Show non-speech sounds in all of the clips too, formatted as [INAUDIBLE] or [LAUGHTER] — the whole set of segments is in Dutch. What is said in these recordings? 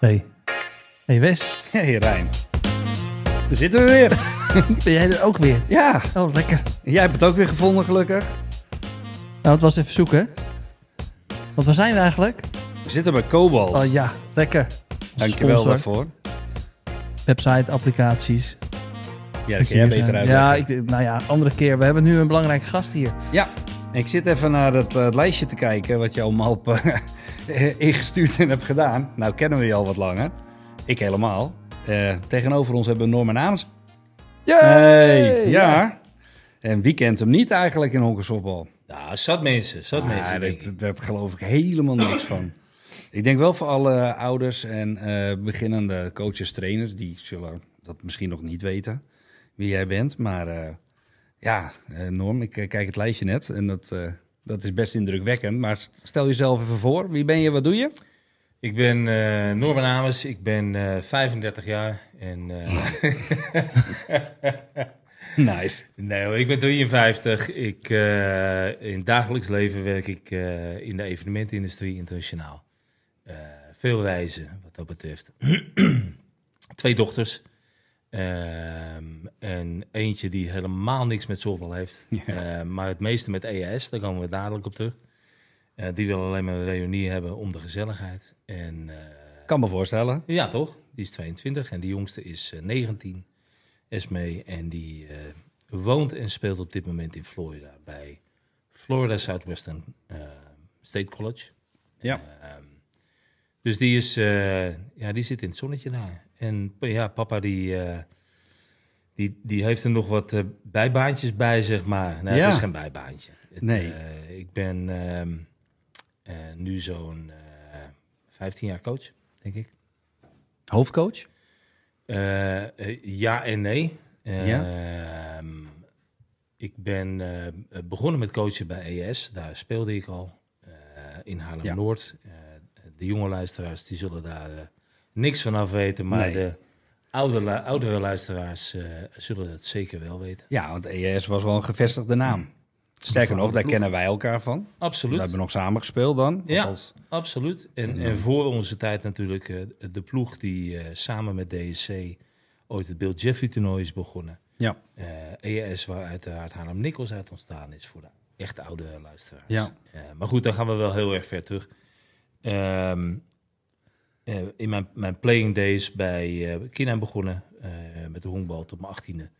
Hey. Hey Wes, Hey Rijn. Daar zitten we weer. [LAUGHS] ben jij er ook weer? Ja, Oh, lekker. jij hebt het ook weer gevonden gelukkig. Nou, het was even zoeken. Want waar zijn we eigenlijk? We zitten bij Cobalt. Oh ja, lekker. Dankjewel Sponsor. daarvoor. Website, applicaties. Ja, dat kun jij beter uit. Ja, ik, nou ja, andere keer. We hebben nu een belangrijke gast hier. ja, ik zit even naar het, eh, het lijstje te kijken wat je allemaal op, eh, ingestuurd en hebt gedaan. Nou kennen we je al wat langer. Ik helemaal. Eh, tegenover ons hebben we Norman Amers. Hey, ja. En wie kent hem niet eigenlijk in honkersopbal? Nou, zat mensen, zat Ah, mensen. dat, dat geloof ik helemaal niks van. Ik denk wel voor alle ouders en eh, beginnende coaches, trainers, die zullen dat misschien nog niet weten wie jij bent. Maar eh, ja, eh, Norm, ik eh, kijk het lijstje net en dat, eh, dat is best indrukwekkend. Maar st- stel jezelf even voor. Wie ben je, wat doe je? Ik ben eh Norman Amers, ik ben eh 35 jaar en eh, [LAUGHS] Nice. nee, hoor, ik ben 53. Ik, eh, in het dagelijks leven werk ik eh, in de evenementenindustrie internationaal. Eh, veel reizen wat dat betreft. [CLEARS THROAT] Twee dochters. Ehm, en eentje die helemaal niks met softbal heeft. Eh, maar het meeste met EAS, daar komen we dadelijk op terug. Eh, die wil alleen maar een reunie hebben om de gezelligheid. En eh, Kan me voorstellen. ja, toch? Die is 22 en die jongste is eh, 19, Esme. En die eh, woont en speelt op dit moment in Florida bij Florida Southwestern eh, State College. Ja. Ehm, dus die, is, eh, ja, die zit in het zonnetje daar. En ja, papa die, eh, die, die heeft er nog wat eh, bijbaantjes bij, zeg maar. Nee, Ja. het is geen bijbaantje. Het, Nee. eh, ik ben ehm, eh, nu zo'n eh 15 jaar coach, denk ik. Hoofdcoach? Ja en nee. Ja? Ehm, ik ben begonnen met coachen bij ES. Daar speelde ik al in Haarlem-Noord. De jonge luisteraars die zullen daar niks van af weten. Maar Nee. de oudere luisteraars eh, zullen het zeker wel weten. Ja, want ES was wel een gevestigde naam. Sterker nog, daar kennen wij elkaar van. We Absoluut. hebben nog samen gespeeld dan. Ja. Absoluut. En, en voor onze tijd natuurlijk eh, de ploeg die eh, samen met DSC ooit het Bill Jeffrey toernooi is begonnen. Ja. Eh ES, waar uiteraard Haarlem Nikkels uit ontstaan is voor de echt oude luisteraars. Ja. Eh, maar goed, dan gaan we wel heel erg ver terug. Ehm, eh, in mijn, mijn playing days bij eh Kinheim begonnen eh, met de honkbal tot mijn achttiende.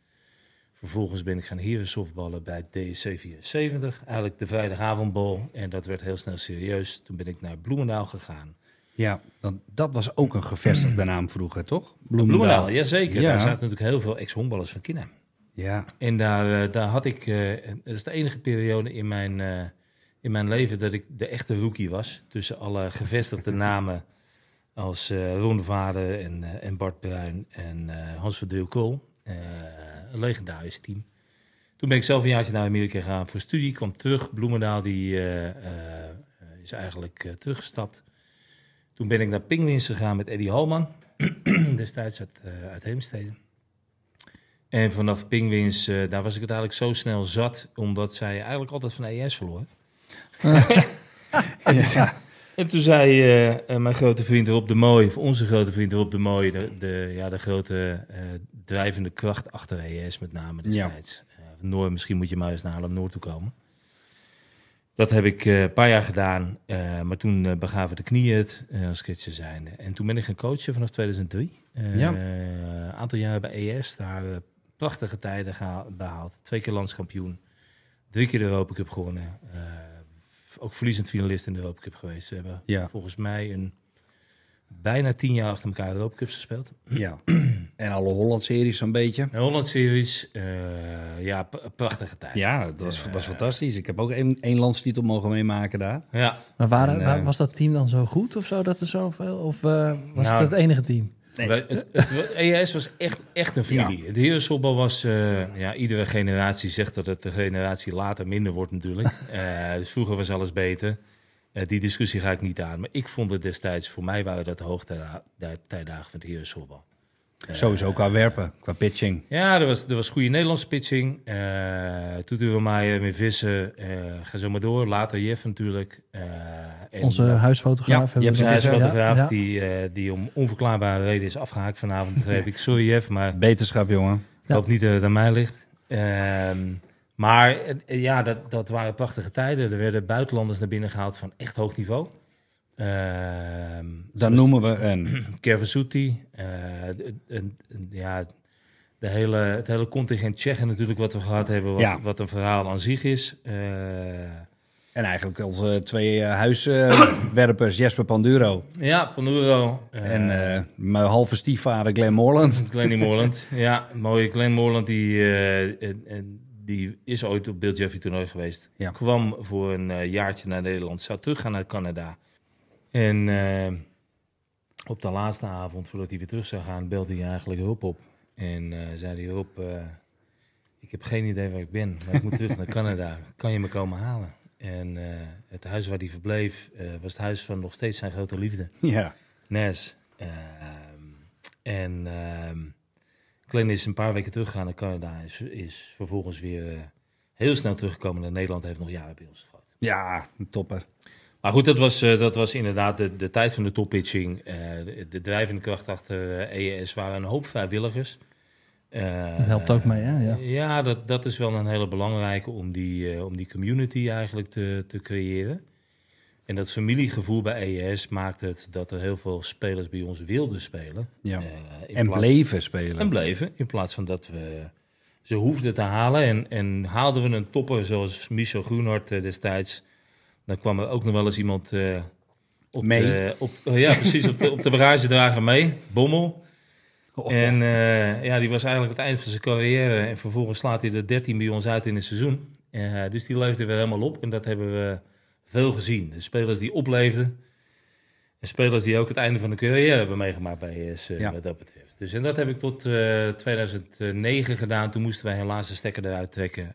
Vervolgens ben ik gaan heren softballen bij DSC 74, eigenlijk de vrijdagavondbal. En dat werd heel snel serieus. Toen ben ik naar Bloemendaal gegaan. Ja, dan, dat was ook een gevestigde naam vroeger, toch? Bloemendaal, jazeker. Ja. Daar zaten natuurlijk heel veel ex-honkballers van Kinheim. Ja, En daar, eh, daar had ik, eh, en dat is de enige periode in mijn, eh, in mijn leven dat ik de echte rookie was. Tussen alle gevestigde [LAUGHS] namen als eh Ron de Vader en, eh, en Bart Bruin en eh, Hans Verdeel Kool. Een legendarisch team. Toen ben ik zelf een jaartje naar Amerika gegaan voor studie. kwam terug. Bloemendaal die, is eigenlijk teruggestapt. Toen ben ik naar Penguins gegaan met Eddie Halman. [CLEARS THROAT] destijds uit, uit Heemstede. En vanaf Penguins, eh, daar was ik het eigenlijk zo snel zat, omdat zij eigenlijk altijd van ES verloor. [LAUGHS] [LAUGHS] ja. En toen zei eh, eh, mijn grote vriend Rob de Mooi, of onze grote vriend Rob de Mooi, de, de, ja, de grote eh, drijvende kracht achter ES met name destijds. Eh, Noor, misschien moet je maar eens naar Haarlem-Noord toe komen. Dat heb ik een paar jaar gedaan, maar toen begaven de knieën het, als sketcher zijnde. En toen ben ik gaan coachen vanaf 2003. Eh, Ja. Een aantal jaren bij ES, daar prachtige tijden geha- behaald. Twee keer landskampioen, drie keer de Europa Cup gewonnen. Ook verliezend finalist in de Europa Cup geweest. We hebben Ja. volgens mij een bijna tien jaar achter elkaar de Europa Cups gespeeld. ja. [CLEARS THROAT] En alle Holland-series zo'n beetje. De Holland Series, eh, ja, prachtige tijd. Ja, dat was, was fantastisch. Ik heb ook één, één landstitel mogen meemaken daar. ja. Maar waren, En, eh, waar- was dat team dan zo goed of zo, dat er zoveel? Of eh, was Nou, het het enige team? Wij- het, het- ES was echt, echt een familie. Het herensoftbal was... eh, ja, iedere generatie zegt dat het de generatie later minder wordt natuurlijk. [LAUGHS] Eh, dus vroeger was alles beter. Eh, die discussie ga ik niet aan. Maar ik vond het destijds... Voor mij waren dat de hoogtijdagen van het herensoftbal. Sowieso qua werpen, qua pitching. Ja, er was, er was goede Nederlandse pitching. Uh, Toeter Meijer, weer vissen. Uh, ga zo maar door. Later Jeff natuurlijk. Uh, en, Onze huisfotograaf. Ja, Jeff huisfotograaf ja, die, die om onverklaarbare reden is afgehaakt vanavond. Begreep ik. Sorry Jeff, maar... Beterschap, jongen. Ik hoop niet dat het aan mij ligt. Ehm, maar ja, dat, dat waren prachtige tijden. Er werden buitenlanders naar binnen gehaald van echt hoog niveau. Uh, Dan noemen we een... [CLEARS THROAT] Kervasuti. Uh, ja, de hele, het hele contingent Tsjechen natuurlijk wat we gehad hebben. Wat, ja. wat een verhaal aan zich is. Uh, en eigenlijk onze twee uh, huiswerpers, Jesper Panduro. Ja, Panduro. en mijn halve stiefvader Glenn Moorland. [LAUGHS] Glenny Moorland, ja. Mooie Glenn Moorland, die, die is ooit op Bill Jeffrey toernooi geweest. Ja. Kwam voor een jaartje naar Nederland, zou teruggaan naar Canada. En uh, op de laatste avond, voordat hij weer terug zou gaan, belde hij eigenlijk hulp op. En uh, zei hij, hulp, uh, ik heb geen idee waar ik ben, maar ik moet terug naar Canada. Kan je me komen halen? En het huis waar hij verbleef, was het huis van nog steeds zijn grote liefde. Ja. Nes. Ehm, en ehm, Glenn is een paar weken teruggegaan naar Canada. Is, is vervolgens weer heel snel teruggekomen naar Nederland. Heeft nog jaren bij ons gehad. Ja, een topper. Maar goed, dat was, uh, dat was inderdaad de, de tijd van de toppitching. Uh, de, de, drijvende kracht achter EES waren een hoop vrijwilligers. Uh, dat helpt ook mee, hè? Ja, ja dat, dat is wel een hele belangrijke om die, om die community eigenlijk te, te creëren. En dat familiegevoel bij EES maakt het dat er heel veel spelers bij ons wilden spelen. Ja. en plaats, bleven spelen. En bleven, in plaats van dat we ze hoefden te halen. En, en haalden we een topper zoals Michel Groenhart destijds dan kwam er ook nog wel eens iemand uh, op mee. De, op, oh ja, precies, op de, op de bagagedrager mee. Bommel. Oh. En uh, ja, die was eigenlijk het eind van zijn carrière. En vervolgens slaat hij er 13 bij ons uit in het seizoen. Uh, dus die leefde weer helemaal op. En dat hebben we veel gezien. De spelers die opleefden. En spelers die ook het einde van de carrière hebben meegemaakt bij ES, ja. wat dat betreft. Dus en dat heb ik tot 2009 gedaan. Toen moesten wij helaas de stekker eruit trekken.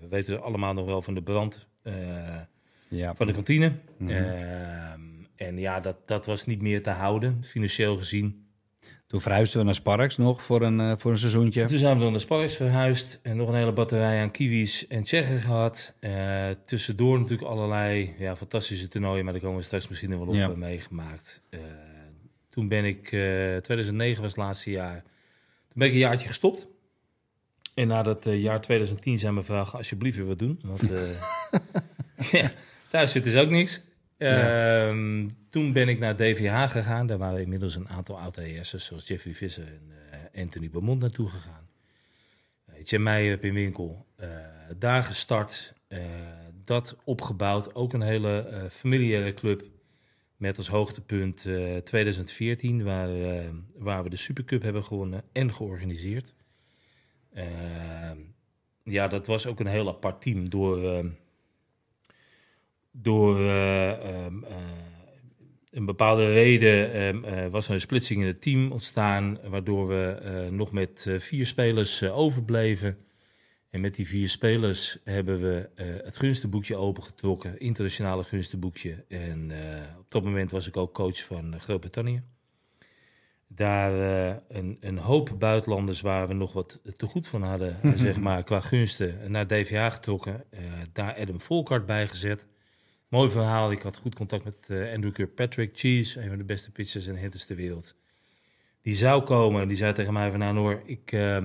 we weten allemaal nog wel van de brand ja. van de kantine. Mm en ja, dat, dat was niet meer te houden, financieel gezien. Toen verhuisden we naar Sparks nog voor een, uh, voor een seizoentje. Toen zijn we dan naar Sparks verhuisd en nog een hele batterij aan Kiwis en Tsjechen gehad. Uh, tussendoor natuurlijk allerlei ja, fantastische toernooien, maar daar komen we straks misschien nog wel op ja. meegemaakt. Uh, toen ben ik, 2009 was het laatste jaar, toen ben ik een jaartje gestopt. En na dat jaar 2010 zijn we vragen, alsjeblieft weer wat doen. Want [LAUGHS] [LAUGHS] ja, Thuis zit dus ook niks. Ehm, toen ben ik naar DVH gegaan. Daar waren inmiddels een aantal oud-AES'ers, zoals Jeffrey Visser en uh, Anthony Beaumont, naartoe gegaan. Uh, Jim Meijer in winkel. Uh, daar gestart. dat opgebouwd. Ook een hele familiaire club. Met als hoogtepunt 2014, waar, waar we de Supercup hebben gewonnen en georganiseerd. Ehm, ja, dat was ook een heel apart team door ehm, door uh, um, uh, een bepaalde reden um, was er een splitsing in het team ontstaan, waardoor we nog met vier spelers overbleven. En met die vier spelers hebben we het gunstenboekje opengetrokken, internationale gunstenboekje. En op dat moment was ik ook coach van Groot-Brittannië. Daar een, een, hoop buitenlanders waar we nog wat te goed van hadden, [LAUGHS] zeg maar, qua gunsten, naar DVA getrokken. daar Adam Volkart bij gezet. Mooi verhaal. Ik had goed contact met uh, Andrew Kirkpatrick, Cheese, een van de beste pitchers en hitters ter wereld. Die zou komen en die zei tegen mij van nou Noor, ik, uh,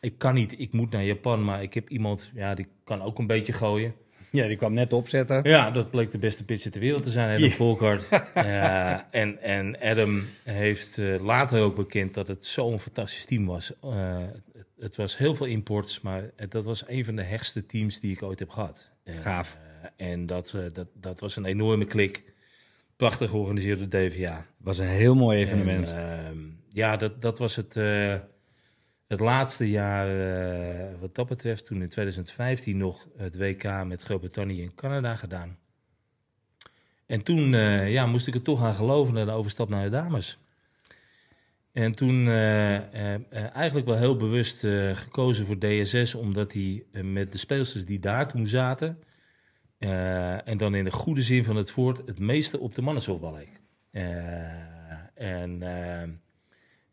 ik kan niet, ik moet naar Japan, maar ik heb iemand, ja, die kan ook een beetje gooien. Ja, die kwam net opzetten. Ja, dat bleek de beste pitcher ter wereld te zijn, Adam. Volkart. uh, [LAUGHS] en, en Adam heeft uh, later ook bekend dat het zo'n fantastisch team was. Het, het, was heel veel imports, maar dat was een van de hechtste teams die ik ooit heb gehad. Gaaf. En dat, uh, dat, dat was een enorme klik. Prachtig georganiseerd door DVA. Was een heel mooi evenement. En, uh, ja, dat, dat was het, uh, het laatste jaar uh, wat dat betreft. Toen in 2015 nog het WK met Groot-Brittannië en Canada gedaan. En toen ja, moest ik er toch aan geloven naar de overstap naar de dames. En toen eigenlijk wel heel bewust gekozen voor DSS, omdat die met de speelsters die daar toen zaten, uh, en dan in de goede zin van het woord het meeste op de mannensoftbal leek. Uh, en uh,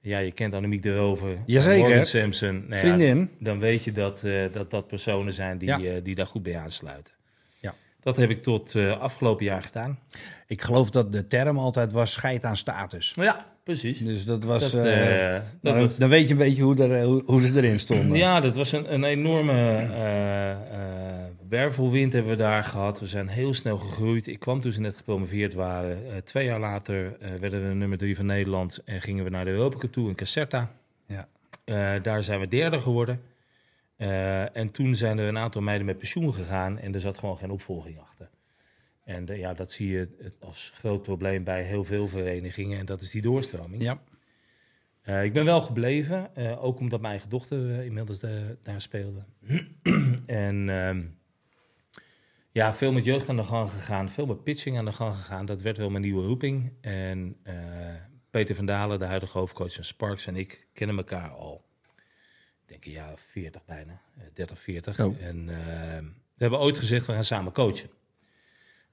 ja, je kent Annemiek de Rover, Jazeker. Simpson. Nou ja, Vriendin. dan weet je dat, eh, dat dat personen zijn die, Ja. eh, die daar goed bij aansluiten. Ja. Dat heb ik tot eh, afgelopen jaar gedaan. Ik geloof dat de term altijd was scheid aan status. Ja, precies. Dus dat was... Dat, eh, eh, dat dan, was- dan weet je een beetje hoe, er, hoe, hoe ze erin stonden. Ja, dat was een, een enorme eh, wervelwind hebben we daar gehad. We zijn heel snel gegroeid. Ik kwam toen ze net gepromoveerd waren. Twee jaar later werden we nummer drie van Nederland en gingen we naar de Europa Cup toe in Caserta. Ja. Daar zijn we derde geworden. En toen zijn er een aantal meiden met pensioen gegaan en er zat gewoon geen opvolging achter. En eh, ja, dat zie je het als groot probleem bij heel veel verenigingen en dat is die doorstroming. Ja. Eh, ik ben wel gebleven, eh, ook omdat mijn eigen dochter eh, inmiddels eh, daar speelde. [CLEARS THROAT] en ehm, ja, veel met jeugd aan de gang gegaan, veel met pitching aan de gang gegaan. Dat werd wel mijn nieuwe roeping. En eh, Peter van Dalen, de huidige hoofdcoach van Sparks, en ik kennen elkaar al, ik denk een jaar of 40 bijna, eh, 30, 40. Zo. En eh, we hebben ooit gezegd, we gaan samen coachen.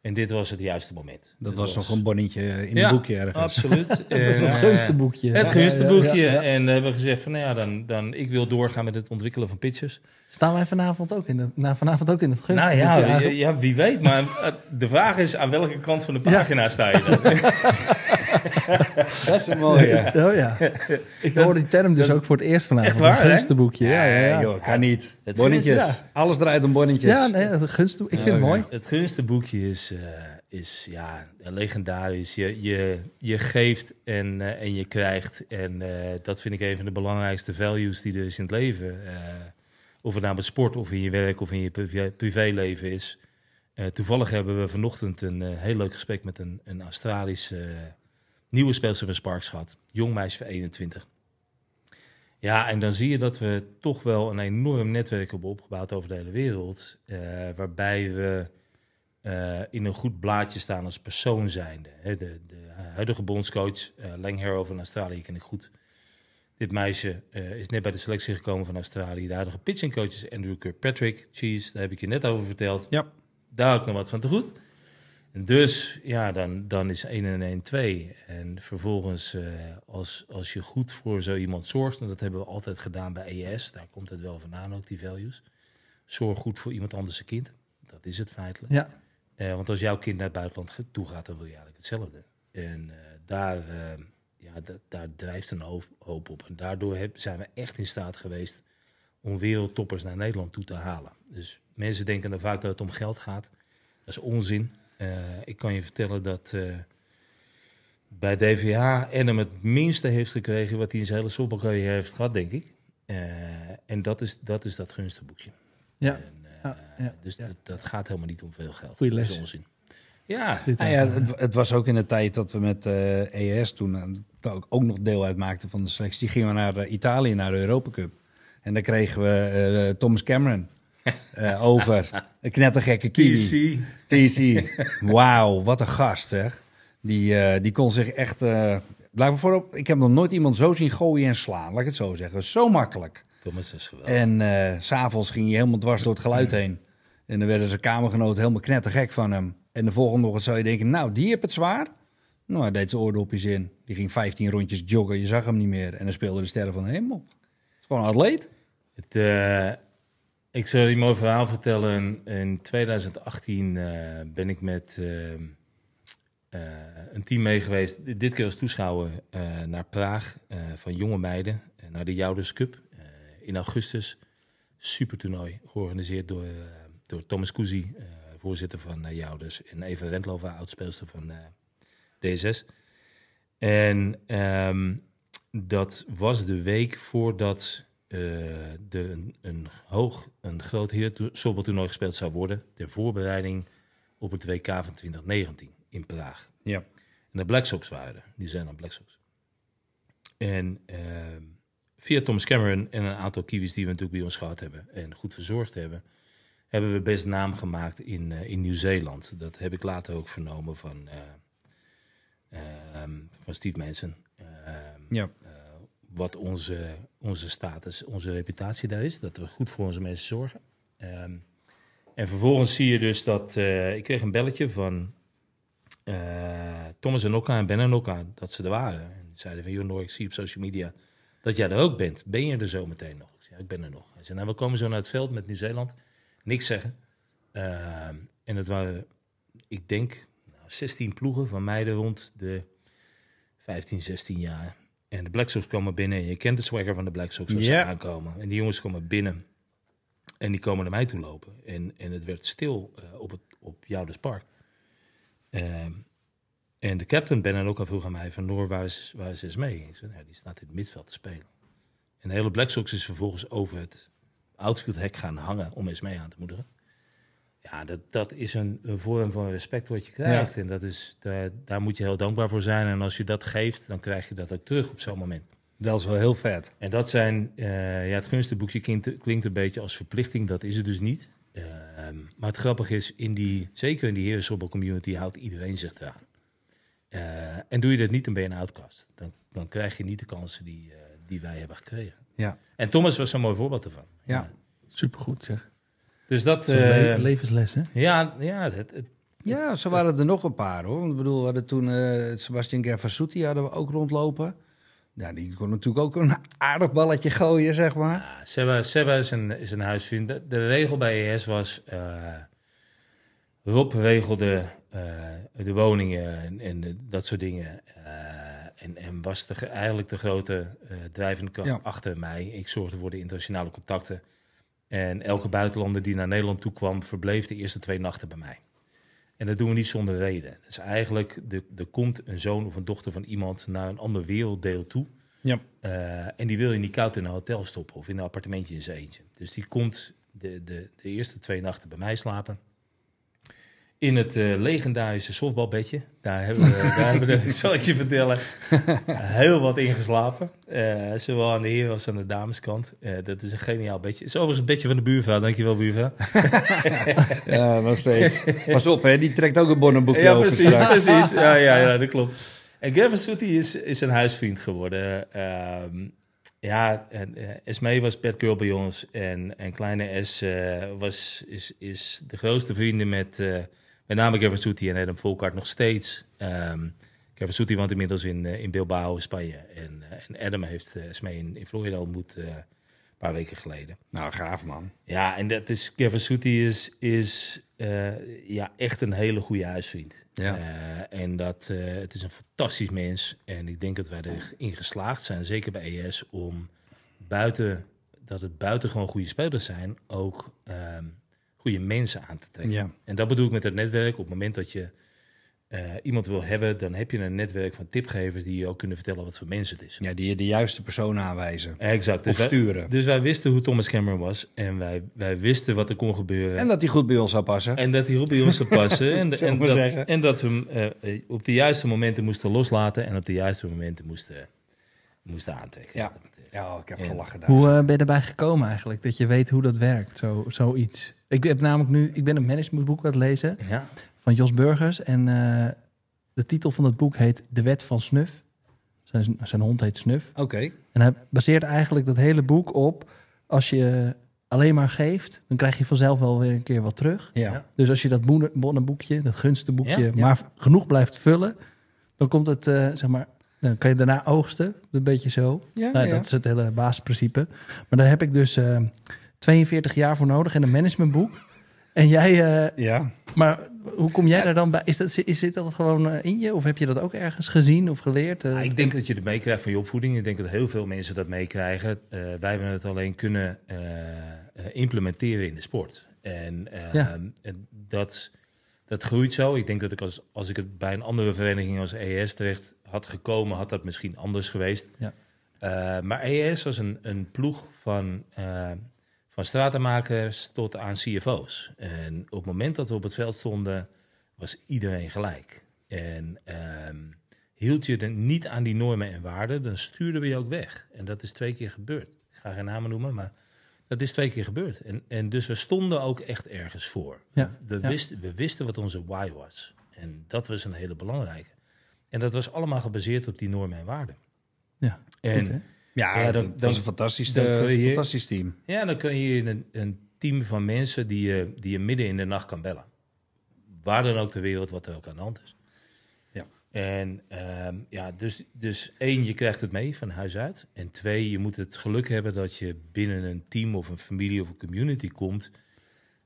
En dit was het juiste moment. Dat was nog een bonnetje in Ja, een boekje ergens. Absoluut. [LAUGHS] Dat was het eh, gunste boekje. het gunste boekje. En we hebben gezegd van, nou ja, dan, dan ik wil doorgaan met het ontwikkelen van pitches. Staan wij vanavond ook in het, nou, vanavond ook in het gunste Nou ja, boekje? wie, Agel? ja, wie weet. Maar de vraag is, aan welke kant van de pagina sta je dan? [LAUGHS] Dat is een mooie. Oh ja. Ik hoorde die term dus Dat- ook voor het eerst vanavond. Echt waar, Het gunste boekje. Ja, ja, ja. joh, kan niet. Het Bonnetjes. gunst- Alles draait om bonnetjes. Ja, nee, het gunste Ik vind het Oké. mooi. Het gunste boekje is, eh, is ja, legendarisch. Je, je, je geeft en, eh, en je krijgt. En eh, dat vind ik een van de belangrijkste values die er is in het leven. Of het nou met sport of in je werk of in je privé- privéleven is. Eh, toevallig hebben we vanochtend een eh, heel leuk gesprek met een, een Australische eh, nieuwe speelster van Sparks gehad. Jong meisje van 21. Ja, en dan zie je dat we toch wel een enorm netwerk hebben opgebouwd over de hele wereld. waarbij we in een goed blaadje staan als persoon zijnde. De, de huidige bondscoach, Lang Harrow van Australië, ken ik goed. Dit meisje eh, is net bij de selectie gekomen van Australië. De huidige pitchingcoach is Andrew Kirkpatrick. Cheese, daar heb ik je net over verteld. Ja. Daar ik nog wat van te goed. En dus, ja, dan, dan is 1 en 1 2. En vervolgens, eh, als, als je goed voor zo iemand zorgt... en dat hebben we altijd gedaan bij ES... daar komt het wel vandaan ook, die values. Zorg goed voor iemand anders zijn kind. Dat is het feitelijk. Ja. Eh, want als jouw kind naar het buitenland toe gaat, dan wil je eigenlijk hetzelfde. En daar, daar drijft een hoop, op. En daardoor heb, zijn we echt in staat geweest om wereldtoppers naar Nederland toe te halen. Dus mensen denken dan vaak dat het om geld gaat. Dat is onzin. Eh, ik kan je vertellen dat eh, bij DVH Enem het minste heeft gekregen wat hij in zijn hele softbalcarrière heeft gehad, denk ik. Eh, en dat is, dat is dat gunste boekje. Ja. En, Ja, ja, dus ja. Dat, dat gaat helemaal niet om veel geld. Goeie Dat is les. onzin. Ja, Dit Nou ja, het, het was ook in de tijd dat we met eh ES toen eh, ook, ook nog deel uitmaakten van de selectie. Die gingen we naar eh, Italië, naar de Europa Cup. En daar kregen we Thomas Cameron [LAUGHS] over. Een knettergekke kiwi. TC. TC. Wauw, wat een gast, zeg. Die, die kon zich echt... laat me voorop, ik heb nog nooit iemand zo zien gooien en slaan. Laat ik het zo zeggen. Zo makkelijk. Thomas is geweldig. En s s'avonds ging hij helemaal dwars door het geluid heen. En dan werden zijn kamergenoten helemaal knettergek van hem. En de volgende ochtend zou je denken, nou, die heeft het zwaar. Nou, hij deed zijn oordopjes in. Die ging 15 rondjes joggen, je zag hem niet meer. En dan speelde de sterren van de hemel. Het is gewoon een atleet. Eh, ik zal je een mooi verhaal vertellen. In 2018 eh, ben ik met eh, een team mee geweest. Dit keer als toeschouwer naar Praag van jonge meiden. naar de Jouders Cup in augustus. Super toernooi georganiseerd door, door Thomas Cousy, voorzitter van eh, Jouders. En Eva Rentlova, oudspeelster van eh, DSS. En ehm, dat was de week voordat eh er een, een hoog, een groot heersorbeltoernooi gespeeld zou worden. Ter voorbereiding op het WK van 2019 in Praag. Ja. En de Black Sox waren er. Die zijn dan Black Sox. En ehm, via Thomas Cameron en een aantal kiwis die we natuurlijk bij ons gehad hebben en goed verzorgd hebben, hebben we best naam gemaakt in, eh, in Nieuw-Zeeland. Dat heb ik later ook vernomen van, eh, ehm, van Steve Manson. Ehm, Ja. eh, wat onze, onze status, onze reputatie daar is. Dat we goed voor onze mensen zorgen. Ehm, en vervolgens zie je dus dat... eh, ik kreeg een belletje van eh, Thomas en Okka en Ben en Okka dat ze er waren. En zeiden van, joh Noor, ik zie op social media dat jij er ook bent. Ben je er zo meteen nog? Ik zei, ja, ik ben er nog. Hij zei, nou, we komen zo naar het veld met Nieuw-Zeeland. Niks zeggen. Ehm, en het waren, ik denk, nou, 16 ploegen van meiden rond de 15, 16 jaar. En de Black Sox komen binnen. Je kent de swagger van de Black Sox als ze aankomen. En die jongens komen binnen. En die komen naar mij toe lopen. En, en het werd stil eh, op, het, op Jouders Park. Ehm, en de captain Ben en ook al vroeg aan mij van Noor, waar is, waar is mee? Ik zei, nou, die staat in het middenveld te spelen. En de hele Black Sox is vervolgens over het outfield hek gaan hangen om eens mee aan te moedigen. Ja, dat, dat is een, een vorm van respect wat je krijgt. En dat is, daar, daar moet je heel dankbaar voor zijn. En als je dat geeft, dan krijg je dat ook terug op zo'n moment. Dat is wel heel vet. En dat zijn, eh, ja, het gunstenboekje klinkt, klinkt een beetje als verplichting, dat is het dus niet. Ehm, maar het grappige is, in die, zeker in die herensobbel community houdt iedereen zich eraan. Eh, en doe je dat niet, dan ben je een outcast. Dan, dan krijg je niet de kansen die, eh, die wij hebben gekregen. Ja. En Thomas was zo'n mooi voorbeeld ervan. Ja. Supergoed zeg. Dus dat, eh, levensles, hè? ja, ja het, het- Ja, zo waren er nog een paar hoor. Want ik bedoel, we hadden toen eh Sebastian Gervasuti hadden we ook rondlopen. Ja, die kon natuurlijk ook een aardig balletje gooien, zeg maar. Ja, Seba, Seba is, een, is een huisvriend. De, de regel bij ES was... eh, Rob regelde eh, de woningen en, en de- dat soort dingen. En, en was de, eigenlijk de grote eh, drijvende kracht Ja. achter mij. Ik zorgde voor de internationale contacten. En elke buitenlander die naar Nederland toe kwam... verbleef de eerste twee nachten bij mij. En dat doen we niet zonder reden. Dus eigenlijk, de- er komt een zoon of een dochter van iemand... naar een ander werelddeel toe... Ja. Eh, en die wil je niet koud in een hotel stoppen of in een appartementje in zijn eentje. Dus die komt de, de, de eerste twee nachten bij mij slapen. In het eh, legendarische softbalbedje. Daar hebben we, [LAUGHS] daar hebben we zal ik je vertellen, heel wat in geslapen. Eh, zowel aan de heren als aan de dameskant. Eh, dat is een geniaal bedje. Het is overigens een bedje van de buurvrouw. Dankjewel, buurvrouw. [LAUGHS] Ja, nog steeds. Pas op, hè, die trekt ook een bonnenboekje Ja, precies, precies. Ja, ja, ja, dat klopt. En Gavin Sooty is, is een huisvriend geworden. Ehm, ja, en, Esmee was girl bij ons. En, en kleine S was, is, is de grootste vrienden met, met name Gavin Sooty en Adam Volkart nog steeds. Ehm Gavin Sooty woont inmiddels in, eh, in Bilbao, Spanje. En, eh, en Adam heeft Esmee in, in Florida ontmoet een paar weken geleden. Nou, gaaf man. Ja, en dat is Kevin Sooty is, is ja, echt een hele goede huisvriend. Ja. En dat, het is een fantastisch mens. En ik denk dat wij erin geslaagd zijn, zeker bij ES, om buiten dat het buiten gewoon goede spelers zijn, ook ehm, goede mensen aan te trekken. Ja. En dat bedoel ik met het netwerk. Op het moment dat je eh, iemand wil hebben, dan heb je een netwerk van tipgevers die je ook kunnen vertellen wat voor mensen het is. Ja, die je de juiste persoon aanwijzen. Exact. Dus Of wij, sturen. dus wij wisten hoe Thomas Cameron was en wij, wij wisten wat er kon gebeuren. En dat die goed bij ons zou passen. En dat hij goed bij ons zou passen. [LAUGHS] En, en, dat, zeggen. en dat we hem eh, op de juiste momenten moesten loslaten en op de juiste momenten moesten, moesten aantrekken. Ja. Ja, ik heb gelachen daar. Hoe eh, ben je erbij gekomen eigenlijk? Dat je weet hoe dat werkt, zo, zoiets. Ik heb namelijk nu, ik ben een managementboek aan het lezen Ja. van Jos Burgers. En eh, de titel van het boek heet De Wet van Snuf. Zijn, zijn hond heet Snuf. Oké. En hij baseert eigenlijk dat hele boek op... als je alleen maar geeft, dan krijg je vanzelf wel weer een keer wat terug. Ja. Dus als je dat bonnenboekje, dat gunstenboekje, Ja, ja. maar genoeg blijft vullen... dan komt het, eh, zeg maar... Dan kan je daarna oogsten, een beetje zo. Ja, Nou, ja. Dat is het hele basisprincipe. Maar daar heb ik dus eh, 42 jaar voor nodig in een managementboek. En jij, eh, Ja. maar hoe kom jij daar dan bij? Is dat, is, zit dat gewoon eh, in je? Of heb je dat ook ergens gezien of geleerd? Eh, ik denk dat je het meekrijgt van je opvoeding. Ik denk dat heel veel mensen dat meekrijgen. Wij hebben het alleen kunnen implementeren in de sport. En, eh, Ja. en dat, dat groeit zo. Ik denk dat ik als, als ik het bij een andere vereniging als ES terecht had gekomen, had dat misschien anders geweest. Ja. Maar ES was een, een ploeg van, van stratenmakers tot aan CFO's. En op het moment dat we op het veld stonden, was iedereen gelijk. En ehm, hield je er niet aan die normen en waarden, dan stuurden we je ook weg. En dat is twee keer gebeurd. Ik ga geen namen noemen, maar dat is twee keer gebeurd. En, en dus we stonden ook echt ergens voor. Ja, We, ja. wisten, we wisten wat onze why was. En dat was een hele belangrijke. En dat was allemaal gebaseerd op die normen en waarden. Ja, En goed? Ja, Ja, dan- dat, dan- was een fantastisch, dan eh, kun je- fantastisch team. ja, dan kun je een, een team van mensen die je, die je midden in de nacht kan bellen. Waar dan ook ter wereld, wat er ook aan de hand is. Ja. En ehm, ja, dus, dus één, je krijgt het mee van huis uit. En twee, je moet het geluk hebben dat je binnen een team of een familie of een community komt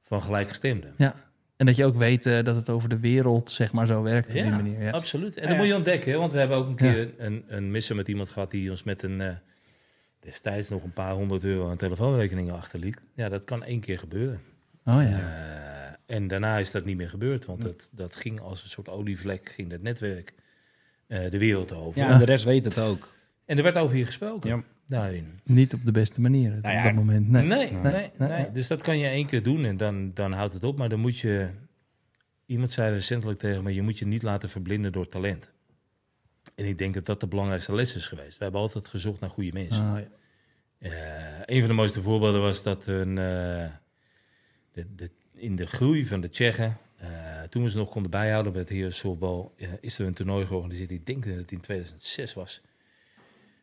van gelijkgestemden. Ja. En dat je ook weet eh, dat het over de wereld, zeg maar, zo werkt op die manier. Ja. absoluut. En Ja, dat moet ja. je ontdekken, want we hebben ook een keer een, een missen met iemand gehad die ons met een eh, destijds nog een paar honderd euro aan telefoonrekeningen achterliet. Ja, dat kan één keer gebeuren. Oh ja. Eh, en daarna is dat niet meer gebeurd, want dat, dat ging als een soort olievlek, ging dat netwerk eh, de wereld over. Ja, en de rest weet het ook. En er werd over je gesproken Ja. daarin. Niet op de beste manier Nou op dat moment. Nee. Nee, nee, nee, nee, nee. Dus dat kan je één keer doen en dan, dan houdt het op. Maar dan moet je... Iemand zei recentelijk tegen me, je moet je niet laten verblinden door talent. En ik denk dat dat de belangrijkste les is geweest. We hebben altijd gezocht naar goede mensen. Ja. Eh, een van de mooiste voorbeelden was dat een, eh, de, de, in de groei van de Tsjechen, eh, toen we ze nog konden bijhouden bij het Heer Softbal, eh, is er een toernooi georganiseerd. Ik denk dat het in 2006 was.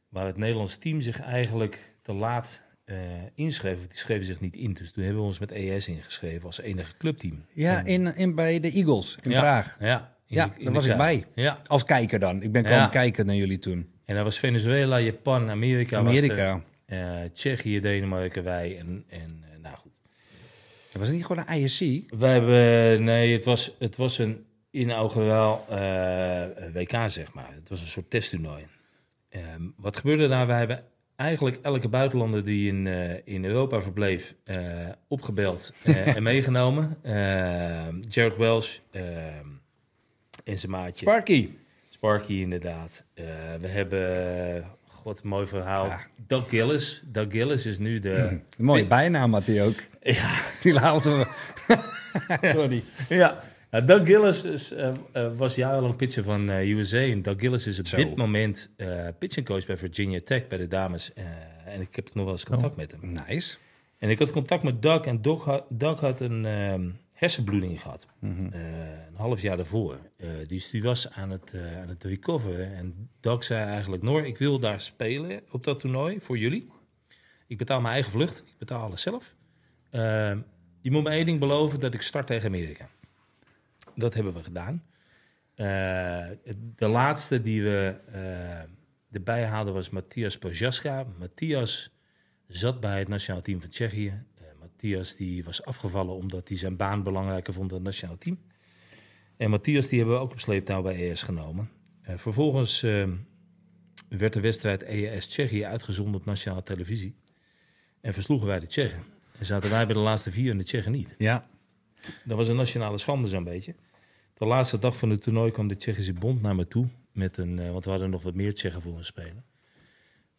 Waar het Nederlands team zich eigenlijk te laat eh, inschreef. Die schreven zich niet in. Dus toen hebben we ons met ES ingeschreven als enige clubteam. Ja, in, in, bij de Eagles in Ja, Praag. Ja, Ja, daar was ik bij. Ja, Als kijker dan. Ik ben komen Ja. kijken naar jullie toen. en dat was Venezuela, Japan, Amerika. er. Amerika. Eh, Tsjechië, Denemarken, wij en, en eh, nou goed. Was het niet gewoon een ISC? Wij hebben, nee, het was, het was een inauguraal eh, WK, zeg maar. Het was een soort testtoernooi. Ehm, wat gebeurde daar? Wij hebben eigenlijk elke buitenlander die in, in Europa verbleef opgebeld en [LAUGHS] meegenomen. Ehm, Jared Welsh ehm, en zijn maatje. Sparky. Sparky, inderdaad. Eh, we hebben, god, mooi verhaal. Ja. Doug Gillis. Doug Gillis is nu de... Een mooie bijnaam had hij ook. [LAUGHS] Ja, Die laten we. [LAUGHS] Sorry. Ja, nou, Doug Gillis is, eh, eh, was jarenlang pitcher van eh, USA. En Doug Gillis is op Zo. dit moment pitching coach bij Virginia Tech, bij de dames. En ik heb nog wel eens contact met hem. Nice. En ik had contact met Doug. En Doug had, Doug had een ehm, hersenbloeding gehad. Eh, een half jaar daarvoor. Eh, dus die was aan het, eh, aan het recoveren. En Doug zei eigenlijk, Noor, ik wil daar spelen op dat toernooi voor jullie. Ik betaal mijn eigen vlucht. Ik betaal alles zelf. Eh, je moet me één ding beloven, dat ik start tegen Amerika. Dat hebben we gedaan. De laatste die we erbij haalden was Matthias Projaska. Matthias zat bij het nationaal team van Tsjechië. Matthias die was afgevallen omdat hij zijn baan belangrijker vond dan het nationaal team. En Matthias die hebben we ook op sleeptouw bij ES genomen. Eh, vervolgens eh, werd de wedstrijd ES Tsjechië uitgezonden op nationale televisie. En versloegen wij de Tsjechen. En zaten wij bij de laatste vier en de Tsjechen niet. Ja. Dat was een nationale schande zo'n beetje. De laatste dag van het toernooi kwam de Tsjechische bond naar me toe. Met een, eh, want we hadden nog wat meer Tsjechen voor ons spelen.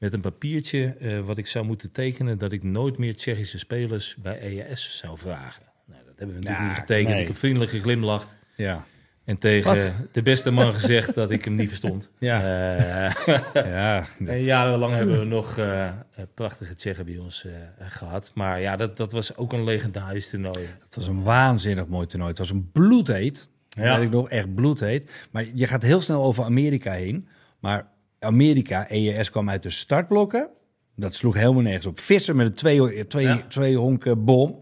Met een papiertje eh, wat ik zou moeten tekenen dat ik nooit meer Tsjechische spelers bij EAS zou vragen. Nou, dat hebben we natuurlijk Ja, niet getekend. nee. Ik heb vriendelijk geglimlacht. Ja. En tegen de beste man gezegd dat ik hem niet verstond. [LAUGHS] Ja. Eh, Ja. [LAUGHS] en jarenlang hebben we nog eh, prachtige Tsjechen bij ons eh, gehad. Maar ja, dat, dat was ook een legendarisch toernooi. Het was een waanzinnig mooi toernooi. Het was een bloedheet. Ja. Ja. ik nog echt bloedheet. Maar je gaat heel snel over Amerika heen. Maar Amerika, EES kwam uit de startblokken. Dat sloeg helemaal nergens op. Vissen met een twee, twee, Ja. twee honken bom.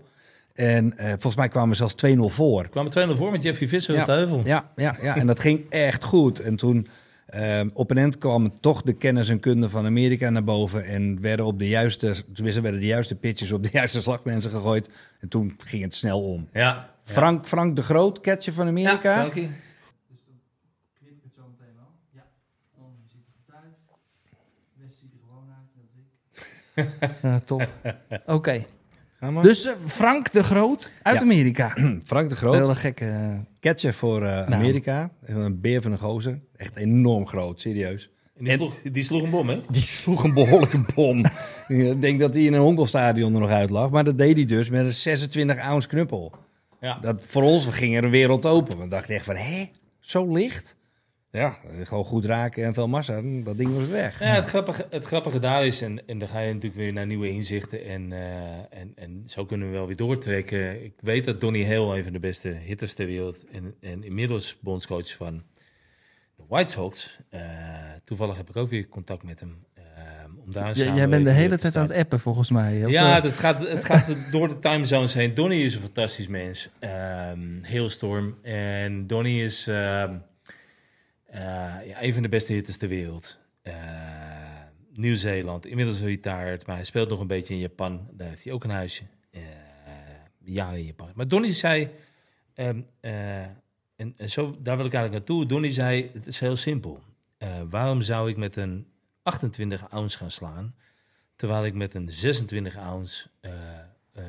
En eh, volgens mij kwamen we zelfs 2-0 voor. Kwamen 2-0 voor met Jeffrey Visser op de heuvel. Ja, ja, ja, en dat ging echt goed. En toen ehm op een end kwam toch de kennis en kunde van Amerika naar boven. En werden op de juiste, tenminste werden de juiste pitches op de juiste slagmensen gegooid. En toen ging het snel om. Ja. Frank, Frank de Groot, catcher van Amerika. Ja, Frankie. Knip ik het zo meteen wel? Ja. Oh, ziet er goed uit. West ziet er gewoon uit, dat is ik. [LAUGHS] Ja, top. [LAUGHS] Oké. Dus eh, Frank de Groot uit Ja. Amerika. [CLEARS THROAT] Frank de Een Groot, hele gekke... eh, catcher voor eh, Nou. Amerika. Een beer van een gozer. Echt enorm groot, serieus. En die, sloeg, die sloeg een bom, hè? [LAUGHS] Die sloeg een behoorlijke bom. Ik denk dat hij in een honkbalstadion er nog uit lag. Maar dat deed hij dus met een 26 ounce knuppel. Ja. Dat, voor ons ging er een wereld open. We dachten echt van, hé, zo licht? Ja, gewoon goed raken en veel massa. Dat ding was weg. Ja, het, grappige, het grappige daar is, en, en dan ga je natuurlijk weer naar nieuwe inzichten. En, eh, en, en zo kunnen we wel weer doortrekken. Ik weet dat Donny Hale een van de beste hitters ter wereld en, en inmiddels bondscoach van de White Sox. Eh, toevallig heb ik ook weer contact met hem. eh, om daar een j- jij bent de hele tijd aan het appen, volgens mij. Of, Ja, het gaat, het gaat door de timezones heen. Donny is een fantastisch mens. Ehm Hailstorm. En Donny is... ehm, Eh, ja, een van de beste hitters ter wereld. Eh, Nieuw-Zeeland, inmiddels retired, maar hij speelt nog een beetje in Japan. Daar heeft hij ook een huisje. Eh, ja, in Japan. Maar Donny zei, ehm, eh, en, en zo, daar wil ik eigenlijk naartoe. Donny zei, het is heel simpel. Eh, waarom zou ik met een 28 ounce gaan slaan, terwijl ik met een 26 ounce eh, eh,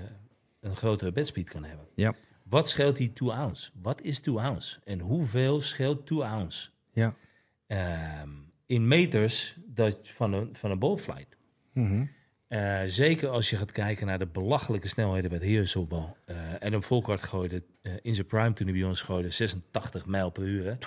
een grotere bedspeed kan hebben? Ja. Wat scheelt die 2 ounce? Wat is 2 ounce? En hoeveel scheelt 2 ounce? Ja. Ehm, in meters dat, van een, van een ballflight. Eh, zeker als je gaat kijken naar de belachelijke snelheden bij het herensoftbal. Uh, en een Volkart gooide eh, in zijn prime toen hij bij ons gooide 86 mijl per uur. Hè?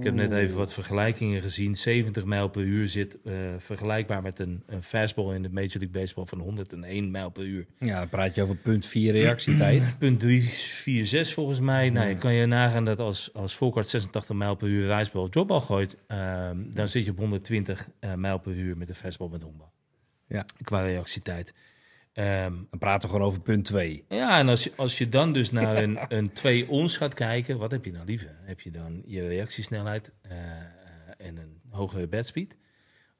Ik heb net even wat vergelijkingen gezien. 70 mijl per uur zit eh, vergelijkbaar met een, een fastball in de Major League Baseball van 101 mijl per uur. Ja, dan praat je over punt 4 reactietijd. [CLEARS THROAT] Punt 346 volgens mij. Nou, je kan je nagaan dat als, als Volkart 86 mijl per uur rijsbal of dropbal gooit, ehm, dan zit je op 120 eh, mijl per uur met een fastball met honkbal. Ja. Qua reactietijd. Dan praten we gewoon over punt 2. ja, en als je, als je dan dus naar een, [LAUGHS] een 2 ons gaat kijken, wat heb je dan liever? Heb je dan je reactiesnelheid eh, en een hogere bedspeed?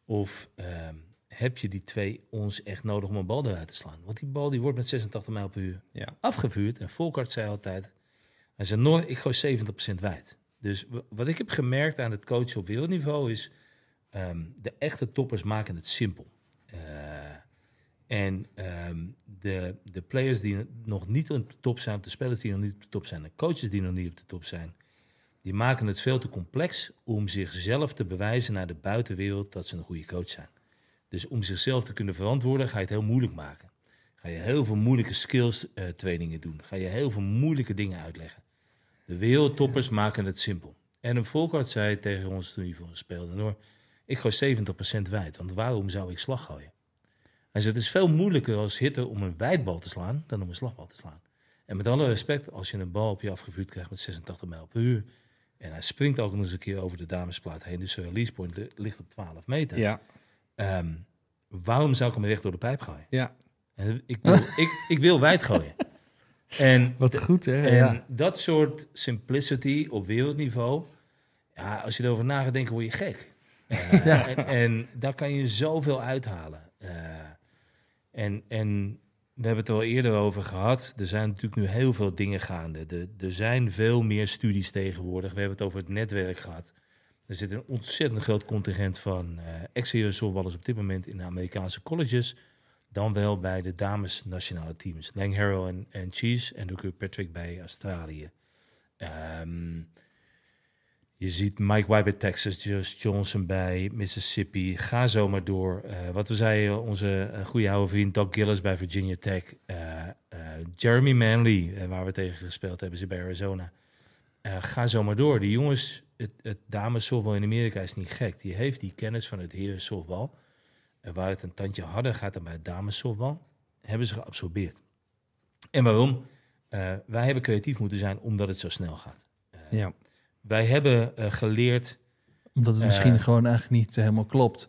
Of ehm, heb je die 2 ons echt nodig om een bal eruit te slaan? Want die bal die wordt met 86 mijl per uur Ja. afgevuurd. En Volkart zei altijd, hij zei, Noor, ik gooi 70% wijd. Dus wat ik heb gemerkt aan het coachen op wereldniveau is, ehm, de echte toppers maken het simpel. Eh, en ehm, de, de players die nog niet op de top zijn, de spelers die nog niet op de top zijn, de coaches die nog niet op de top zijn, die maken het veel te complex om zichzelf te bewijzen naar de buitenwereld dat ze een goede coach zijn. Dus om zichzelf te kunnen verantwoorden, ga je het heel moeilijk maken. Ga je heel veel moeilijke skills eh, trainingen doen. Ga je heel veel moeilijke dingen uitleggen. De wereldtoppers maken het simpel. En een Volkart zei tegen ons toen hij voor ons speelde, hoor, ik gooi 70% wijd, want waarom zou ik slag gooien? Hij zei, het is veel moeilijker als hitter om een wijdbal te slaan dan om een slagbal te slaan. En met alle respect, als je een bal op je afgevuurd krijgt met 86 mijl per uur, en hij springt ook nog eens een keer over de damesplaat heen, dus zijn release point li- ligt op 12 meter. Ja. Ehm, waarom zou ik hem recht door de pijp gooien? Ja. En Ik wil, [LAUGHS] ik, ik wil wijd gooien. En, [LAUGHS] Wat goed, hè? en ja. dat soort simplicity op wereldniveau, ja, als je erover na gaat denken, word je gek. [LAUGHS] Eh, Ja. en, en daar kan je zoveel uithalen. Eh, en, en we hebben het er al eerder over gehad. Er zijn natuurlijk nu heel veel dingen gaande. Er, zijn veel meer studies tegenwoordig. We hebben het over het netwerk gehad. Er zit een ontzettend groot contingent van eh ex-serieus softballers op dit moment in de Amerikaanse colleges. Dan wel bij de dames nationale teams. Lang Harrow en, Cheese en ook Patrick bij Australië. Ehm, je ziet Mike White bij Texas, Just Johnson bij Mississippi. Ga zo maar door. Eh, wat we zeiden, onze eh, goede oude vriend Doug Gillis bij Virginia Tech. Eh, Jeremy Manley, waar we tegen gespeeld hebben, zit bij Arizona. Ga zo maar door. Die jongens, het, het damessoftbal in Amerika is niet gek. Die heeft die kennis van het heren softbal. En waar het een tandje harder gaat dan bij het damessoftbal, hebben ze geabsorbeerd. En waarom? Wij hebben creatief moeten zijn omdat het zo snel gaat. Ja. Wij hebben eh, geleerd. Omdat het misschien Eh, gewoon eigenlijk niet eh, helemaal klopt.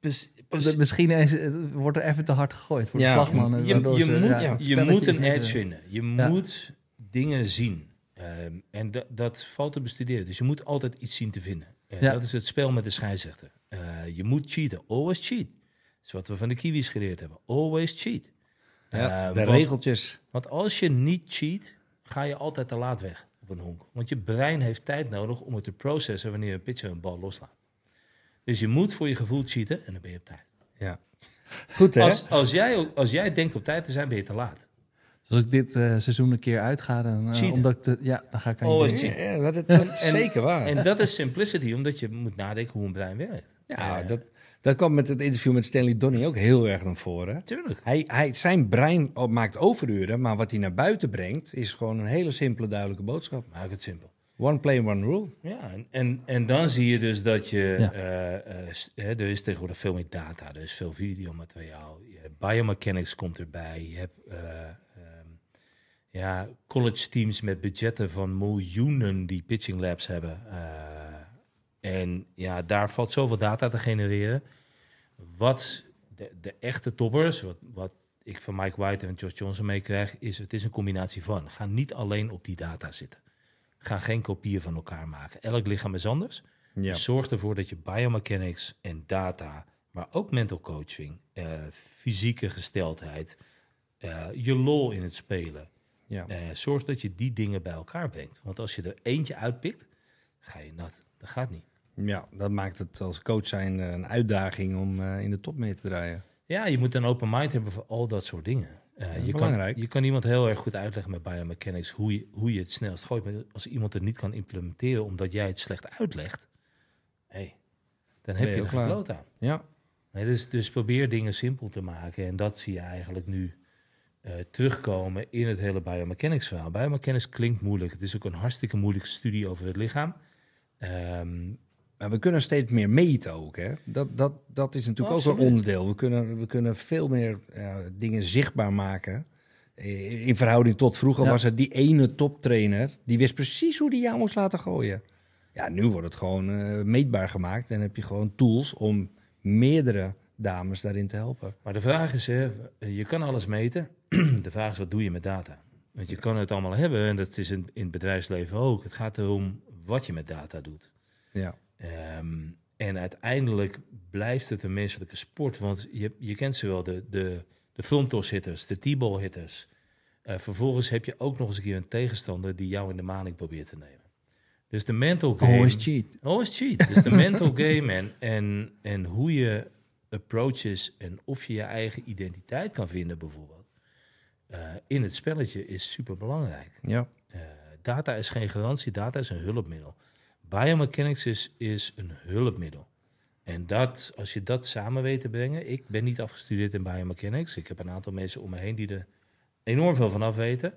Dus, misschien is, het wordt er even te hard gegooid voor Ja, de slagman. je, waardoor je ze, moet, ja, je moet een edge eh, vinden. Je Ja. moet dingen zien. Ehm, en da- dat valt te bestuderen. Dus je moet altijd iets zien te vinden. Eh, Ja. Dat is het spel met de scheidsrechter. Eh, je moet cheaten. Always cheat. Dat is wat we van de Kiwis geleerd hebben. Always cheat. Ja, Eh, de want- regeltjes. Want als je niet cheat, ga je altijd te laat weg een honk. Want je brein heeft tijd nodig om het te processen wanneer een pitcher een bal loslaat. Dus je moet voor je gevoel cheaten en dan ben je op tijd. Ja. Goed, hè? Als, als, jij, als jij denkt op tijd te zijn, ben je te laat. Dus als ik dit eh, seizoen een keer uitga, dan, eh, omdat ik te, ja, dan ga ik aan Oh, je. Ja, dat, dat is En- zeker waar. En dat is simplicity, omdat je moet nadenken hoe een brein werkt. ja, dat, dat kwam met het interview met Stanley Donny ook heel erg naar voren. Tuurlijk. Hij, hij, zijn brein maakt overuren, maar wat hij naar buiten brengt is gewoon een hele simpele, duidelijke boodschap. Maak het simpel. One play, one rule. Ja, en, en, en dan zie je dus dat je... Ja. eh, eh, er is tegenwoordig veel meer data. Er is veel videomateriaal. Biomechanics komt erbij. Je hebt eh, ehm, ja, college teams met budgetten van miljoenen die pitching labs hebben. En ja, daar valt zoveel data te genereren. Wat de, de echte toppers, wat, wat ik van Mike White en Josh Johnson meekrijg, is het is een combinatie van. Ga niet alleen op die data zitten. Ga geen kopieën van elkaar maken. Elk lichaam is anders. Ja. Dus zorg ervoor dat je biomechanics en data, maar ook mental coaching, eh, fysieke gesteldheid, eh, je lol in het spelen. Ja. eh, zorg dat je die dingen bij elkaar brengt. Want als je er eentje uitpikt, ga je nat. Dat gaat niet. Ja, dat maakt het als coach zijn eh, een uitdaging om eh, in de top mee te draaien. Ja, je moet een open mind hebben voor al dat soort dingen. Eh, je, belangrijk. kan, je kan iemand heel erg goed uitleggen met biomechanics hoe je, hoe je het snelst gooit. Maar als iemand het niet kan implementeren omdat jij het slecht uitlegt, hey, dan heb je er klaar. gekloot aan. Ja, Nee, dus, dus probeer dingen simpel te maken. En dat zie je eigenlijk nu terugkomen in het hele biomechanics verhaal. Biomechanics klinkt moeilijk. Het is ook een hartstikke moeilijke studie over het lichaam. Ehm, maar we kunnen steeds meer meten ook. Hè? Dat, dat, dat is natuurlijk ook Absoluut. een onderdeel. We kunnen, we kunnen veel meer eh, dingen zichtbaar maken. In verhouding tot vroeger Ja. was het die ene toptrainer... die wist precies hoe die jou moest laten gooien. Ja, nu wordt het gewoon eh, meetbaar gemaakt... en heb je gewoon tools om meerdere dames daarin te helpen. maar de vraag is, hè, je kan alles meten. [CLEARS THROAT] de vraag is, wat doe je met data? Want je kan het allemaal hebben en dat is in, in het bedrijfsleven ook. Het gaat erom wat je met data doet. Ja, Ehm, en uiteindelijk blijft het een menselijke sport. Want je, je kent ze wel, de, de, de de t-ball hitters. Eh, vervolgens heb je ook nog eens een keer een tegenstander die jou in de maling probeert te nemen. Dus de mental game... always cheat. Always cheat. Dus de mental [LAUGHS] game en, en, en hoe je approaches en of je je eigen identiteit kan vinden bijvoorbeeld. eh, in het spelletje is super belangrijk. Ja, Eh, data is geen garantie, data is een hulpmiddel. Biomechanics is, is een hulpmiddel. En dat, als je dat samen weet te brengen... Ik ben niet afgestudeerd in biomechanics. Ik heb een aantal mensen om me heen die er enorm veel van af weten.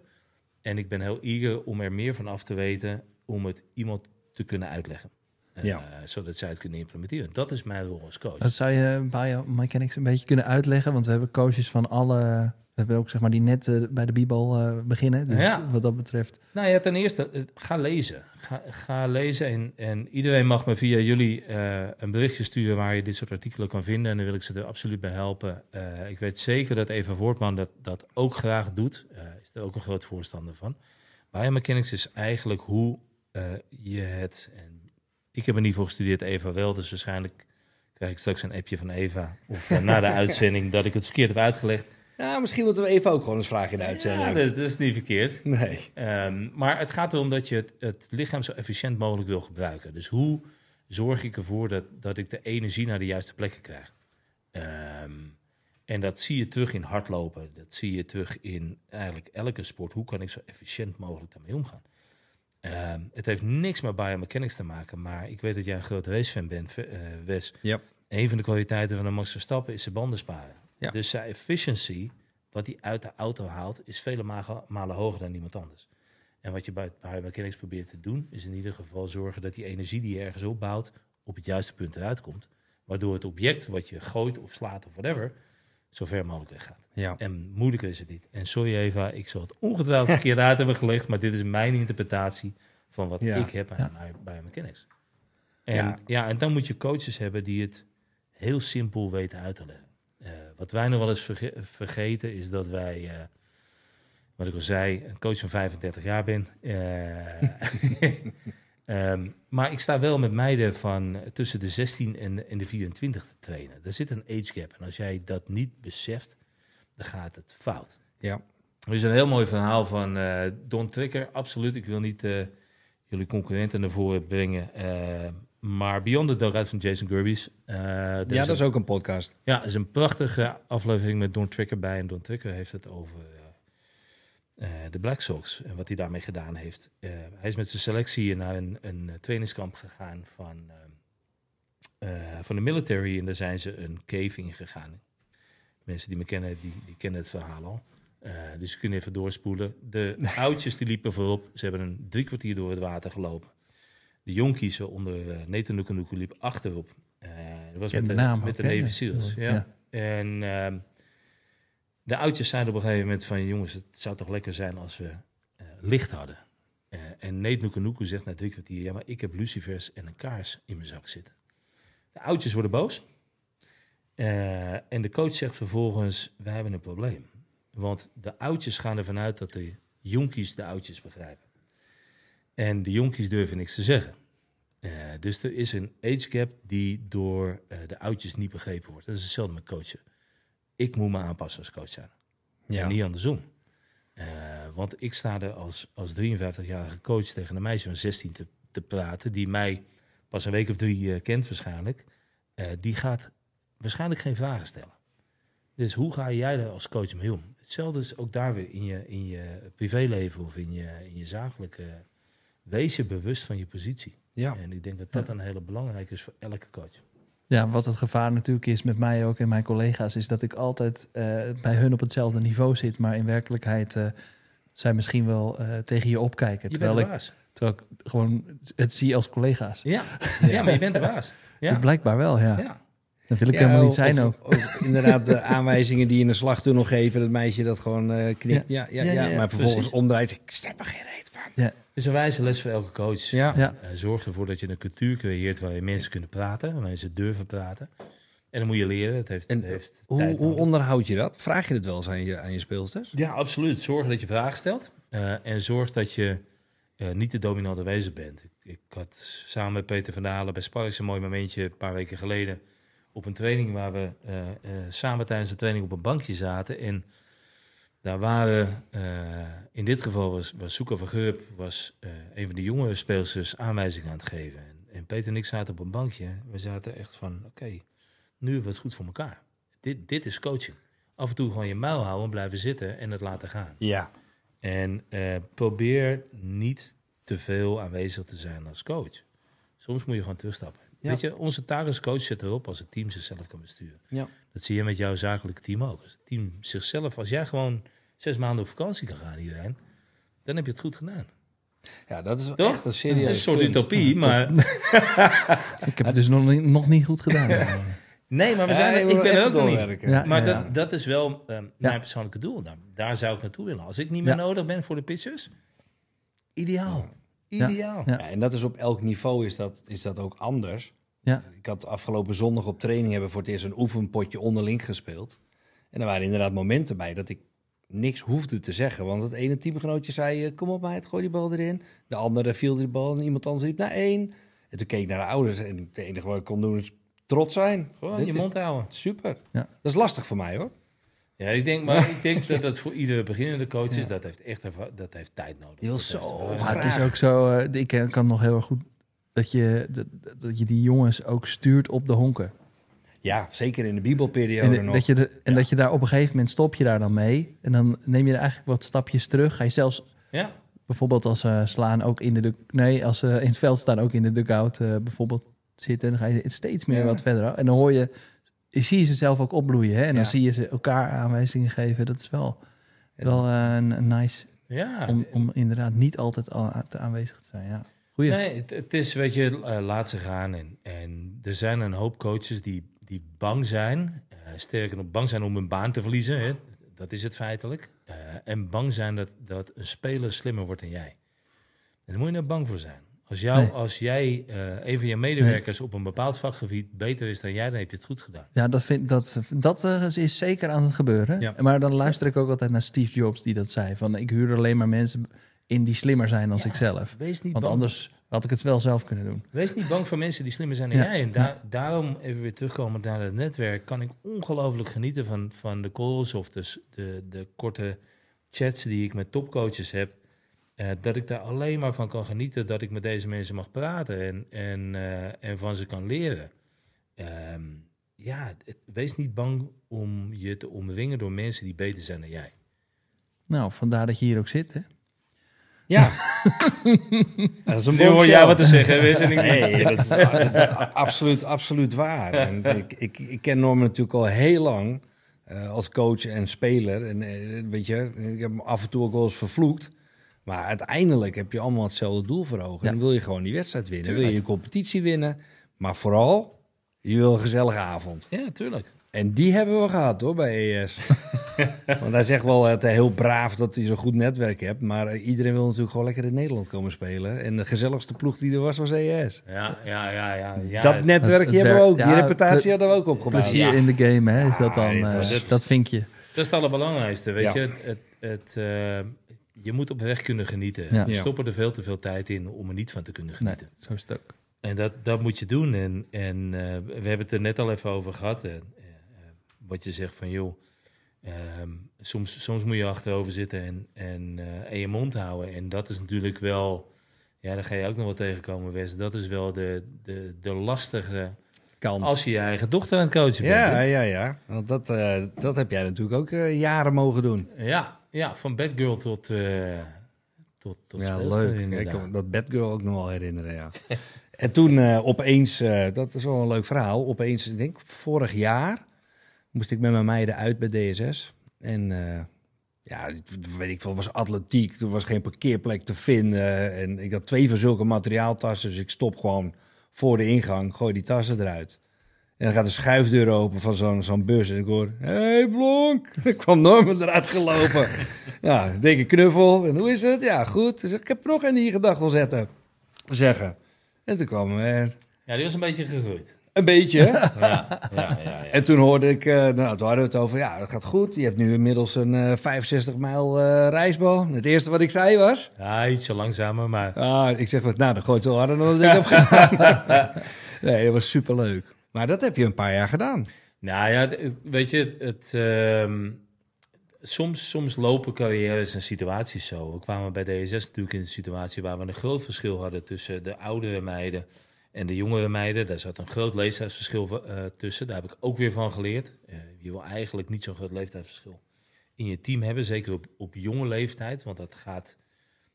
En ik ben heel eager om er meer van af te weten... om het iemand te kunnen uitleggen. Eh, zodat zij het kunnen implementeren. Dat is mijn rol als coach. Dat zou je biomechanics een beetje kunnen uitleggen, want we hebben coaches van alle... We hebben ook zeg maar die net bij de Bibel eh, beginnen. Dus Ja. wat dat betreft. Nou ja, ten eerste, eh, ga lezen. Ga, ga lezen en, en iedereen mag me via jullie eh, een berichtje sturen waar je dit soort artikelen kan vinden. En dan wil ik ze er absoluut bij helpen. Ik weet zeker dat Eva Voortman dat, dat ook graag doet. Is er ook een groot voorstander van. Biomechanics is eigenlijk hoe je het... En ik heb er niet voor gestudeerd, Eva wel. Dus waarschijnlijk krijg ik straks een appje van Eva. Of na de [LAUGHS] uitzending dat ik het verkeerd heb uitgelegd. Ja misschien moeten we even ook gewoon eens vragen in de uitzending. Ja, dat, dat is niet verkeerd. Nee. Ehm, maar het gaat erom dat je het, het lichaam zo efficiënt mogelijk wil gebruiken. Dus hoe zorg ik ervoor dat, dat ik de energie naar de juiste plekken krijg? Ehm, en dat zie je terug in hardlopen. Dat zie je terug in eigenlijk elke sport. Hoe kan ik zo efficiënt mogelijk daarmee omgaan? Ehm, het heeft niks met biomechanics te maken. Maar ik weet dat jij een groot racefan bent, eh, Wes. Ja. Een van de kwaliteiten van de Max Verstappen is zijn banden sparen. Ja. Dus zijn efficiency, wat hij uit de auto haalt, is vele malen, hoger dan iemand anders. En wat je bij biomechanics probeert te doen, is in ieder geval zorgen dat die energie die je ergens opbouwt, op het juiste punt eruit komt. Waardoor het object wat je gooit of slaat of whatever, zo ver mogelijk weggaat. Ja. En moeilijker is het niet. En sorry Eva, ik zal het ongetwijfeld verkeerd uit hebben gelegd, maar dit is mijn interpretatie van wat Ja. ik heb aan Ja. bij biomechanics. En, Ja. ja. en dan moet je coaches hebben die het heel simpel weten uit te leggen. Eh, wat wij nog wel eens verge- vergeten is dat wij, eh, wat ik al zei, een coach van 35 jaar ben. Eh, [LAUGHS] ehm, maar ik sta wel met meiden van tussen de 16 en, en de 24 te trainen. Er zit een age gap. En als jij dat niet beseft, dan gaat het fout. Ja. Er is een heel mooi verhaal van Don Tricker. Absoluut, ik wil niet jullie concurrenten naar voren brengen. Maar Beyond the Dugout van Jason Gerbies. eh, ja, is dat een- is ook een podcast. ja, is een prachtige aflevering met Don Tricker bij. En Don Tricker heeft het over eh, eh, de Black Sox en wat hij daarmee gedaan heeft. Hij is met zijn selectie naar een, een trainingskamp gegaan van, van de military. En daar zijn ze een cave ingegaan. Mensen die me kennen, die, die kennen het verhaal al. Dus ze kunnen even doorspoelen. De [LAUGHS] oudjes die liepen voorop. Ze hebben een drie kwartier door het water gelopen. De jonkies onder uh, Nathan Nukunuku liep achterop. Eh, dat was met de naam met de? Navy Seals. Ja. Ja. En ehm, de oudjes zeiden op een gegeven moment van... jongens, het zou toch lekker zijn als we eh, licht hadden. Eh, en Nate Nukunuku zegt na drie kwartier... ja, maar ik heb lucifers en een kaars in mijn zak zitten. De oudjes worden boos. Eh, en de coach zegt vervolgens... wij hebben een probleem. Want de oudjes gaan ervan uit dat de jonkies de oudjes begrijpen. En de jonkies durven niks te zeggen. Eh, dus er is een age gap die door eh, de oudjes niet begrepen wordt. Dat is hetzelfde met coachen. Ik moet me aanpassen als coach zijn. En niet andersom. Eh, want ik sta er als, als 53-jarige coach tegen een meisje van 16 te, te praten, die mij pas een week of drie kent waarschijnlijk. Die gaat waarschijnlijk geen vragen stellen. Dus hoe ga jij er als coach mee om? Hetzelfde is ook daar weer in je, in je privéleven of in je, in je zakelijke... Wees je bewust van je positie. Ja. En ik denk dat dat een hele belangrijke is voor elke coach. Ja, wat het gevaar natuurlijk is met mij ook en mijn collega's, is dat ik altijd eh, bij hun op hetzelfde niveau zit, maar in werkelijkheid eh, zij misschien wel eh, tegen je opkijken. Je terwijl, bent de ik, baas. terwijl ik gewoon het zie als collega's. Ja. [LAUGHS] ja, maar je bent de baas. Ja. Blijkbaar wel, ja. ja. Dat wil ik Ja, helemaal niet zijn of- ook. of inderdaad, de aanwijzingen die in de slagtunnel geven, dat meisje dat gewoon eh, knikt. Ja, ja, ja, Ja, ja, ja, maar vervolgens precies. omdraait. Ik snap er geen reet van. Dus een wijze les voor elke coach. Ja. Ja. Eh, zorg ervoor dat je een cultuur creëert waar je mensen kunnen praten, waar ze durven praten. En dan moet je leren. Het heeft, En het heeft Hoe, hoe onderhoud je dat? Vraag je het wel eens aan je, aan je speelsters? Ja, absoluut. Zorg dat je vragen stelt. Eh, en zorg dat je eh, niet de dominante wezen bent. Ik, ik had samen met Peter van Dalen bij Sparks een mooi momentje een paar weken geleden op een training waar we samen tijdens de training op een bankje zaten. En daar waren, eh, in dit geval was, was Soeka van Geurp, was eh, een van de jongere speelsters aanwijzingen aan het geven. En, en Peter en ik zaten op een bankje. We zaten echt van, oké, nu hebben we het goed voor elkaar. Dit, dit is coaching. Af en toe gewoon je muil houden, blijven zitten en het laten gaan. Ja. En eh, probeer niet te veel aanwezig te zijn als coach. Soms moet je gewoon terugstappen. Ja. Weet je, onze taak als coach zit erop als het team zichzelf kan besturen. Ja. Dat zie je met jouw zakelijke team ook. Als het team zichzelf, als jij gewoon zes maanden op vakantie kan gaan hierin, dan heb je het goed gedaan. ja, dat is Toch? echt een serieus een soort punt. utopie, maar [LAUGHS] Ik heb het dus nog niet, nog niet goed gedaan. nee, maar we Ja, zijn, er- ik ben er ook nog niet. Ja. Maar dat, dat is wel eh, Ja. mijn persoonlijke doel. Daar, daar zou ik naartoe willen. Als ik niet meer Ja. nodig ben voor de pitchers, ideaal. Ja. Ideaal. Ja. Ja, en dat is op elk niveau is dat, is dat ook anders. Ja. Ik had afgelopen zondag op training hebben we voor het eerst een oefenpotje onderling gespeeld. En er waren inderdaad momenten bij dat ik niks hoefde te zeggen. Want het ene teamgenootje zei, eh, kom op meid, gooi die bal erin. De andere viel die bal en iemand anders riep naar één. En toen keek ik naar de ouders en het enige wat ik kon doen is trots zijn. Gewoon Dit je mond houden. Super. Ja. Dat is lastig voor mij hoor. Ja, ik denk, maar ik denk dat dat voor iedere beginnende coach is. Ja. Dat heeft echt dat heeft tijd nodig. Heeft zo. Maar het is ook zo, eh, ik kan nog heel erg goed dat je, dat, dat je die jongens ook stuurt op de honken. Ja, zeker in de bibelperiode En, nog. dat je de, en Ja. dat je daar op een gegeven moment stop je daar dan mee. En dan neem je er eigenlijk wat stapjes terug. Ga je zelfs Ja, bijvoorbeeld als ze slaan ook in de... Nee, als ze in het veld staan ook in de dugout eh, bijvoorbeeld zitten. Dan ga je steeds meer Ja. wat verder. En dan hoor je... Je zie je ze zelf ook opbloeien. Hè? En dan zie je ze elkaar aanwijzingen geven. Dat is wel, wel eh, een, een nice... ja. Om, om inderdaad niet altijd al te aanwezig te zijn. Ja. Goeie. Nee, het, het is, weet je, eh, laat ze gaan. En, en er zijn een hoop coaches die, die bang zijn. eh, sterker nog, bang zijn om hun baan te verliezen. Hè. Dat is het feitelijk. Eh, en bang zijn dat, dat een speler slimmer wordt dan jij. En daar moet je er bang voor zijn. Als, jou, Nee. als jij, eh, een van je medewerkers op een bepaald vakgebied beter is dan jij, dan heb je het goed gedaan. Ja, dat, vind, dat, dat is zeker aan het gebeuren. Ja. Maar dan luister ik ook altijd naar Steve Jobs die dat zei. Van ik huur alleen maar mensen in die slimmer zijn dan Ja. ik zelf. Wees niet, Want bang. anders had ik het wel zelf kunnen doen. Wees niet bang voor mensen die slimmer zijn dan Ja. jij. En daar, daarom, even weer terugkomen naar het netwerk, kan ik ongelooflijk genieten van, van de calls of de, s- de, de korte chats die ik met topcoaches heb. Eh, dat ik daar alleen maar van kan genieten dat ik met deze mensen mag praten en, en, eh, en van ze kan leren. Ehm, ja, het- wees niet bang om je te omringen door mensen die beter zijn dan jij. Nou, vandaar dat je hier ook zit. Hè? Ja. [LAUGHS] dat is een Nu hoor jij wat te zeggen, wees er niet Nee, dat is, dat is absoluut, absoluut waar. En ik, ik, ik ken Norman natuurlijk al heel lang eh, als coach en speler. En eh, weet je, ik heb hem af en toe ook wel eens vervloekt. Maar uiteindelijk heb je allemaal hetzelfde doel voor ogen. Ja. Dan wil je gewoon die wedstrijd winnen. Dan wil je je competitie winnen. Maar vooral, je wil een gezellige avond. Ja, tuurlijk. En die hebben we gehad hoor, bij ES. [LAUGHS] Want hij zegt wel het, heel braaf dat hij zo'n goed netwerk hebt. Maar eh, iedereen wil natuurlijk gewoon lekker in Nederland komen spelen. En de gezelligste ploeg die er was, was ES. Ja, ja, ja. ja, ja dat netwerkje het hebben we ook. Die ja, reputatie hadden we ook opgebouwd. Plezier Ja. in de game, hè, is dat Ja, dan. eh, was- dat vinkje. Dat is het allerbelangrijkste, weet Ja. je. Het, het, het, eh, je moet op weg kunnen genieten. Ja. We Ja. stoppen er veel te veel tijd in om er niet van te kunnen Nee, genieten. zo is het ook. En dat, dat moet je doen. En, en eh, we hebben het er net al even over gehad. En, eh, eh, wat je zegt van, joh, ehm, soms, soms moet je achterover zitten en, en, eh, en je mond houden. En dat is natuurlijk wel, ja, daar ga je ook nog wel tegenkomen, Wes. Dat is wel de, de, de lastige, Kant. als je je eigen dochter aan het coachen bent. ja, hè? ja, ja. Want dat, eh, dat heb jij natuurlijk ook eh, jaren mogen doen. Ja, ja, van bad girl tot, tot, tot ja, leuk. Ik kan dat Batgirl ook nog wel herinneren, ja. [LAUGHS] en toen opeens, dat is wel een leuk verhaal, opeens, ik denk vorig jaar, moest ik met mijn meiden uit bij DSS. En eh, ja, weet ik veel, was atletiek, er was geen parkeerplek te vinden. En ik had twee van zulke materiaaltassen, dus ik stop gewoon voor de ingang, gooi die tassen eruit. En dan gaat de schuifdeur open van zo'n zo'n bus en ik hoor, hey Blonk. [LAUGHS] Ik kwam Norman eruit gelopen. [LAUGHS] ja, dikke knuffel. En hoe is het? Ja, goed. Dus ik heb nog een je gedag wil zetten. Zeggen. En toen kwam er Ja, die was een beetje gegroeid. Een beetje. Ja, ja, ja. ja. En toen hoorde ik, eh, nou, toen hadden we het over, ja, dat gaat goed. Je hebt nu inmiddels een eh 65 mijl eh reisbal. Het eerste wat ik zei was, Ja, ietsje langzamer, maar ah, ik zeg, wat, nou, dan gooit het wel harder dan ik heb gedaan. [LAUGHS] nee, dat was superleuk. Maar dat heb je een paar jaar gedaan. Nou ja, weet je, het, ehm, soms, soms lopen carrières en situaties zo. We kwamen bij DSS natuurlijk in een situatie waar we een groot verschil hadden tussen de oudere meiden en de jongere meiden. Daar zat een groot leeftijdsverschil eh, tussen. Daar heb ik ook weer van geleerd. Eh, je wil eigenlijk niet zo'n groot leeftijdsverschil in je team hebben, zeker op, op jonge leeftijd, want dat gaat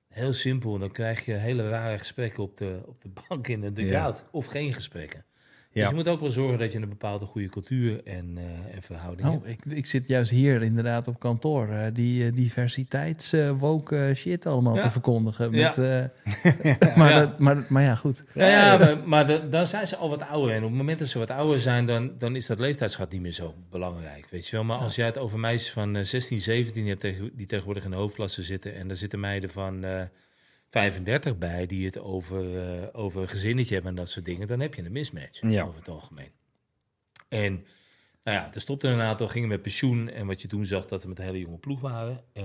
heel simpel. Dan krijg je hele rare gesprekken op de, op de bank in de dugout of geen gesprekken. Ja. Dus je moet ook wel zorgen dat je een bepaalde goede cultuur en, eh, en verhouding Oh, hebt. ik, ik zit juist hier inderdaad op kantoor eh, die uh, diversiteits woke shit allemaal Ja. te verkondigen. Met, [LAUGHS] [LAUGHS] maar, Ja. Dat, maar, maar ja, goed. Ja, ja, maar, maar da- dan zijn ze al wat ouder. En op het moment dat ze wat ouder zijn, dan, dan is dat leeftijdsgat niet meer zo belangrijk. Weet je wel? Maar als jij het over meisjes van eh, 16, 17 hebt die tegenwoordig in de hoofdklasse zitten. En daar zitten meiden van 35 bij die het over, eh, over een gezinnetje hebben en dat soort dingen. Dan heb je een mismatch Ja. over het algemeen. En nou ja, er stopte een aantal, gingen met pensioen. En wat je toen zag, dat we met een hele jonge ploeg waren. Eh,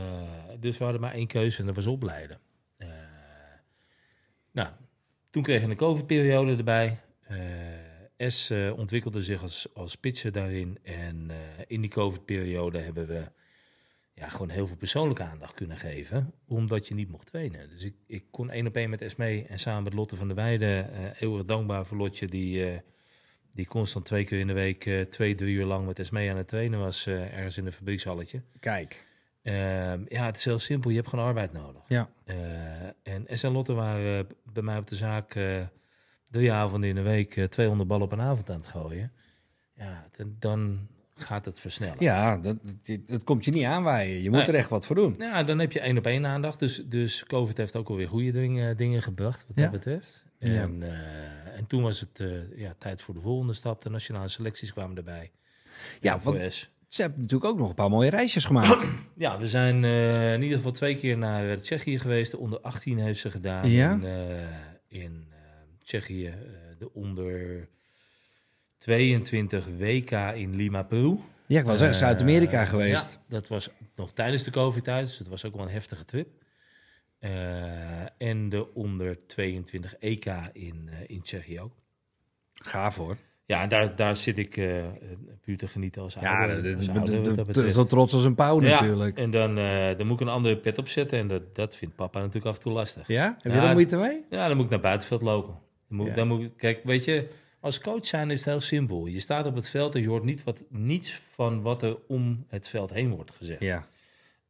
dus we hadden maar één keuze en dat was opleiden. Eh, nou, toen kregen we een COVID-periode erbij. S ontwikkelde zich als, als pitcher daarin. En in die COVID-periode hebben we ja, gewoon heel veel persoonlijke aandacht kunnen geven. Omdat je niet mocht trainen. Dus ik, ik kon één op één met S mee. En samen met Lotte van der Weijden. eh eeuwig dankbaar voor Lotje. Die, eh, die constant twee keer in de week, eh, twee, drie uur lang met S mee aan het trainen was. ergens in een fabriekshalletje. Kijk. Ehm, ja, het is heel simpel. Je hebt gewoon arbeid nodig. Ja. En S en Lotte waren bij mij op de zaak drie avonden in de week eh, 200 ballen op een avond aan het gooien. Ja, dan, dan gaat het versnellen. Ja, dat, dat, dat komt je niet aanwaaien. Je moet Nee. er echt wat voor doen. Ja, dan heb je één op één aandacht. Dus, dus COVID heeft ook alweer goede dingen, dingen gebracht wat Ja. dat betreft. Ja. En, eh, en toen was het eh, ja, tijd voor de volgende stap. De nationale selecties kwamen erbij. Ja, want-. Ze hebben natuurlijk ook nog een paar mooie reisjes gemaakt. [CLEARS THROAT] Ja, we zijn eh, in ieder geval twee keer naar eh, Tsjechië geweest. De onder 18 heeft ze gedaan. Ja? In, eh, in eh, Tsjechië. eh, de onder 22 WK in Lima, Peru. Ja, ik was in Eh, Zuid-Amerika geweest. Ja, dat was nog tijdens de COVID-tijd. Dus het was ook wel een heftige trip. Eh, en de onder 22 EK in, eh, in Tsjechië ook. Gaaf hoor. Ja, en daar, daar zit ik eh, eh, puur te genieten als Ja, ouder. dat, als dat, ouder dat, betreft. zo trots als een pauw Ja, natuurlijk. En dan, eh, dan moet ik een andere pet opzetten. En dat, dat vindt papa natuurlijk af en toe lastig. Ja? Heb Ja, je er moeite mee? Ja, dan moet ik naar buitenveld lopen. Dan moet, Ja. dan moet, kijk, weet je, als coach zijn is het heel simpel. Je staat op het veld en je hoort niet wat, niets van wat er om het veld heen wordt gezegd. Ja.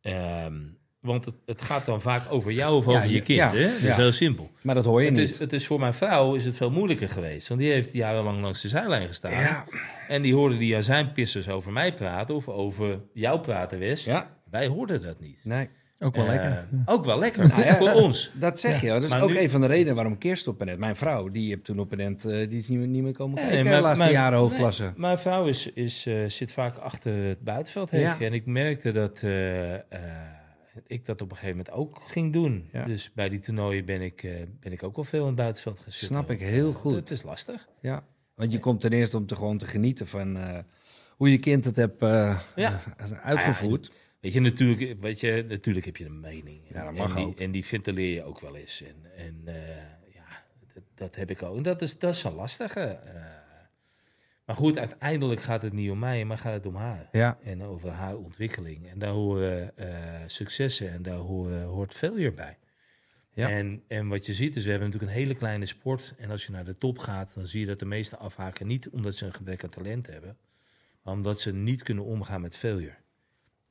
Ehm, want het, het gaat dan vaak over jou of Ja, over je kind. ja, hè? Dat ja. is heel simpel. Maar dat hoor je Het niet. is, het is voor mijn vrouw is het veel moeilijker geweest. Want die heeft jarenlang langs de zijlijn gestaan. ja. En die hoorde die aan zijn pissers over mij praten of over jou praten, Wes. ja. Wij hoorden dat niet. Nee. Ook wel Eh, lekker. Ook wel lekker. Nou ja, [LAUGHS] voor ons. Dat zeg je. Dat is maar ook nu- een van de redenen waarom op net. Mijn vrouw, die heb toen op een net, eh, die is niet meer, niet meer komen Nee, kijken. mijn- de laatste mijn- jaren hoofdklasse. nee, mijn vrouw is, is, eh, zit vaak achter het buitenveldhek. Ja. En ik merkte dat eh, eh, ik dat op een gegeven moment ook ging doen. Ja. Dus bij die toernooien ben ik, eh, ben ik ook wel veel in het buitenveld gaan zitten. Snap ik heel Eh, goed. Het is lastig. Ja. Want je komt ten eerste om te gewoon te genieten van eh, hoe je kind het hebt eh, Ja. eh, uitgevoerd. Weet je, natuurlijk, weet je, natuurlijk heb je een mening. Ja, dat En- mag en die, ook. En die ventileer je ook wel eens. En, en eh, ja, dat, dat heb ik ook. En dat is, dat is een lastige. eh. maar goed, uiteindelijk gaat het niet om mij, maar gaat het om haar. Ja, En over haar ontwikkeling. En daar horen eh, successen en daar horen, hoort failure bij. Ja. En, en wat je ziet is, we hebben natuurlijk een hele kleine sport. En als je naar de top gaat, dan zie je dat de meesten afhaken. Niet omdat ze een gebrek aan talent hebben, maar omdat ze niet kunnen omgaan met failure.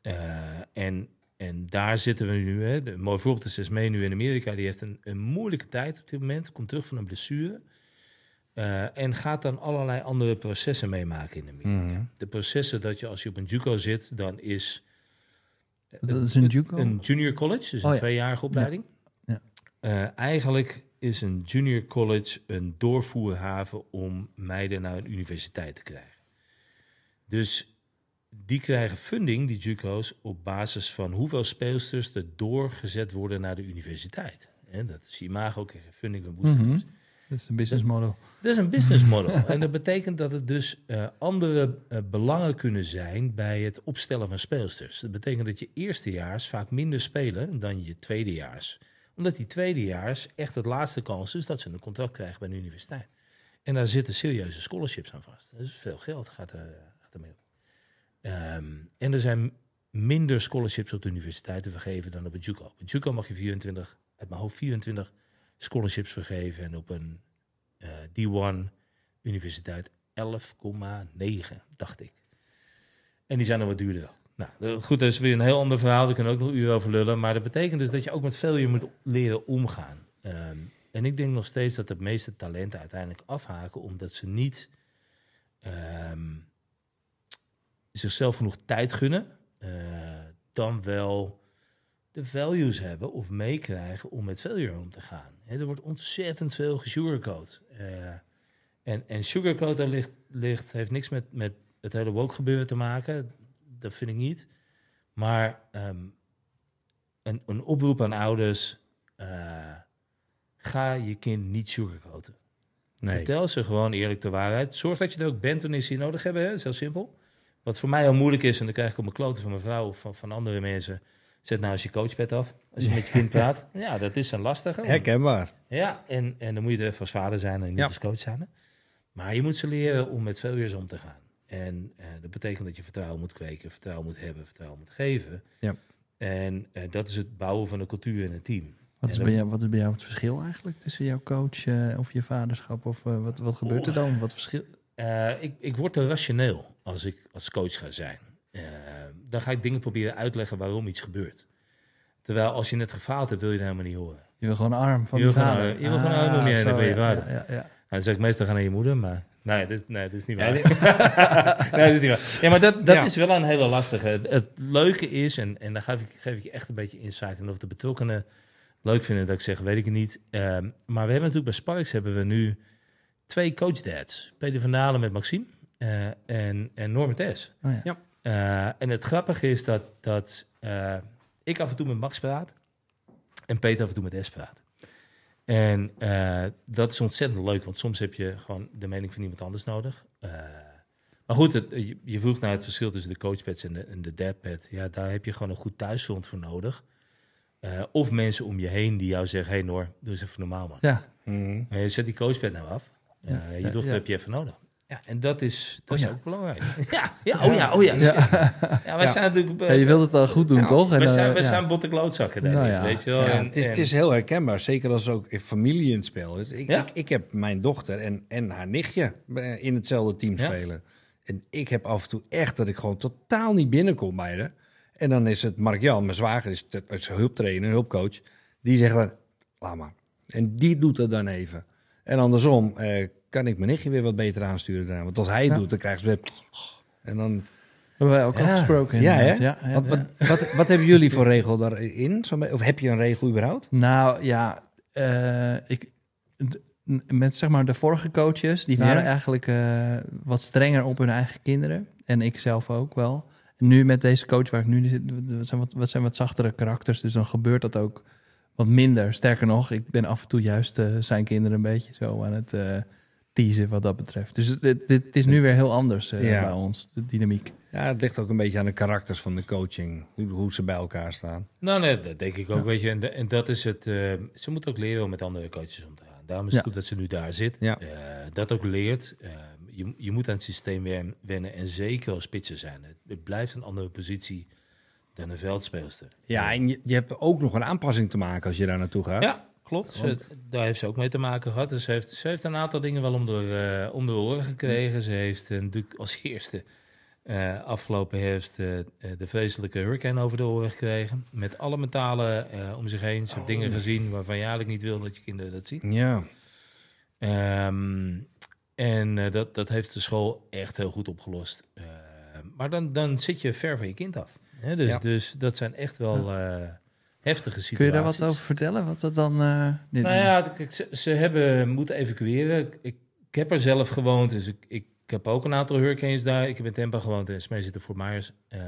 Eh, en, en daar zitten we nu. Hè. De, een mooi voorbeeld is Esmee nu in Amerika. Die heeft een, een moeilijke tijd op dit moment. Komt terug van een blessure. Eh, en gaat dan allerlei andere processen meemaken in Amerika. Mhm. De processen dat je als je op een JUCO zit, dan is Dat is een JUCO? een junior college, dus een Oh ja. tweejarige opleiding. Ja. Eh, eigenlijk is een junior college een doorvoerhaven om meiden naar een universiteit te krijgen. Dus die krijgen funding, die JUCO's, op basis van hoeveel speelsters er doorgezet worden naar de universiteit. En dat is Imago krijgt funding en bootstraps. Mhm. Dat is een business model. Dat is een business model. [LAUGHS] en dat betekent dat het dus eh, andere eh, belangen kunnen zijn bij het opstellen van speelsters. Dat betekent dat je eerstejaars vaak minder spelen dan je tweedejaars. Omdat die tweedejaars echt het laatste kans is dat ze een contract krijgen bij een universiteit. En daar zitten serieuze scholarships aan vast. Dus veel geld gaat er, gaat er mee op. Ehm, en er zijn minder scholarships op de universiteiten vergeven dan op het JUCO. Op het JUCO mag je 24, uit mijn hoofd 24 scholarships vergeven. En op een eh, D1 universiteit 11,9, dacht ik. En die zijn dan wat duurder. Nou, goed, dat is weer een heel ander verhaal. Daar kunnen ook nog uren over lullen. Maar dat betekent dus dat je ook met failure moet leren omgaan. Ehm, en ik denk nog steeds dat de meeste talenten uiteindelijk afhaken... omdat ze niet ehm, zichzelf genoeg tijd gunnen... eh, dan wel de values hebben of meekrijgen om met failure om te gaan. Er wordt ontzettend veel gesugarcoat. Eh en, en sugarcoaten ligt, ligt, heeft niks met, met het hele woke gebeuren te maken. Dat vind ik niet. Maar ehm, een, een oproep aan ouders... eh, ga je kind niet sugarcoaten. nee. Vertel ze gewoon eerlijk de waarheid. Zorg dat je er ook bent wanneer ze je nodig hebben. Hè? Dat is heel simpel. Wat voor mij heel moeilijk is, en dan krijg ik op mijn kloten van mijn vrouw of van, van andere mensen. Zet nou eens je coachpad af als je met je kind praat. [LAUGHS] Ja, dat is een lastige. Herkenbaar. Ja, en, en dan moet je er even als vader zijn en niet Ja. als coach zijn. Maar je moet ze leren om met failures om te gaan. En eh, dat betekent dat je vertrouwen moet kweken, vertrouwen moet hebben, vertrouwen moet geven. Ja. En eh, dat is het bouwen van een cultuur en een team. Wat is, bij jou, wat is bij jou het verschil eigenlijk tussen jouw coach eh, of je vaderschap? Of wat, wat gebeurt er dan? Wat verschil? Eh, ik, ik word te rationeel als ik als coach ga zijn. Eh, dan ga ik dingen proberen uitleggen waarom iets gebeurt. Terwijl als je net gefaald hebt, wil je het helemaal niet horen. Je wil gewoon een arm van Je vader. je wil gewoon een arm om je heen zo, van je ja, vader. Ja, ja, ja. Nou, dan zeg ik meestal ga naar je moeder, maar nee, dit, nee, dit is niet waar. dit- [LAUGHS] nee, dat is niet waar. Ja, maar dat, dat Ja. is wel een hele lastige. Het, het leuke is, en, en daar geef ik, geef ik je echt een beetje insight in of de betrokkenen leuk vinden dat ik zeg, weet ik het niet. Ehm, maar we hebben natuurlijk bij Sparks hebben we nu twee coachdads. Peter van Dalen met Maxime eh, en, en Norman Tess. Oh, ja. Ja. Eh, en het grappige is dat, dat eh, ik af en toe met Max praat en Peter af en toe met S praat. En eh, dat is ontzettend leuk, want soms heb je gewoon de mening van iemand anders nodig. Eh, maar goed, het, je, je vroeg naar het verschil tussen de coachpads en de, en de dadpad. Ja, daar heb je gewoon een goed thuisfront voor nodig. Eh, of mensen om je heen die jou zeggen, hey Noor, doe eens even normaal man. Ja. Maar je zet die coachpad nou af. Ja, je dochter ja. heb je even nodig. Ja, en dat is, dat Oh, is ja. ook belangrijk. [LAUGHS] ja, ja, oh ja, oh ja. Ja, Ja. wij Ja. zijn natuurlijk... Ja, je wilt het al goed doen, Ja, toch? En, we zijn, eh, zijn botte klootzakken daarin, Nou ja. weet je wel. Ja, En- het, is, en- het is heel herkenbaar, zeker als ook familie in het spel is. Ik, Ja. ik, ik heb mijn dochter en, en haar nichtje eh, in hetzelfde team Ja. spelen. En ik heb af en toe echt dat ik gewoon totaal niet binnenkom bij haar. En dan is het Mark-Jan, mijn zwager, is, is hulptrainer, hulpcoach. Die zegt dan, laat maar. En die doet het dan even. En andersom eh, kan ik mijn nichtje weer wat beter aansturen. daarna. Want als hij het doet, dan krijgt ze weer... En dan, hebben wij ook al Ja. gesproken. Ja, inderdaad. hè? Ja, wat, wat, wat, wat hebben jullie voor regel daarin? Of heb je een regel überhaupt? Nou ja, eh, ik, met zeg maar de vorige coaches, die waren Ja. eigenlijk eh, wat strenger op hun eigen kinderen. En ik zelf ook wel. Nu met deze coach waar ik nu zit, wat zijn wat, wat zijn wat zachtere karakters. Dus dan gebeurt dat ook wat minder. Sterker nog, ik ben af en toe juist eh, zijn kinderen een beetje zo aan het... eh, teasen wat dat betreft. Dus dit, dit is nu weer heel anders eh, Ja. bij ons, de dynamiek. Ja, het ligt ook een beetje aan de karakters van de coaching. Hoe, hoe ze bij elkaar staan. Nou, nee, dat denk ik ook, Ja. weet je. En, de- en dat is het. eh, ze moet ook leren om met andere coaches om te gaan. Daarom is het Ja. goed dat ze nu daar zit. Ja. Eh, dat ook leert. Je, je moet aan het systeem wen- wennen. En zeker als pitcher zijn. Het, het blijft een andere positie dan een veldspeelster. Ja, en je, je hebt ook nog een aanpassing te maken als je daar naartoe gaat. Ja, klopt. Ze- daar heeft ze ook mee te maken gehad. Dus ze heeft, ze heeft een aantal dingen wel om de, eh, om de oren gekregen. Ze heeft natuurlijk als eerste eh, afgelopen herfst eh, de vreselijke hurricane over de oren gekregen. Met alle metalen eh, om zich heen. Ze heeft dingen gezien waarvan je eigenlijk niet wil dat je kinderen dat zien. Ja. Ehm, en dat, dat heeft de school echt heel goed opgelost. Eh, maar dan, dan zit je ver van je kind af. Hè? Dus, Ja. dus dat zijn echt wel eh, heftige situaties. Kun je daar wat over vertellen? Wat dat dan... dit- Nou ja, kijk, ze, ze hebben moeten evacueren. Ik, ik heb er zelf gewoond, dus ik, ik heb ook een aantal hurricanes daar. Ik heb in Tampa gewoond en Smee zit er voor Myers. Eh,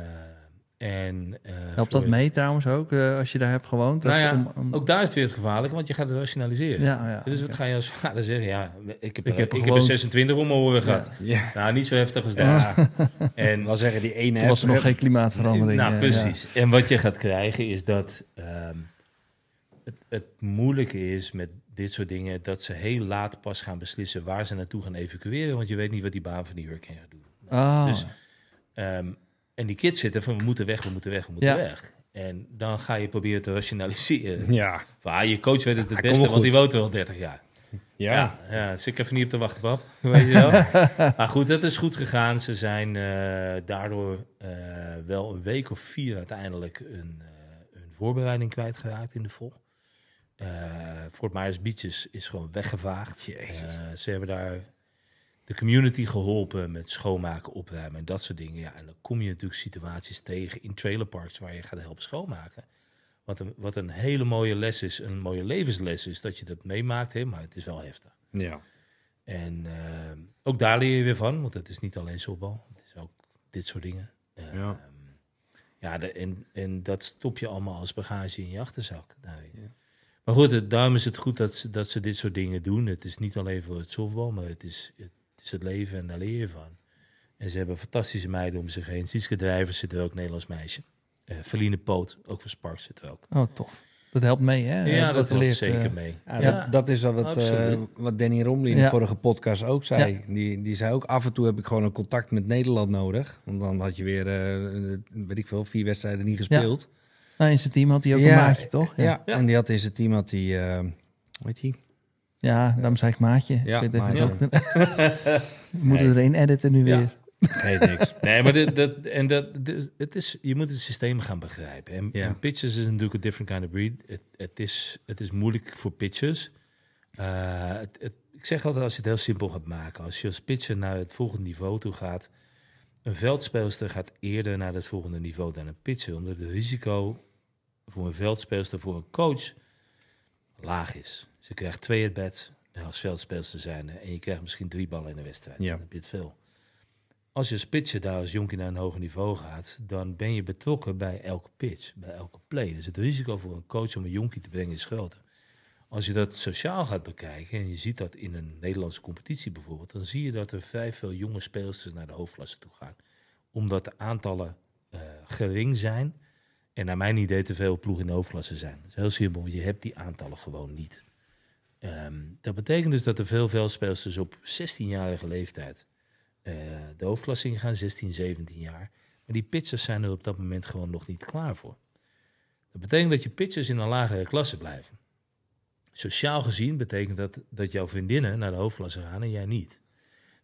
en, eh, Helpt voor- dat mee trouwens ook, eh, als je daar hebt gewoond? Dat Nou ja, om- om- Ook daar is het weer het gevaarlijke, want je gaat het rationaliseren. ja, ja, Dus wat ga je als vader zeggen? Ja, ik heb, Ik ik heb ik heb gewoond. 26 om mijn oren gehad. ja. Nou, niet zo heftig als dat. Ja. [LAUGHS] En Wel zeggen, die ene Toen was er nog geen klimaatverandering. Nou, eh, precies. En wat je gaat krijgen is dat ehm, het, het moeilijke is met dit soort dingen dat ze heel laat pas gaan beslissen waar ze naartoe gaan evacueren, want je weet niet wat die baan van die hurricane gaat doen. ja. Oh, Dus- Ehm, en die kids zitten van we moeten weg, we moeten weg, we moeten Ja. weg. En dan ga je proberen te rationaliseren. [LAUGHS] Ja. Van, ah, je coach weet het het Hij beste, wel want die woont er al 30 jaar. Ja. Ja, ja zit ik even niet op te wachten, pap. [LAUGHS] Weet je wel? [LAUGHS] maar goed, dat is goed gegaan. Ze zijn eh, daardoor eh, wel een week of vier uiteindelijk een, eh, een voorbereiding kwijtgeraakt in de vol. Eh Fort Myers Beaches is gewoon weggevaagd. Jezus. Ze hebben daar de community geholpen met schoonmaken, opruimen en dat soort dingen. Ja, en dan kom je natuurlijk situaties tegen in trailerparks waar je gaat helpen schoonmaken. Wat een, wat een hele mooie les is, een mooie levensles is dat je dat meemaakt, hè, maar het is wel heftig. Ja. En eh, ook daar leer je weer van, want het is niet alleen softbal, het is ook dit soort dingen. Eh, Ja. ja, de, en, en dat stop je allemaal als bagage in je achterzak. Maar goed, het, daarom is het goed dat ze, dat ze dit soort dingen doen. Het is niet alleen voor het softbal, maar het is het, is het leven en daar leer je van. En ze hebben fantastische meiden om zich heen. Sietske Drijvers zit er ook, Nederlands meisje. Eh Feline Poot, ook van Sparks, zit er ook. oh, tof. Dat helpt mee, hè? ja, dat helpt leert, zeker eh, mee. Ja, Ja. Dat, dat is al wat, eh, wat Danny Romley in de Ja. vorige podcast ook zei. Die, die zei ook, af en toe heb ik gewoon een contact met Nederland nodig. Want dan had je weer, eh, weet ik veel, vier wedstrijden niet gespeeld. Nou, in zijn team had hij ook Ja, een maatje, toch? Ja, Ja, Ja. en die had in zijn team, had die, eh weet je, ja daarom zei ik maatje. Ja, ik weet even [LAUGHS] We moeten er één editen nu weer. geeft niks. [LAUGHS] Nee, maar dit, dat, en dat, dit- het is, je moet het systeem gaan begrijpen. En, Ja. en pitchers is natuurlijk een different kind of breed. Het, het, is, het is moeilijk voor pitchers. Eh, het, het- ik zeg altijd als je het heel simpel gaat maken. Als je als pitcher naar het volgende niveau toe gaat. Een veldspeelster gaat eerder naar het volgende niveau dan een pitcher. Omdat het risico voor een veldspeelster, voor een coach, laag is. Ze krijgt twee at-bats als veldspeelster zijn. En je krijgt misschien drie ballen in de wedstrijd. Ja. Dan heb je het veel. Als je als pitcher daar als jonkie naar een hoger niveau gaat, dan ben je betrokken bij elke pitch, bij elke play. Dus het risico voor een coach om een jonkie te brengen is groter. Als je dat sociaal gaat bekijken, en je ziet dat in een Nederlandse competitie bijvoorbeeld, dan zie je dat er vrij veel jonge speelsters naar de hoofdklasse toe gaan. Omdat de aantallen eh, gering zijn en naar mijn idee te veel ploegen in de hoofdklasse zijn. Dat is heel simpel, want je hebt die aantallen gewoon niet. Ehm, dat betekent dus dat er veel veldspeelsters op 16-jarige leeftijd eh, de hoofdklasse ingaan, 16, 17 jaar. Maar die pitchers zijn er op dat moment gewoon nog niet klaar voor. Dat betekent dat je pitchers in een lagere klasse blijven. Sociaal gezien betekent dat dat jouw vriendinnen naar de hoofdklasse gaan en jij niet.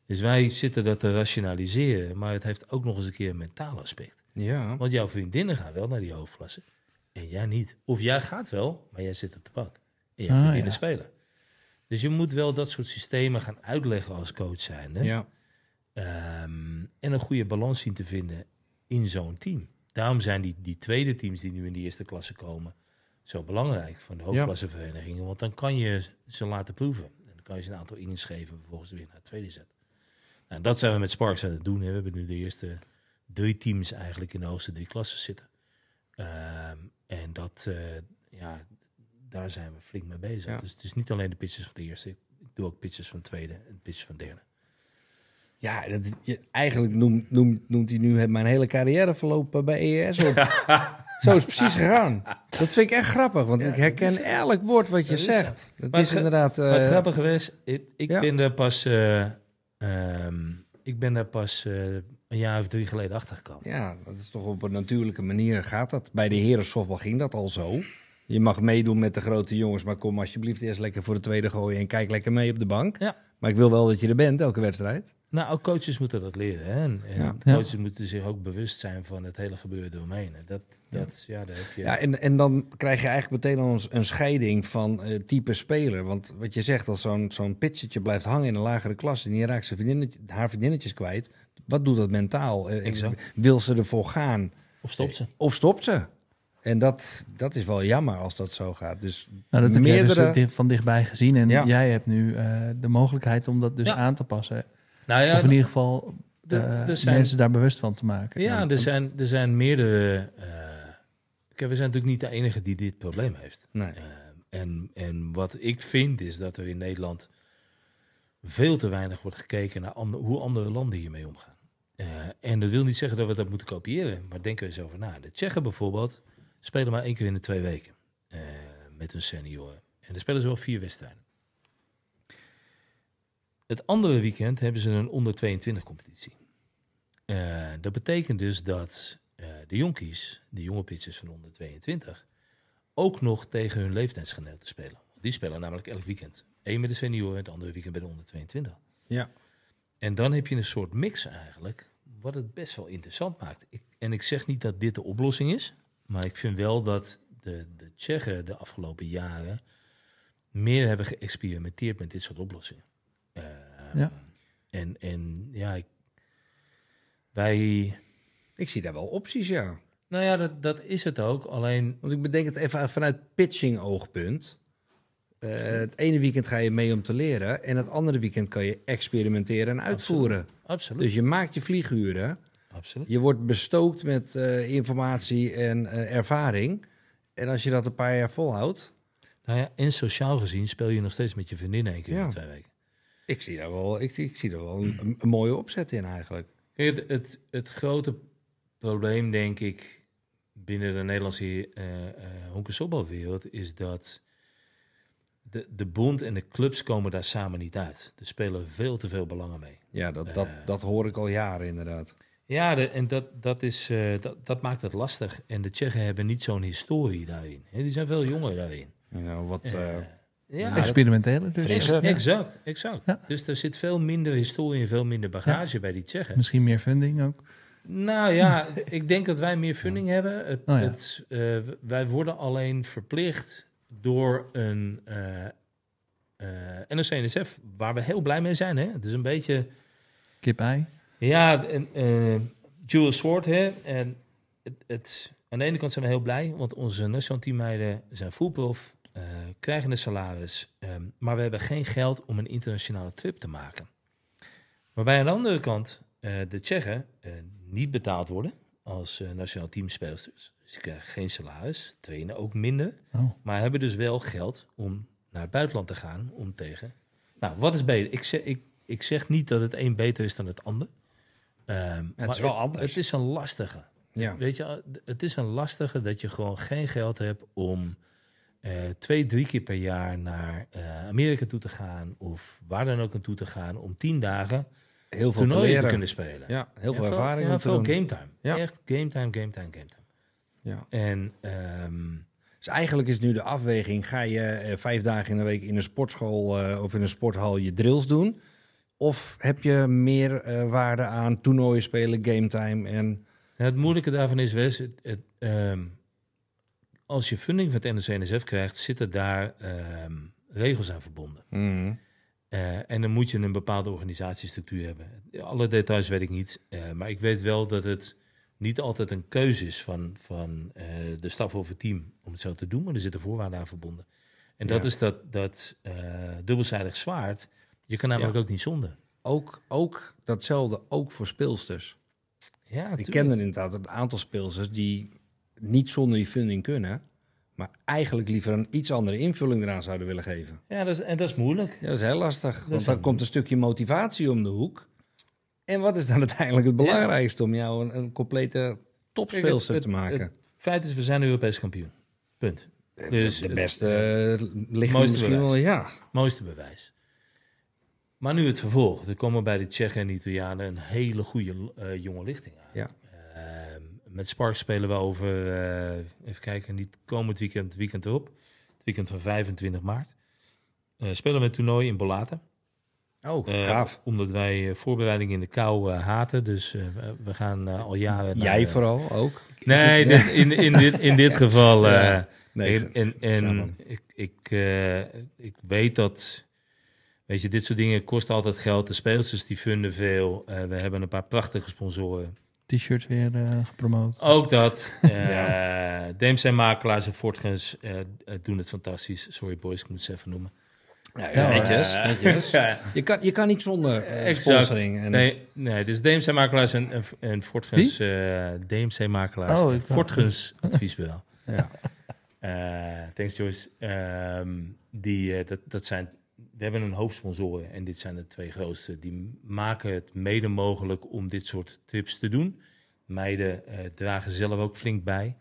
Dus wij zitten dat te rationaliseren, maar het heeft ook nog eens een keer een mentaal aspect. Ja. Want jouw vriendinnen gaan wel naar die hoofdklasse en jij niet. Of jij gaat wel, maar jij zit op de bank. En jouw Ah, vriendinnen ja. spelen. Dus je moet wel dat soort systemen gaan uitleggen als coach zijn. Ja. Ehm, en een goede balans zien te vinden in zo'n team. Daarom zijn die, die tweede teams die nu in de eerste klasse komen zo belangrijk van de hoofdklasseverenigingen. Want dan kan je ze laten proeven. En dan kan je ze een aantal innings geven, vervolgens weer naar het tweede zet. Nou, dat zijn we met Sparks aan het doen. Hè. We hebben nu de eerste drie teams eigenlijk in de hoogste drie klassen zitten. Ehm, en dat, eh, ja, daar zijn we flink mee bezig. Ja. Dus het is niet alleen de pitchers van de eerste doe ook pitches van tweede en pitches van derde. Ja, dat, je, eigenlijk noemt, noemt, noemt hij nu mijn hele carrière verlopen bij EES op. [LAUGHS] Zo is het precies gegaan. Dat vind ik echt grappig, want ik herken elk woord wat je dat is zegt. Dat Maar is inderdaad... Eh, grappige was, ik, ik ja. ben daar pas, eh, ehm, ik ben daar pas eh, een jaar of drie geleden achter gekomen. Ja, dat is toch op een natuurlijke manier gaat dat. Bij de heren softbal ging dat al zo. Je mag meedoen met de grote jongens, maar kom alsjeblieft eerst lekker voor de tweede gooien en kijk lekker mee op de bank. Ja. Maar ik wil wel dat je er bent, elke wedstrijd. Nou, ook coaches moeten dat leren. Hè? En, Ja. coaches moeten zich ook bewust zijn van het hele gebeuren eromheen. En Dat, dat, ja. daar heb je... Ja, en, en dan krijg je eigenlijk meteen al een, scheiding van eh, type speler. Want wat je zegt, als zo'n zo'n pitchertje blijft hangen in een lagere klasse... en die raakt zijn vriendinnetje, haar vriendinnetjes kwijt... wat doet dat mentaal? Eh, Exact. wil ze ervoor gaan Of stopt ze. of stopt ze? En dat, dat is wel jammer als dat zo gaat. Dus Nou, dat heb jij meerdere... dus di- van dichtbij gezien. En Ja. jij hebt nu eh, de mogelijkheid om dat dus Ja. aan te passen. Nou ja, of in ieder geval de- eh, er zijn- mensen daar bewust van te maken. Ja, En- er zijn, er zijn meerdere. eh, kijk, we zijn natuurlijk niet de enige die dit probleem heeft. Nee. En, en wat ik vind is dat er in Nederland veel te weinig wordt gekeken naar ander- hoe andere landen hiermee omgaan. Eh, en dat wil niet zeggen dat we dat moeten kopiëren, maar denk er eens over na. De Tsjechen bijvoorbeeld spelen maar één keer in de twee weken eh, met hun senioren. En dan spelen ze wel vier wedstrijden. Het andere weekend hebben ze een onder 22 competitie. Eh, dat betekent dus dat eh, de jonkies, de jonge pitchers van onder 22, ook nog tegen hun leeftijdsgenoten spelen. Die spelen namelijk elk weekend. Eén met de senioren, het andere weekend bij de onder 22. Ja. En dan heb je een soort mix eigenlijk, wat het best wel interessant maakt. Ik, en ik zeg niet dat dit de oplossing is, maar ik vind wel dat de, de Tsjechen de afgelopen jaren meer hebben geëxperimenteerd met dit soort oplossingen. Eh, Ja. En, en ja, ik, wij... Ik zie daar wel opties, ja. Nou ja, dat, dat is het ook. Alleen, Want ik bedenk het even vanuit pitching oogpunt. Eh, het ene weekend ga je mee om te leren... en het andere weekend kan je experimenteren en uitvoeren. absoluut. Dus je maakt je vlieguren... absoluut. Je wordt bestookt met eh, informatie en eh, ervaring. En als je dat een paar jaar volhoudt, Nou ja, en sociaal gezien speel je nog steeds met je vriendin één keer in Ja. de twee weken. ik zie daar wel, ik, ik zie daar wel een, een mooie opzet in eigenlijk. Het, het, het grote probleem, denk ik, binnen de Nederlandse honkensobbalwereld is dat de, de bond en de clubs komen daar samen niet uit. Er spelen veel te veel belangen mee. Ja, dat, dat, dat hoor ik al jaren inderdaad. Ja, de, en dat, dat, is, eh, dat, dat maakt het lastig. En de Tsjechen hebben niet zo'n historie daarin. Hè, die zijn veel jonger daarin. Ja, wat, Eh, eh, ja, Experimenteren dus. Ex- exact, exact. Ja. Dus er zit veel minder historie en veel minder bagage bij die Tsjechen. Misschien meer funding ook. Nou ja, [LAUGHS] ik denk dat wij meer funding hebben. Het, Oh ja. het, eh, wij worden alleen verplicht door een eh eh NOC-NSF, waar we heel blij mee zijn. Hè? Het is een beetje... Kip-ei. Ja, en, Jules Swart, hè. En het, het, aan de ene kant zijn we heel blij, want onze nationale teammeiden zijn fullprof, eh krijgen een salaris, ehm, maar we hebben geen geld om een internationale trip te maken. Waarbij aan de andere kant eh, de Tsjechen eh, niet betaald worden als nationaal teamspeelsters. Dus ze krijgen geen salaris, trainen ook minder, Oh. maar hebben dus wel geld om naar het buitenland te gaan om tegen. Nou, wat is beter? Ik zeg, ik, ik zeg niet dat het een beter is dan het ander. Ehm, maar is wel anders. Het is een lastige. ja. Weet je, het is een lastige dat je gewoon geen geld hebt om eh, twee, drie keer per jaar naar eh, Amerika toe te gaan of waar dan ook naartoe te gaan om tien dagen heel veel te toernooien te, leren. kunnen spelen. Ja, heel veel Ja, ervaring Ja, veel game time. Ja. Echt game time, game time, game time. Ja. En ehm, Dus eigenlijk is nu de afweging, ga je eh, vijf dagen in de week in een sportschool eh, of in een sporthal je drills doen? Of heb je meer eh, waarde aan toernooien spelen, game time en... het moeilijke daarvan is, Wes, het, het, ehm, als je funding van het NOC-NSF krijgt, zitten daar ehm, regels aan verbonden. Mhm. Eh, en dan moet je een bepaalde organisatiestructuur hebben. Alle details weet ik niet. eh, maar ik weet wel dat het niet altijd een keuze is van, van eh, de staf of het team om het zo te doen. Maar er zitten voorwaarden aan verbonden. En dat Ja. is dat, dat eh, dubbelzijdig zwaard. Je kan namelijk Ja. ook niet zonder. Ook, ook datzelfde, ook voor speelsters. Ja, Ik ken er inderdaad een aantal speelsters die niet zonder die funding kunnen. maar eigenlijk liever een iets andere invulling eraan zouden willen geven. Ja, dat is, en dat is moeilijk. Ja, dat is heel lastig. Want dan komt een stukje motivatie om de hoek. En wat is dan [LAUGHS] uiteindelijk het belangrijkste om jou een, een complete topspeelster te maken? het- Feit is, we zijn Europees kampioen. Punt. Dus de beste uh, ligt misschien wel, ja. Mooiste bewijs. Maar nu het vervolg. Er komen bij de Tsjechen en de Italianen een hele goede eh, jonge lichting aan. Ja. Ehm, met Sparks spelen we over, eh, even kijken, niet komend weekend, het weekend erop. Het weekend van 25 maart. Eh, spelen we een toernooi in Bollate. Oh, gaaf. Omdat wij voorbereiding in de kou haten. Dus we- gaan al jaren... Jij vooral ook? Nee, [LAUGHS] dit, in, in, dit, in dit geval... Nee, en en, en ik, ik, ik weet dat, weet je, dit soort dingen kosten altijd geld. De speelsters die funden veel. Eh, we hebben een paar prachtige sponsoren. T-shirt weer eh, gepromoot. Ook dat. [LAUGHS] eh DMC Makelaars en Fortgens doen het fantastisch. Sorry boys, ik moet ze even noemen. Ja, Ja, netjes, netjes. [LAUGHS] ja, Je, kan, je kan niet zonder sponsoring. En, nee, nee, dus DMC Makelaars en, en, en Fortgens. eh, DMC Makelaars Oh, en Fortgens [LAUGHS] Adviesbureau. Ja. Eh, thanks Joyce. Ehm, die, dat, dat zijn, we hebben een hoop sponsoren en dit zijn de twee grootste. Die maken het mede mogelijk om dit soort trips te doen. Meiden eh, dragen zelf ook flink bij.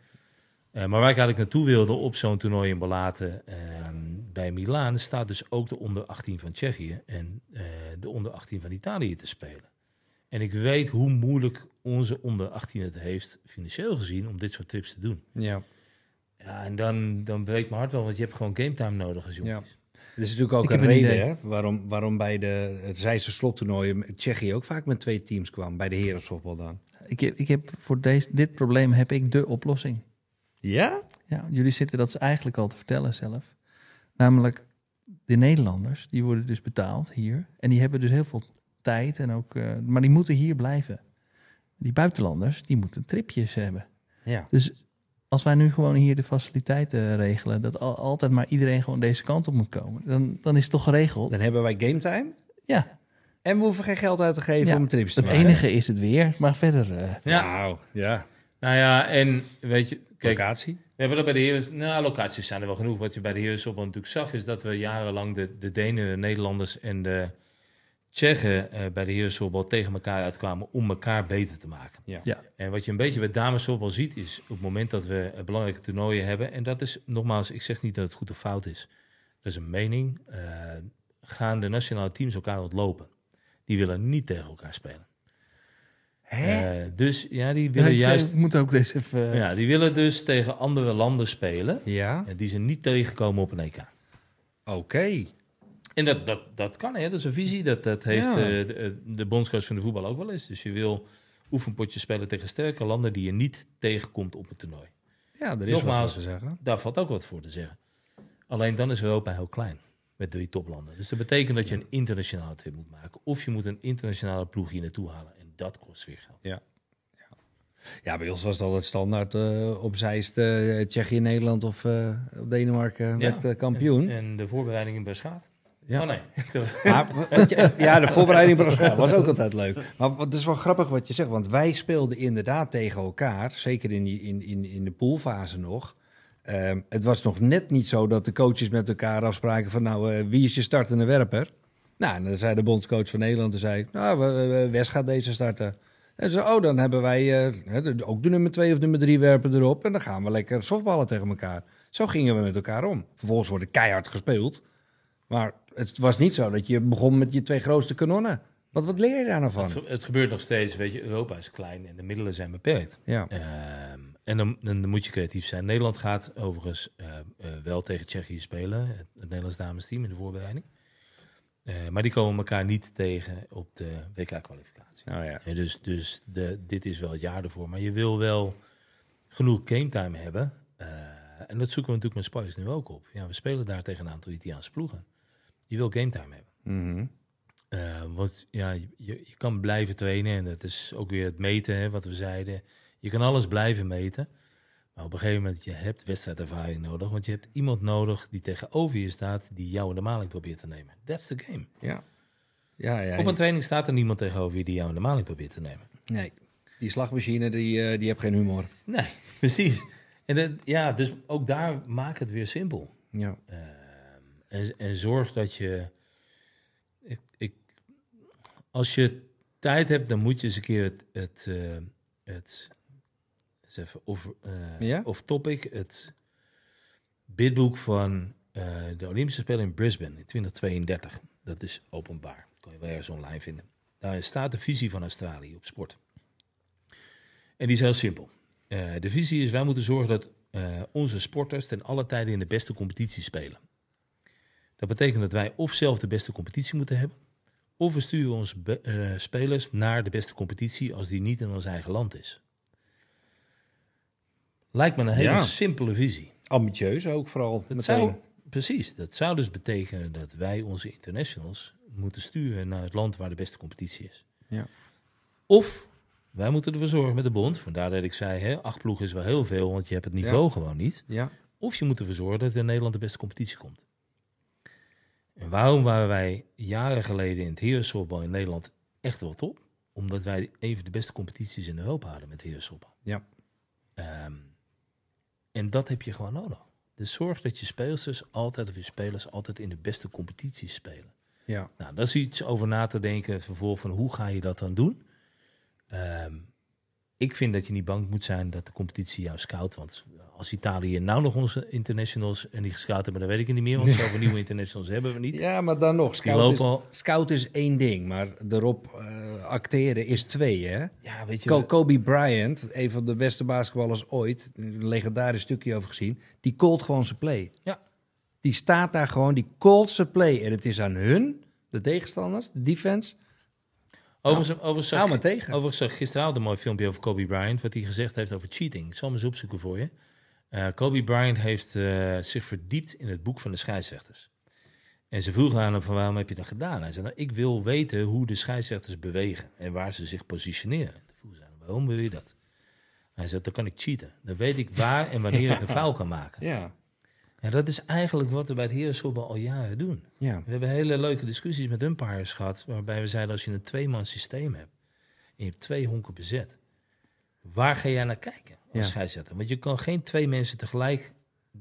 Eh, maar waar ik eigenlijk naartoe wilde op zo'n toernooi in Balaten ehm, bij Milaan... staat dus ook de onder 18 van Tsjechië en eh, de onder 18 van Italië te spelen. En ik weet hoe moeilijk onze onder 18 het heeft, financieel gezien, om dit soort trips te doen. ja. Ja, en dan, dan breekt mijn hart wel, want je hebt gewoon game time nodig als jongens. Er is natuurlijk ook Ik een reden hè, waarom, waarom bij de het Zeisse slottoernooien Tsjechië ook vaak met twee teams kwam. Bij de heren softbal dan. Ik heb, ik heb voor deze, dit probleem heb ik de oplossing. Ja? Ja, jullie zitten dat eigenlijk al te vertellen zelf. Namelijk, de Nederlanders, die worden dus betaald hier. En die hebben dus heel veel tijd. En ook, eh, maar die moeten hier blijven. Die buitenlanders, die moeten tripjes hebben. Ja. Dus als wij nu gewoon hier de faciliteiten regelen... dat al- altijd maar iedereen gewoon deze kant op moet komen... dan, dan is het toch geregeld? Dan hebben wij game time. Ja, En we hoeven geen geld uit te geven Ja, om trips te het maken. enige is het weer. Maar verder... eh, Ja. Nou, ja. Nou ja, en weet je, kijk, Locatie. we hebben dat bij de heren, nou locaties zijn er wel genoeg. Wat je bij de heren op natuurlijk zag, is dat we jarenlang de, de Denen, de Nederlanders en de Tsjechen eh, bij de herensoftbal tegen elkaar uitkwamen om elkaar beter te maken. Ja. Ja. En wat je een beetje bij damesoftbal ziet, is op het moment dat we eh, belangrijke toernooien hebben, en dat is nogmaals, ik zeg niet dat het goed of fout is, dat is een mening, eh, gaan de nationale teams elkaar ontlopen. Die willen niet tegen elkaar spelen. Eh, dus ja, die willen juist moet ook deze even... ja, die willen dus tegen andere landen spelen. Ja. En die ze niet tegenkomen op een EK. Oké. En dat, dat, dat kan, hè? dat is een visie. Dat, dat heeft Ja. eh, de, de bondscoach van de voetbal ook wel eens. Dus je wil oefenpotjes spelen tegen sterke landen die je niet tegenkomt op het toernooi. Ja, er is Nogmaals. wat te zeggen. Daar valt ook wat voor te zeggen. Alleen dan is Europa heel klein. Met drie toplanden. Dus dat betekent dat je een internationale trip moet maken. Of je moet een internationale ploeg hier naartoe halen. En dat kost weer geld. Ja, bij ons was het altijd standaard uh, op Zeist, uh, Tsjechië, Nederland of uh, Denemarken uh, kampioen. En, en, de voorbereiding in Beschaat? Ja. Oh nee. [LAUGHS] maar, je, ja, de voorbereiding was ook altijd leuk. Maar het is wel grappig wat je zegt, want wij speelden inderdaad tegen elkaar. Zeker in, die, in, in, in de poolfase nog. Um, het was nog net niet zo dat de coaches met elkaar afspraken van nou, uh, wie is je startende werper? Nou, en dan zei de bondscoach van Nederland, zei nou, Wes gaat deze starten. En zo, oh, dan hebben wij uh, ook de nummer twee of nummer drie werpen erop. En dan gaan we lekker softballen tegen elkaar. Zo gingen we met elkaar om. Vervolgens wordt er keihard gespeeld. Maar het was niet zo dat je begon met je twee grootste kanonnen. Wat, wat leer je daar nou van? Het, ge het, gebeurt nog steeds, weet je, Europa is klein en de middelen zijn beperkt. Ja. Uh, en dan, dan, moet je creatief zijn. Nederland gaat overigens uh, uh, wel tegen Tsjechië spelen, het, het Nederlands damesteam in de voorbereiding. Uh, maar die komen elkaar niet tegen op de WK-kwalificatie. Oh ja. En dus dus de, dit is wel het jaar ervoor. Maar je wil wel genoeg game time hebben. En dat zoeken we natuurlijk met Spice nu ook op. Ja, we spelen daar tegen een aantal Italiaanse ploegen. Je wil game time hebben. Mm -hmm. uh, want ja, je, je kan blijven trainen. En dat is ook weer het meten, hè, wat we zeiden. Je kan alles blijven meten. Maar op een gegeven moment, je hebt wedstrijdervaring nodig. Want je hebt iemand nodig die tegenover je staat, die jou in de maling probeert te nemen. That's the game. Ja. Ja, ja, Op een training staat er niemand tegenover je die jou in de maling probeert te nemen. Nee, die slagmachine, die, uh, die heeft geen humor. Nee, [LAUGHS] precies. En dat, ja, dus ook daar maak het weer simpel. Ja. Ehm, en, en zorg dat je. Ik, ik, als je tijd hebt, dan moet je eens een keer het. het, eh, het eens even eh, Ja? off topic. Het bidboek van eh, de Olympische Spelen in Brisbane in 2032. Dat is openbaar. Kan je wel ergens online vinden. Daar staat de visie van Australië op sport. En die is heel simpel. Eh, de visie is: wij moeten zorgen dat onze sporters ten alle tijden in de beste competitie spelen. Dat betekent dat wij of zelf de beste competitie moeten hebben, of we sturen onze eh, spelers naar de beste competitie als die niet in ons eigen land is. Lijkt me een hele Ja. simpele visie. Ambitieus ook vooral. Dat zou, precies, dat zou dus betekenen dat wij onze internationals moeten sturen naar het land waar de beste competitie is. Ja. Of wij moeten ervoor zorgen met de bond, vandaar dat ik zei, hè, acht ploegen is wel heel veel, want je hebt het niveau gewoon niet. Ja. Of je moet ervoor zorgen dat er in Nederland de beste competitie komt. En waarom waren wij jaren geleden in het herensoftbal in Nederland echt wel top? Omdat wij een van de beste competities in Europa hadden met herensoftbal. Ja. Ehm, en dat heb je gewoon nodig. Dus zorg dat je speelsters altijd, of je spelers altijd in de beste competities spelen. Ja. Nou, dat is iets over na te denken. Vervolgens van hoe ga je dat dan doen? Ehm, ik vind dat je niet bang moet zijn dat de competitie jou scout. Want als Italië nou nog onze internationals en die gescout hebben, dan weet ik het niet meer. Want zoveel nieuwe internationals hebben we niet. ja, maar dan nog. Scout is, al. scout is één ding, maar erop eh, acteren is twee, hè? Ja, weet je. Co- Kobe Bryant, een van de beste basketballers ooit, een legendarisch stukje over gezien, die called gewoon zijn play. Ja. Die staat daar gewoon, die called zijn play. En het is aan hun, de tegenstanders, de defense, overigens, overigens, zag, hou maar tegen. overigens zag ik gisteravond een mooi filmpje over Kobe Bryant. Wat hij gezegd heeft over cheating. Ik zal hem eens opzoeken voor je. Eh, Kobe Bryant heeft eh, zich verdiept in het boek van de scheidsrechters. En ze vroegen aan hem van waarom heb je dat gedaan? Hij zei, nou, ik wil weten hoe de scheidsrechters bewegen en waar ze zich positioneren. Toen vroegen ze aan hem, waarom wil je dat? Hij zei, dan kan ik cheaten. Dan weet ik waar en wanneer ik een [LAUGHS] foul kan maken. Ja, Ja, dat is eigenlijk wat we bij het herensoftbal al jaren doen. ja. We hebben hele leuke discussies met umpires gehad, waarbij we zeiden als je een tweeman systeem hebt en je hebt twee honken bezet, waar ga jij naar kijken als Ja. scheidsrechter? Want je kan geen twee mensen tegelijk,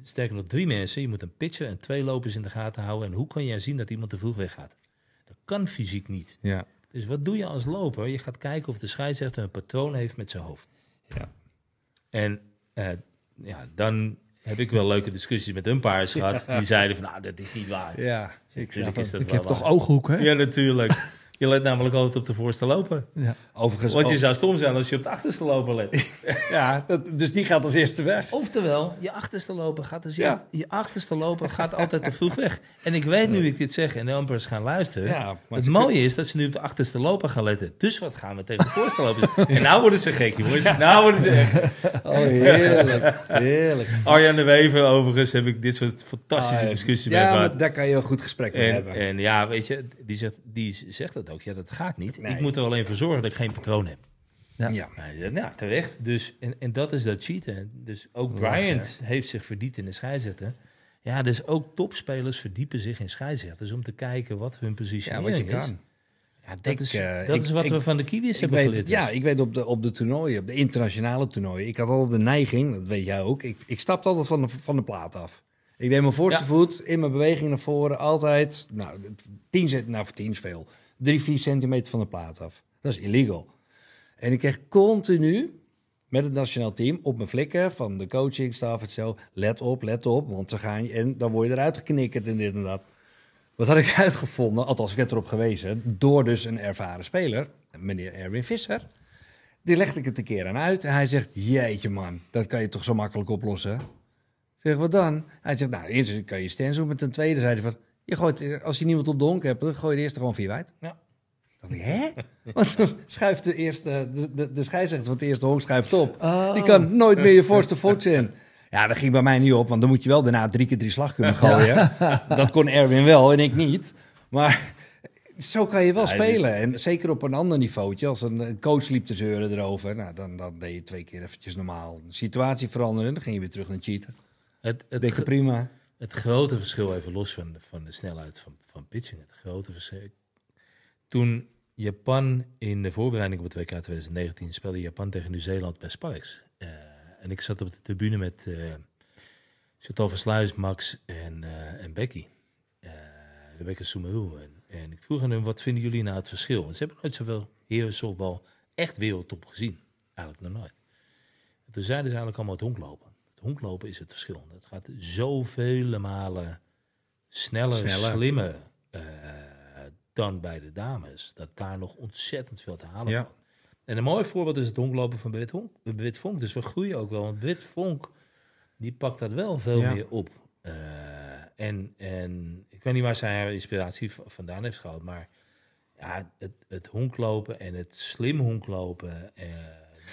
sterker nog drie mensen, je moet een pitcher en twee lopers in de gaten houden. En hoe kan jij zien dat iemand te vroeg weggaat? Dat kan fysiek niet. ja. Dus wat doe je als loper? Je gaat kijken of de scheidsrechter een patroon heeft met zijn hoofd. Ja. En eh, ja, dan heb ik wel leuke discussies met umpires gehad. [LAUGHS] Die zeiden van, nou, dat is niet waar. Ja, Natuurlijk is dat Ik heb toch waar. ooghoeken? hè? Ja, natuurlijk. [LAUGHS] Je let namelijk altijd op de voorste loper. Ja. Overigens, Want je zou stom zijn als je op de achterste loper let. [LAUGHS] ja, dat, dus die gaat als eerste weg. Oftewel, je achterste loper gaat als Ja. eerst, je achterste loper gaat altijd te vroeg weg. En ik weet nu ik dit zeg en de umpires gaan luisteren. Ja, maar het mooie is dat ze nu op de achterste loper gaan letten. Dus wat gaan we tegen de voorste loper? en nou worden ze gek, jongens. Nou worden ze echt. Oh, heerlijk, heerlijk. Arjan de Wever, overigens, heb ik dit soort fantastische Ah, discussies mee Ja, gehad. maar daar kan je een goed gesprek mee En, hebben. en ja, weet je, die zegt, die zegt dat ook. Ja, dat gaat niet. Nee. Ik moet er alleen voor zorgen dat ik geen patroon heb. Ja. ja. Nou, terecht. Dus, en, en dat is dat cheaten. Dus ook Bryant heeft zich verdiept in de scheidsrechter. Ja, dus ook topspelers verdiepen zich in scheidsrechters om te kijken wat hun ja, positionering wat je is. kan. Ja, dat Ik, is, eh, dat ik- is wat ik- we van de Kiwis hebben weet, geleerd. ja, dus. ik weet op de, op de toernooien, op de internationale toernooien. Ik had altijd de neiging, dat weet jij ook. Ik, ik stapte altijd van de, van de plaat af. Ik deed mijn voorste Ja. voet in mijn beweging naar voren altijd. Nou, 10 cent, nou, voor 10 is veel. 3, 4 centimeter van de plaat af. Dat is illegal. En ik kreeg continu met het nationaal team op mijn flikken van de coachingstaf en zo. Let op, let op, want ze gaan je en dan word je eruit geknikkerd en dit en dat. Wat had ik [LAUGHS] uitgevonden, althans ik werd erop gewezen, door dus een ervaren speler, meneer Erwin Visser. Die legde ik het een keer aan uit en hij zegt, jeetje man, dat kan je toch zo makkelijk oplossen? Zeg, wat dan? Hij zegt, nou, eerst kan je doen, met ten tweede zei hij van, je gooit, als je niemand op de honk hebt, dan gooi je de eerste gewoon vier wijd. Ja. Dan dacht ik, hè? [LAUGHS] Want dan schuift de eerste, de, de, de scheidsrechter van het eerste honk schuift op. Oh. Die kan nooit meer je voorste voet in. Ja, dat ging bij mij niet op, want dan moet je wel daarna drie keer drie slag kunnen gooien. [LAUGHS] Dat kon Erwin wel en ik niet. Maar zo kan je wel Ja, spelen. En zeker op een ander niveautje. Als een een coach liep te zeuren erover, nou, dan, dan deed je twee keer eventjes normaal. De situatie veranderen en dan ging je weer terug naar cheaten. Het, het, Dikke prima. Het grote verschil, even los van de, van de snelheid van, van pitching, het grote verschil. Toen Japan in de voorbereiding op het WK 2019 speelde Japan tegen Nieuw-Zeeland bij Sparks. eh, en ik zat op de tribune met eh Chantal Versluis, Max en, eh, en Becky. Eh Rebecca Soumerou. En, en ik vroeg aan hun, wat vinden jullie nou het verschil? Want ze hebben nooit zoveel herensoftbal echt wereldtop gezien. Eigenlijk nog nooit. En toen zeiden ze eigenlijk allemaal het honklopen. Het honklopen is het verschil. Dat gaat zoveel malen sneller, Sneller. slimmer eh, dan bij de dames. Dat daar nog ontzettend veel te halen Ja. valt. En een mooi voorbeeld is het honklopen van Brit, Honk, Brit Vonk. Dus we groeien ook wel. Want Brit Vonk, die pakt dat wel veel Ja. meer op. Eh, en, en ik weet niet waar zij haar inspiratie vandaan heeft gehaald. Maar ja, het, het honklopen en het slim honklopen... eh,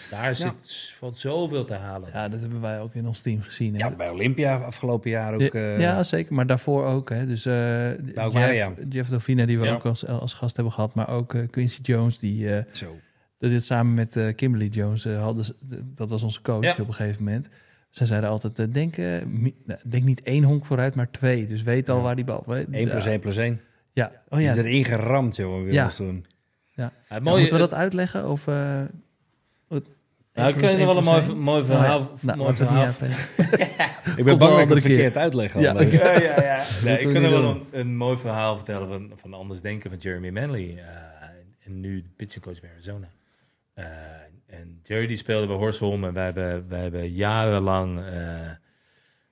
daar zit, valt zoveel te halen. Ja, dat hebben wij ook in ons team gezien. hè. Ja, bij Olympia afgelopen jaar ook. Ja, eh, ja, zeker. Maar daarvoor ook. Hè. Dus eh ook Jeff, maar, ja. Jeff Dolfina, die we Ja. ook als, als gast hebben gehad. Maar ook eh, Quincy Jones, die eh, Zo. dat dit samen met eh, Kimberly Jones hadden. Dat was onze coach Ja. op een gegeven moment. Zij zeiden altijd, denk, nou, denk niet één honk vooruit, maar twee. Dus weet al Ja. waar die bal... 1 plus ja. 1 plus 1. Ja, oh Die ja. is erin geramd, joh, weer Ja. Ja, het Ja, mooie, moeten we dat uitleggen? Of, eh, Nou, ik één ken wel een mooi, mooi Oh, verhaal. ja. Nou, mooi we verhaal. niet. [LAUGHS] Ik ben bang dat ik keer. verkeerd uitleg. Ja, Dus- Ja, ja, ja. [LAUGHS] Nee, ik we kan er wel een, een mooi verhaal vertellen van, van Anders Denken van Jeremy Manley. eh, en nu de pitching coach bij Arizona. Eh, en Jerry die speelde bij Horsholm. En wij hebben, wij hebben jarenlang eh,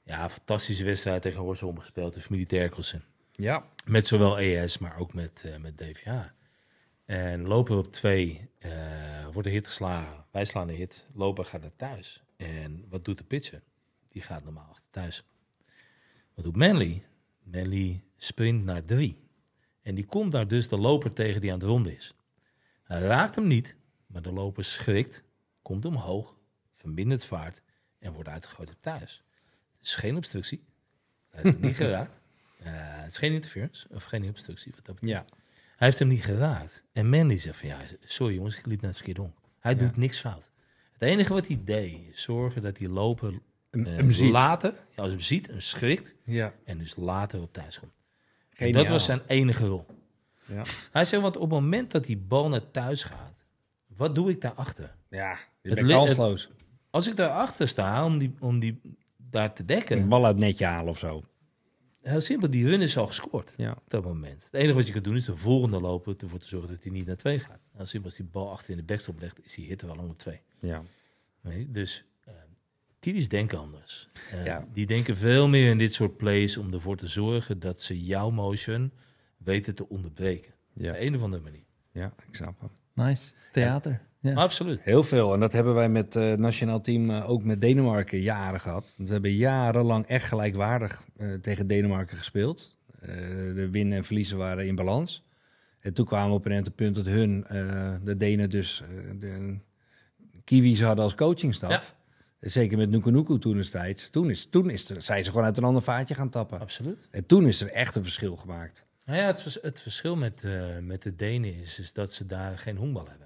ja, een fantastische wedstrijd tegen Horsholm gespeeld. De familie Terkelsen. Ja. Met zowel ES, maar ook met, met DVA. En lopen op twee, eh, wordt een hit geslagen. Wij slaan de hit, lopen gaat naar thuis. En wat doet de pitcher? Die gaat normaal achter thuis. Wat doet Manley? Manley sprint naar drie. En die komt daar dus de loper tegen die aan het ronden is. Hij raakt hem niet, maar de loper schrikt, komt omhoog, vermindert vaart en wordt uitgegooid op thuis. Het is geen obstructie. Hij hem niet [LAUGHS] geraakt. Eh, het is geen interference of geen obstructie. Wat dat betreft. Ja. Hij heeft hem niet geraakt. En Mandy zegt van ja, sorry jongens, ik liep naar het verkeerde om. Hij Ja. doet niks fout. Het enige wat hij deed is zorgen dat die loper Hem, eh, hem ziet. later, als hij hem ziet, hem schrikt Ja. en dus later op thuis komt. En dat was zijn enige rol. Ja. Hij zegt, want op het moment dat die bal naar thuis gaat, wat doe ik daarachter? Ja, je Het bent kansloos. Als ik daarachter sta om die, om die daar te dekken, Een bal uit netje halen of zo. Heel simpel, die run is al gescoord. Ja. op dat moment. Het enige wat je kunt doen is de volgende lopen ervoor te zorgen dat hij niet naar twee gaat. Als simpel als die bal achter in de backstop legt, is die hit er wel om op twee. Ja. Nee, dus eh Kiwis denken anders. Eh, Ja. Die denken veel meer in dit soort plays om ervoor te zorgen dat ze jouw motion weten te onderbreken. Op Ja. een of andere manier. ja, ik snap hem. Nice. Theater. Ja. Absoluut. Heel veel. En dat hebben wij met het nationaal team eh, ook met Denemarken jaren gehad. We hebben jarenlang echt gelijkwaardig eh, tegen Denemarken gespeeld. Eh, de winnen en verliezen waren in balans. En toen kwamen we op een punt dat hun, eh, de Denen dus, eh, de Kiwis hadden als coachingstaf. Zeker met Nuku toen destijds. Toen, is, toen is er, zijn ze gewoon uit een ander vaatje gaan tappen. Absoluut. En toen is er echt een verschil gemaakt. Nou ja, het, vers- het verschil met, eh, met de Denen is, is dat ze daar geen honkbal hebben.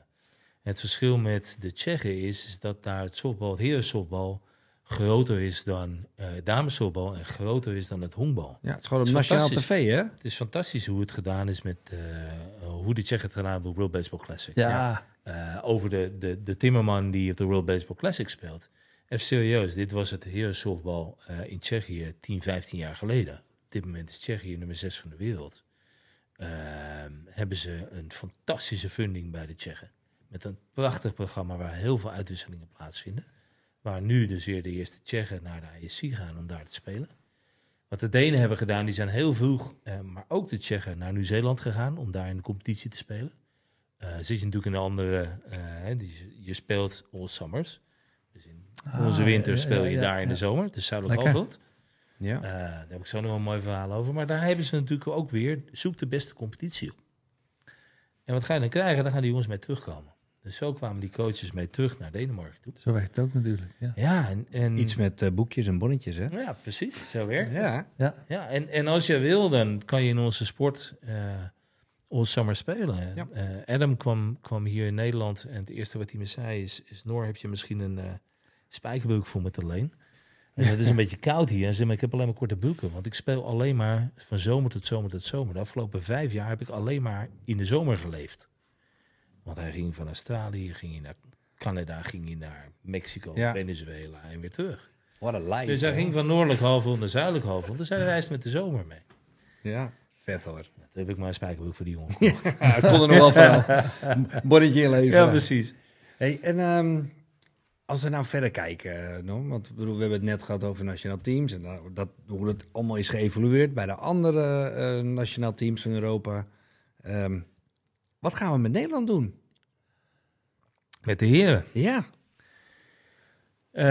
Het verschil met de Tsjechen is, is dat daar het softbal, het herensoftbal, groter is dan damesoftbal en groter is dan het honkbal. Ja, het is gewoon op is nationaal tv, hè? Het is fantastisch hoe het gedaan is met eh, hoe de Tsjechen het gedaan hebben op de World Baseball Classic. Ja. Eh, over de, de, de Timmerman die op de World Baseball Classic speelt. Even serieus, dit was het herensoftbal eh in Tsjechië 10, 15 jaar geleden. Op dit moment is Tsjechië nummer 6 van de wereld. Ehm, hebben ze een fantastische funding bij de Tsjechen. Met een prachtig programma waar heel veel uitwisselingen plaatsvinden. Waar nu dus weer de eerste Tsjechen naar de ISC gaan om daar te spelen. Wat de Denen hebben gedaan, die zijn heel vroeg, eh, maar ook de Tsjechen, naar Nieuw-Zeeland gegaan om daar in de competitie te spelen. Eh zit je natuurlijk in een andere, eh, die, je speelt all summers. Dus in Ah, onze winter ja, speel je ja, daar ja, in de zomer, is zuidelijk halfrond. Ja. Eh, daar heb ik zo nog een mooi verhaal over. Maar daar hebben ze natuurlijk ook weer, zoek de beste competitie op. En wat ga je dan krijgen? Dan gaan die jongens mee terugkomen. Dus zo kwamen die coaches mee terug naar Denemarken toe. Zo werkt het ook natuurlijk. Ja. Ja, en, en Iets met eh, boekjes en bonnetjes, hè? ja, precies. Zo werkt het. Ja. Ja. Ja, en, en als je wil, dan kan je in onze sport eh All Summer spelen. Ja. Eh, Adam kwam, kwam hier in Nederland en het eerste wat hij me zei is... is Noor, heb je misschien een eh spijkerbroek voor met alleen? En het is een [LAUGHS] beetje koud hier. En ze zei, maar ik heb alleen maar korte broeken. Want ik speel alleen maar van zomer tot zomer tot zomer. De afgelopen vijf jaar heb ik alleen maar in de zomer geleefd. Want hij ging van Australië, ging hij naar Canada ging hij naar Mexico, Ja. Venezuela en weer terug. Wat een lijf. Dus hij ging van noordelijk halfrond naar zuidelijk halfrond. Dus hij reist met de zomer mee. Ja, vet hoor. Toen heb ik maar een spijkerbroek voor die jongen gekocht. [LAUGHS] Ja, ik kon er nog wel vanaf. [LAUGHS] Bordetje inleveren. precies. Hey, en ehm, als we nou verder kijken, eh, no, want bedoel, we hebben het net gehad over nationaal teams en nou, dat, hoe dat allemaal is geëvolueerd bij de andere eh nationaal teams van Europa. Ehm, wat gaan we met Nederland doen? Met de heren. Ja, Eh,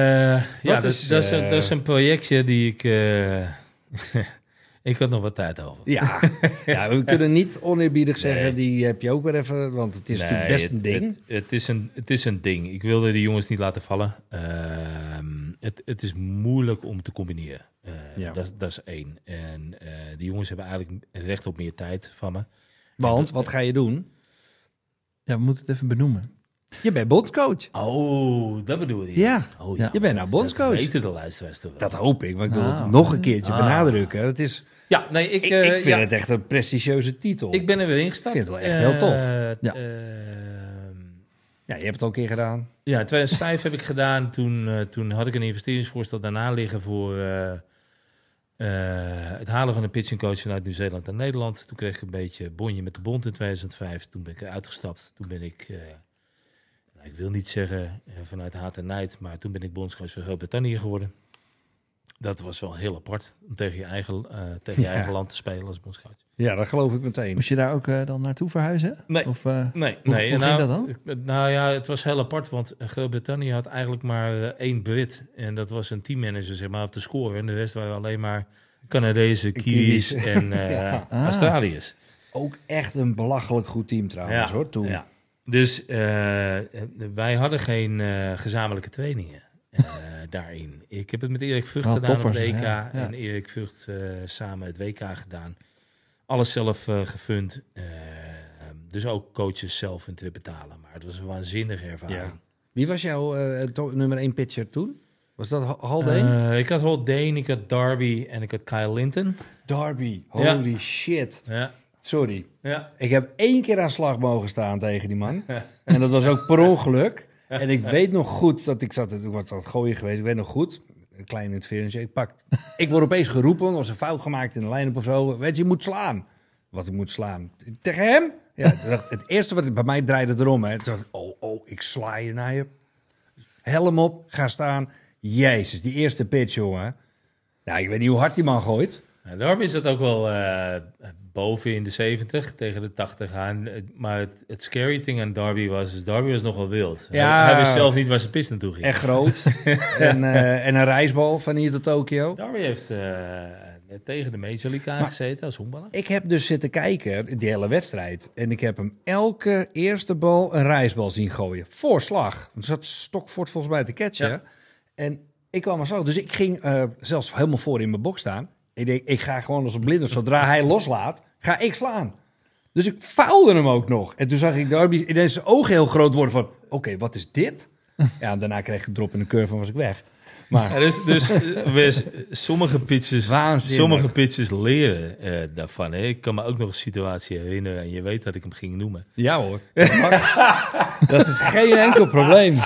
ja, Wat dat, is, dat, is een, eh, dat is een projectje die ik... eh, [LAUGHS] ik had nog wat tijd over. ja. [LAUGHS] ja we kunnen niet oneerbiedig zeggen, Nee. die heb je ook weer even, want het is Nee, natuurlijk best het- een ding. Het, het, is een, het is een ding. Ik wilde de jongens niet laten vallen. Ehm, het, het is moeilijk om te combineren. Eh, Ja. dat, dat is één. En eh die jongens hebben eigenlijk recht op meer tijd van me. want, wat ga je doen? Ja, we moeten het even benoemen. Je bent bondscoach. Oh, dat bedoel je? Ja, Oh, Ja. je bent nou bondscoach. Dat weten de luisteraars toch wel. Dat hoop ik, maar ik wil het Ah, nog een keertje Ah. benadrukken. Het is, Ja, nee, ik, ik, eh, ik vind ja, het echt een prestigieuze titel. ik ben er weer ingestapt. Ik vind het wel echt heel tof. Eh, Ja. ehm, Ja, je hebt het al een keer gedaan. Ja, in 2005 heb ik gedaan. Toen, eh, toen had ik een investeringsvoorstel daarna liggen voor eh, eh, het halen van een pitching coach vanuit Nieuw-Zeeland naar Nederland. Toen kreeg ik een beetje bonje met de bond in 2005. Toen ben ik eruit gestapt. Toen ben ik, eh, nou, ik wil niet zeggen eh, vanuit haat en nijd, maar toen ben ik bondscoach van Groot-Brittannië geworden. Dat was wel heel apart om tegen je eigen, eh, tegen je Ja. eigen land te spelen als bondscoach. Ja, dat geloof ik meteen. Moest je daar ook eh, dan naartoe verhuizen? Nee. Of, eh, Nee, Hoe- nee. hoe nou, ging dat dan? Nou ja, het was heel apart, want Groot-Brittannië had eigenlijk maar één Brit. En dat was een teammanager, zeg maar, op de score. En de rest waren alleen maar Canadezen, Kiwis en [LAUGHS] eh Ja. Ah. Australiërs. Ook echt een belachelijk goed team trouwens, hoor, toen. Ja. Dus eh, wij hadden geen eh, gezamenlijke trainingen eh, [LAUGHS] daarin. Ik heb het met Erik Vught gedaan toppers, op ja, ja. En Erik Vught samen het WK gedaan. Alles zelf gefund. Dus ook coaches zelf in te betalen. Maar het was een waanzinnige ervaring. Ja. Wie was jouw nummer 1 pitcher toen? Was dat Ha- Haldane? Ik had Haldane, ik had Darby en ik had Kyle Linton. Darby. ja. Holy shit. Ja, Sorry. ja. Ik heb één keer aan slag mogen staan tegen die man. [LAUGHS] en dat was ook per ongeluk. En ik weet nog goed dat ik zat, ik was aan het gooien geweest. Ik weet nog goed, een klein interference. Ik pak, ik word opeens geroepen, er was een fout gemaakt in de line-up of zo. Weet je, je moet slaan. Wat ik moet slaan. Tegen hem? Ja, het eerste wat bij mij draaide erom. Hè. Toen dacht ik, oh, oh, ik sla je naar je. Helm op, ga staan. Jezus, die eerste pitch, jongen. Nou, ik weet niet hoe hard die man gooit. Ja, Darby zat ook wel eh, boven in de 70 tegen de 80 aan. Eh, Maar het, het scary thing aan Darby was, is Darby was nogal wild. Ja. Hij, hij wist zelf niet waar zijn pist naartoe ging. Echt groot. [LAUGHS] en, eh, en een reisbal van hier tot Tokio. Darby heeft eh, tegen de Major League aangezeten als honkballer. Ik heb dus zitten kijken, die hele wedstrijd. En ik heb hem elke eerste bal een reisbal zien gooien. Voorslag. Er zat Stokfort volgens mij te catchen. Ja. En ik kwam maar zo. Dus ik ging zelfs helemaal voor in mijn box staan. Ik denk, ik ga gewoon als een blinde. Zodra hij loslaat, ga ik slaan. Dus ik faalde hem ook nog. En toen zag ik Darby ineens zijn ogen heel groot worden van... Oké, wat is dit? [LAUGHS] Ja, en daarna kreeg ik een drop in de curve en was ik weg. Maar Ja, dus dus sommige pitches, Waanzinnig. sommige pitches leren eh, daarvan. Hè. Ik kan me ook nog een situatie herinneren en je weet dat ik hem ging noemen. Ja hoor. [LAUGHS] dat is geen enkel probleem.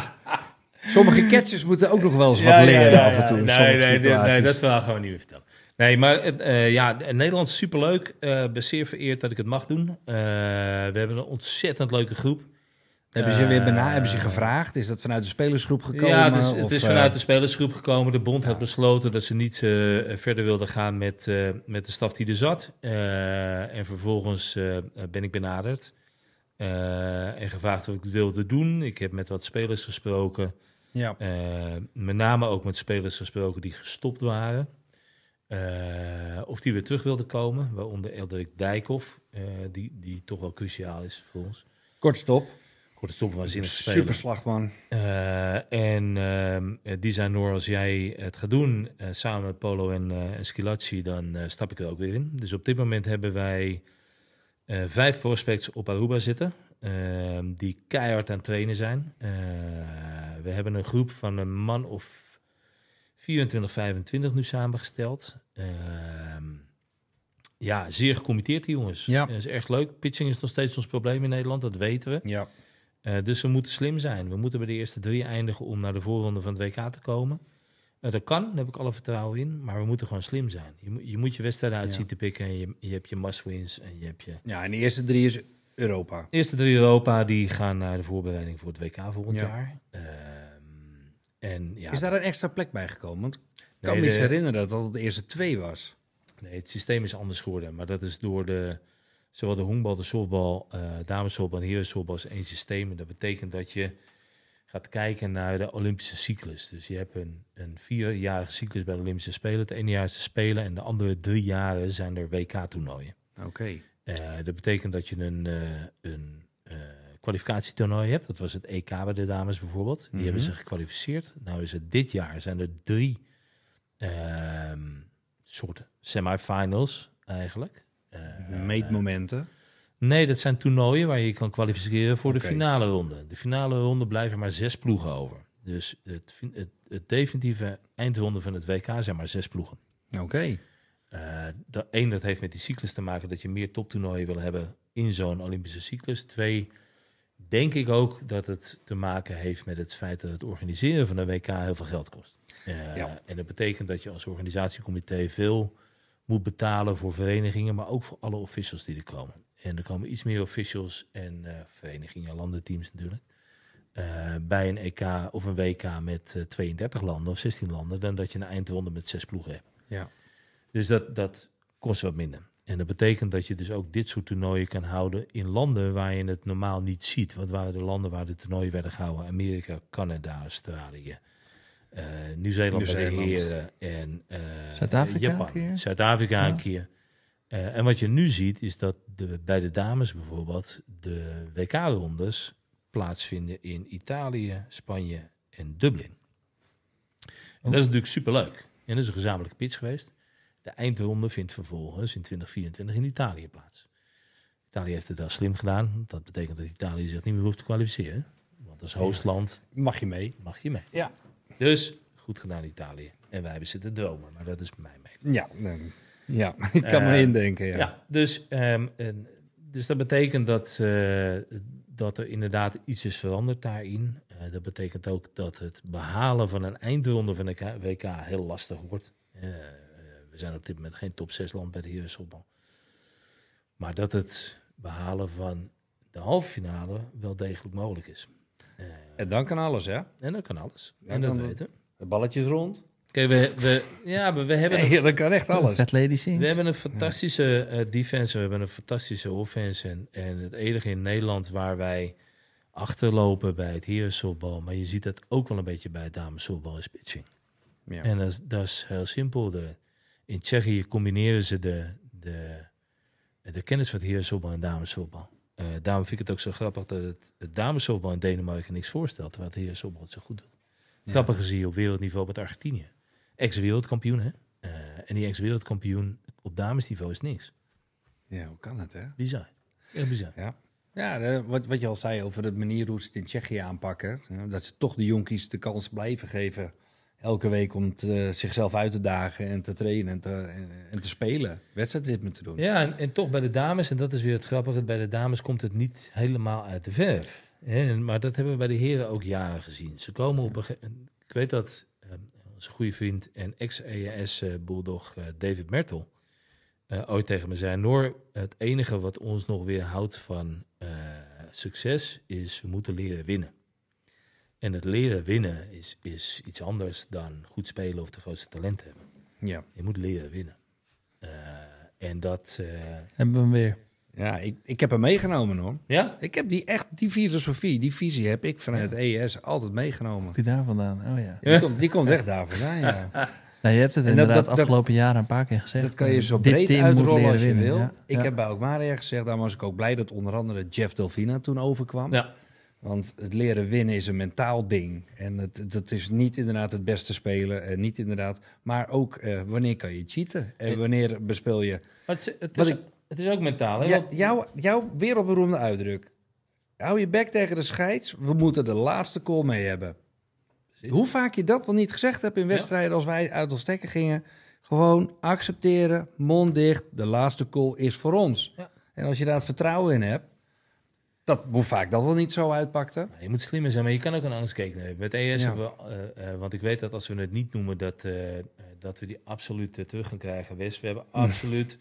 Sommige catchers moeten ook nog wel eens wat leren af en toe. in Nee, nee, nee, nee, dat verhaal gaan we niet meer vertellen. Nee, maar eh, ja, Nederland is superleuk. Eh ben zeer vereerd dat ik het mag doen. Eh, we hebben een ontzettend leuke groep. Hebben ze weer Eh, bena hebben ze gevraagd? Is dat vanuit de spelersgroep gekomen? ja, het is, het is vanuit de spelersgroep gekomen. De bond had besloten dat ze niet verder wilden gaan met, met de staf die er zat. En vervolgens ben ik benaderd en gevraagd of ik het wilde doen. Ik heb met wat spelers gesproken. Ja. Met name ook met spelers gesproken die gestopt waren. Eh, of die weer terug wilden komen. Waaronder Eldrik Dijkhoff, eh, die, die toch wel cruciaal is voor ons. Kort stop. Korte stop, waanzinnig spelen. Super slagman. Eh, en die zijn Noor, als jij het gaat doen samen met Polo en, en Schilacci, dan stap ik er ook weer in. Dus op dit moment hebben wij vijf prospects op Aruba zitten, die keihard aan het trainen zijn. We hebben een groep van een man of 24, 25 nu samengesteld. Ehm, ja, zeer gecommitteerd die jongens. Ja. Dat is erg leuk. Pitching is nog steeds ons probleem in Nederland, dat weten we. Ja. Eh, dus we moeten slim zijn. We moeten bij de eerste drie eindigen om naar de voorronde van het WK te komen. Eh, dat kan, daar heb ik alle vertrouwen in. Maar we moeten gewoon slim zijn. Je, moet- je moet je wedstrijden uit Ja. zien te pikken. En je, je hebt je must-wins en je hebt je... Ja, en de eerste drie is Europa. De eerste drie Europa die gaan naar de voorbereiding voor het WK volgend Ja. jaar. Ehm, en ja, Is daar een extra plek bij gekomen? Want kan Nee, me eens de- herinneren dat dat de eerste twee was. Nee, het systeem is anders geworden. Maar dat is door de, zowel de honkbal, de softbal, damessoftbal en herensoftbal is één systeem. En dat betekent dat je gaat kijken naar de Olympische cyclus. Dus je hebt een, een vierjarige cyclus bij de Olympische Spelen. Het ene jaar is de Spelen en de andere drie jaren zijn er WK-toernooien. Oké. Eh, dat betekent dat je een, eh, een kwalificatietoernooi hebt. Dat was het EK bij de dames bijvoorbeeld. Die Mhm. hebben zich gekwalificeerd. Nou is het dit jaar zijn er drie ehm soorten semifinals eigenlijk. Eh, Meetmomenten. nee, dat zijn toernooien waar je kan kwalificeren voor de finale ronde. De finale ronde blijven maar zes ploegen over. Dus het, het, het definitieve eindronde van het WK zijn maar zes ploegen. Oké. Eh dat, één, dat heeft met die cyclus te maken dat je meer toptoernooien wil hebben in zo'n Olympische cyclus. Twee, denk ik ook dat het te maken heeft met het feit dat het organiseren van een WK heel veel geld kost. Eh, Ja. En dat betekent dat je als organisatiecomité veel moet betalen voor verenigingen, maar ook voor alle officials die er komen. En er komen iets meer officials en eh, verenigingen, landenteams natuurlijk. eh, bij een EK of een WK met eh, 32 landen of 16 landen, dan dat je een eindronde met zes ploegen hebt. Ja. Dus dat, dat kost wat minder. En dat betekent dat je dus ook dit soort toernooien kan houden in landen waar je het normaal niet ziet. Want waren de landen waar de toernooien werden gehouden? Amerika, Canada, Australië, eh Nieuw-Zeeland bij de Nieuw-Zeeland. heren en eh, Zuid-Afrika Japan. een keer? Zuid-Afrika Ja. een keer. Eh, en wat je nu ziet is dat de, bij de dames bijvoorbeeld de WK-rondes plaatsvinden in Italië, Spanje en Dublin. En dat is natuurlijk superleuk. En dat is een gezamenlijke pitch geweest. De eindronde vindt vervolgens in 2024 in Italië plaats. Italië heeft het wel slim gedaan. Dat betekent dat Italië zich niet meer hoeft te kwalificeren. Want als hostland Mag je mee? mag je mee. Ja. Dus goed gedaan Italië. En wij hebben zitten dromen, maar dat is mijn mening. Ja. nee. Ja, [LAUGHS] ik kan me Eh, indenken. Ja. Ja, dus, ehm, en, dus dat betekent dat, eh, dat er inderdaad iets is veranderd daarin. Eh, dat betekent ook dat het behalen van een eindronde van de WK heel lastig wordt. We zijn op dit moment geen top 6 land bij de herensoftbal. Maar dat het behalen van de halve finale wel degelijk mogelijk is. Eh, En dan kan alles, hè? en dat kan alles. Ja, en dat dan- weten we. De balletjes rond. Kijk, we, we, ja, we, we hebben [LAUGHS] dat kan echt alles. Sings. We hebben een fantastische eh, defense, we hebben een fantastische offense. En, en het enige in Nederland waar wij achterlopen bij het herensoftbal, maar je ziet dat ook wel een beetje bij het damessoftbal, is pitching. Ja. En dat is heel simpel. De, in Tsjechië combineren ze de, de, de kennis van het herensoftbal en damessoftbal. Eh daarom vind ik het ook zo grappig dat het, het damessoftbal in Denemarken niks voorstelt, terwijl het herensoftbal het zo goed doet. Ja. Zie je op wereldniveau met Argentinië. Ex-wereldkampioen, hè? Eh, en die ex-wereldkampioen op damesniveau is niks. ja, hoe kan het, hè? Bizar. Echt bizar. Ja, ja wat, wat je al zei over de manier hoe ze het in Tsjechië aanpakken. Dat ze toch de jonkies de kans blijven geven. Elke week om zichzelf uit te dagen en te trainen en te, en, te spelen. Wedstrijdritme te doen. Ja, en, toch bij de dames, en dat is weer het grappige, bij de dames komt het niet helemaal uit de verf. Maar dat hebben we bij de heren ook jaren gezien. Ze komen op een gegeven Ik weet dat eh, onze goede vriend en ex-EAS-bulldog eh, David Mertel eh, ooit tegen me zei... Noor, het enige wat ons nog weer houdt van eh, succes is we moeten leren winnen. En het leren winnen is, is iets anders dan goed spelen of de grootste talent hebben. Ja, Je moet leren winnen. Eh, en dat... eh, Hebben we hem weer. ja ik, ik heb hem meegenomen hoor. ja? Ik heb die echt, die filosofie, die visie heb ik vanuit ES altijd meegenomen. Hij daar vandaan? Oh ja. Die, komt, die komt echt daar vandaan, ja. [LAUGHS] Nou, je hebt het En inderdaad dat- dat- afgelopen jaren een paar keer gezegd. Dat kan je zo Dit breed uitrollen als je winnen. wil. Ja, Ik ja. heb bij Alkmaar gezegd, daar was ik ook blij dat onder andere Jeff Delfina toen overkwam. Ja. Want het leren winnen is een mentaal ding. En het, dat is niet inderdaad het beste spelen. En niet inderdaad, maar ook eh, wanneer kan je cheaten? En wanneer bespeel je... Maar het, is, het, is, ik- het is ook mentaal. Hè? Ja, jouw, jouw wereldberoemde uitdruk. Hou je bek tegen de scheids. We moeten de laatste call mee hebben. Precies. Hoe vaak je dat wel niet gezegd hebt in wedstrijden als wij uit ons stekken gingen. Gewoon accepteren, mond dicht. De laatste call is voor ons. Ja. En als je daar het vertrouwen in hebt. Dat hoe vaak dat wel niet zo uitpakte. Je moet slimmer zijn, maar je kan ook een angstkeek nemen. Met ES Ja. hebben we, eh, eh, want ik weet dat als we het niet noemen, dat, eh, dat we die absoluut terug gaan krijgen. Wes, we hebben absoluut,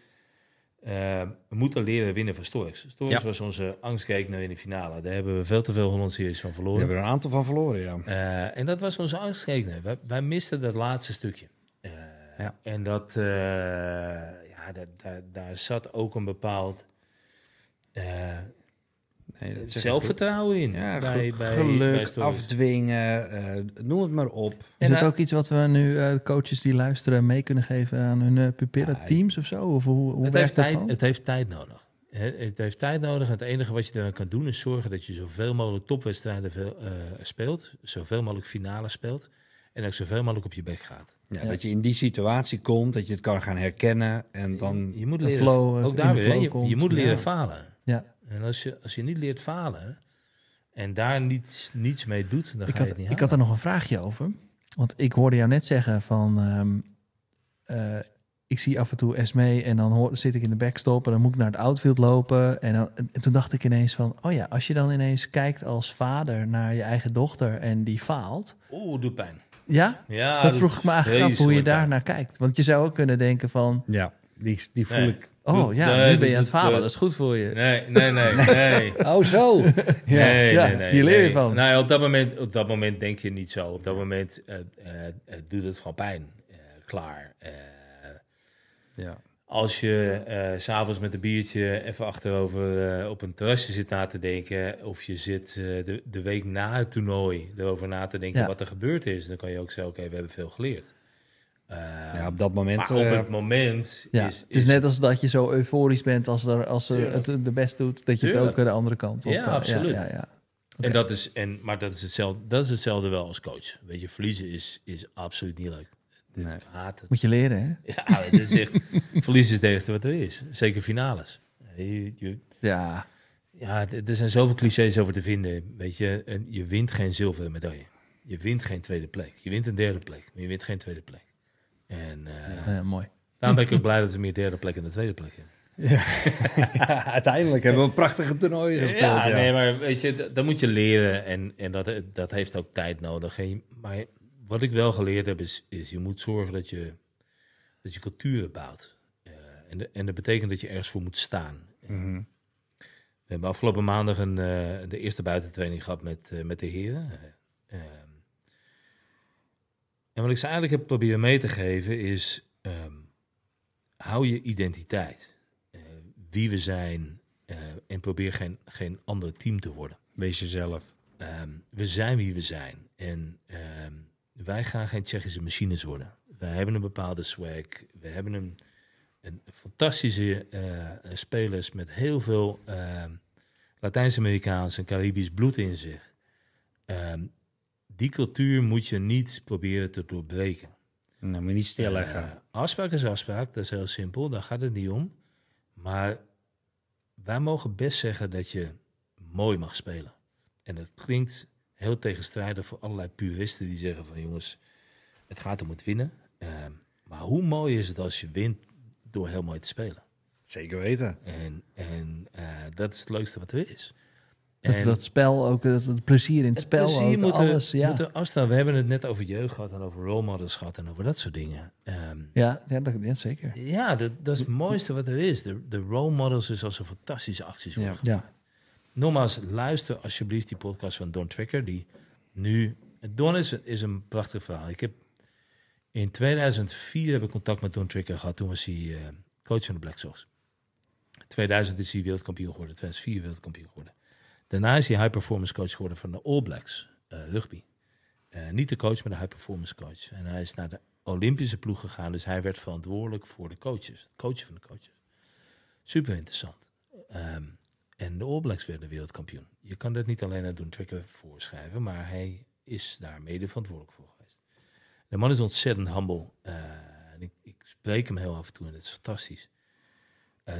eh, we moeten leren winnen van Storks. Storks Ja. was onze angstkeek nu in de finale. Daar hebben we veel te veel Holland Series van We verloren. hebben er een aantal van verloren, ja. En dat was onze angstgekner. Wij, wij misten dat laatste stukje. Ja. En dat, ja, daar, daar, daar zat ook een bepaald Nee, dat je zelfvertrouwen in. Ja, bij, geluk, bij afdwingen, eh, noem het maar op. Is hij- ook iets wat we nu eh, coaches die luisteren mee kunnen geven aan hun uh, pupillen, Ja, teams of zo? Of hoe, hoe het, werkt heeft dat tijd, dan? het heeft tijd nodig. Het heeft tijd nodig. En het enige wat je dan kan doen is zorgen dat je zoveel mogelijk topwedstrijden veel, eh, speelt. Zoveel mogelijk finales speelt. En ook zoveel mogelijk op je bek gaat. Ja, Ja. Dat je in die situatie komt, dat je het kan gaan herkennen en dan... je, je moet leren, flow, eh, ook in daar weer, je, je moet leren Ja. falen. Ja. En als je, als je niet leert falen en daar niets, niets mee doet, dan Ik ga had, je het niet ik had er nog een vraagje over. Want ik hoorde jou net zeggen van... ehm, eh, ik zie af en toe Esme en dan hoor, zit ik in de backstop... en dan moet ik naar het outfield lopen. En, dan, en toen dacht ik ineens van... oh ja, als je dan ineens kijkt als vader naar je eigen dochter... en die faalt... Oeh, doet pijn. Ja, Ja, dat vroeg ik me eigenlijk af hoe je daar pijn. naar kijkt. Want je zou ook kunnen denken van... Ja, die, die voel Nee. ik... oh ja, nee, nu ben je aan het falen, dat- dat is goed voor je. Nee, nee, nee, [LAUGHS] nee. Oh, zo! Nee, ja, nee, nee. hier leer je nee. van. Nou, op dat, moment, op dat moment denk je niet zo. Op dat moment eh, eh, eh, doet het gewoon pijn. Eh, klaar. Eh, Ja. als je eh, s s'avonds met een biertje even achterover eh, op een terrasje zit na te denken... of je zit eh, de, de week na het toernooi erover na te denken Ja. wat er gebeurd is... dan kan je ook zeggen, oké, we hebben veel geleerd. Eh, ja, op dat moment... maar op eh, het moment Ja, is... het is net als dat je zo euforisch bent als, er, als ze het de best doet... dat je het ook de andere kant op... Ja, eh, absoluut. Ja. En dat is, en, maar dat is, hetzelfde, dat is hetzelfde wel als coach. Weet je, verliezen is, is absoluut niet leuk. Nee. Ik haat het. Moet je leren, hè? [LAUGHS] Ja, dat is echt, verliezen is het ergste wat er is. Zeker finales. Je, je- Ja, ja, er zijn zoveel clichés over te vinden. Weet je, en je wint geen zilveren medaille. Je wint geen tweede plek. Je wint een derde plek, maar je wint geen tweede plek. En eh, eh, mooi. daarom ben ik ook blij dat we meer derde plek en de tweede plek hebben. ja, [LAUGHS] uiteindelijk hebben we een prachtige toernooi gespeeld. Ja, Ja, nee, maar weet je, dat moet je leren en, en dat, dat heeft ook tijd nodig. En maar wat ik wel geleerd heb, is, is je moet zorgen dat je, dat je cultuur bouwt. Eh, en, de, en dat betekent dat je ergens voor moet staan. Mhm. We hebben afgelopen maandag een, eh, de eerste buitentraining gehad met, eh, met de heren. En wat ik ze eigenlijk heb proberen mee te geven is, ehm, hou je identiteit. Eh, wie we zijn eh, en probeer geen, geen ander team te worden. Wees jezelf. Ehm, we zijn wie we zijn. En ehm, wij gaan geen Tsjechische machines worden. Wij hebben een bepaalde swag. We hebben een, een fantastische eh, spelers met heel veel Latijns-Amerikaans en Caribisch bloed in zich. Die cultuur moet je niet proberen te doorbreken. Nou, moet je niet stilleggen. Eh, afspraak is afspraak, dat is heel simpel, daar gaat het niet om. Maar wij mogen best zeggen dat je mooi mag spelen. En dat klinkt heel tegenstrijdig voor allerlei puristen die zeggen van jongens, het gaat om het winnen. Eh, maar hoe mooi is het als je wint door heel mooi te spelen? Zeker weten. En, en eh, dat is het leukste wat er is. Dat, En- dat spel ook, dat, het plezier in het, spel plezier ook, moet er- alles. Ja, moet afstaan. We hebben het net over jeugd gehad en over role models gehad en over dat soort dingen. Ehm, ja, ja, dat, ja zeker. Ja, dat, dat is het mooiste wat er is. De, de role models is als er fantastische acties worden Ja. gemaakt. Nogmaals, luister alsjeblieft die podcast van Don Tricker. Die nu... Don is, is een prachtig verhaal. Ik heb in 2004 heb ik contact met Don Tricker gehad. Toen was hij eh, coach van de Black Sox. 2000 is hij wereldkampioen geworden. 2004 wereldkampioen geworden. Daarna is hij high performance coach geworden van de All Blacks eh, rugby. Eh, niet de coach, maar de high performance coach. En hij is naar de Olympische ploeg gegaan. Dus hij werd verantwoordelijk voor de coaches. Het coachen van de coaches. Super interessant. Ehm, en de All Blacks werden wereldkampioen. Je kan dat niet alleen aan Don Tricker voorschrijven, maar hij is daar mede verantwoordelijk voor geweest. De man is ontzettend humble. eh, ik, ik spreek hem heel af en toe en het is fantastisch.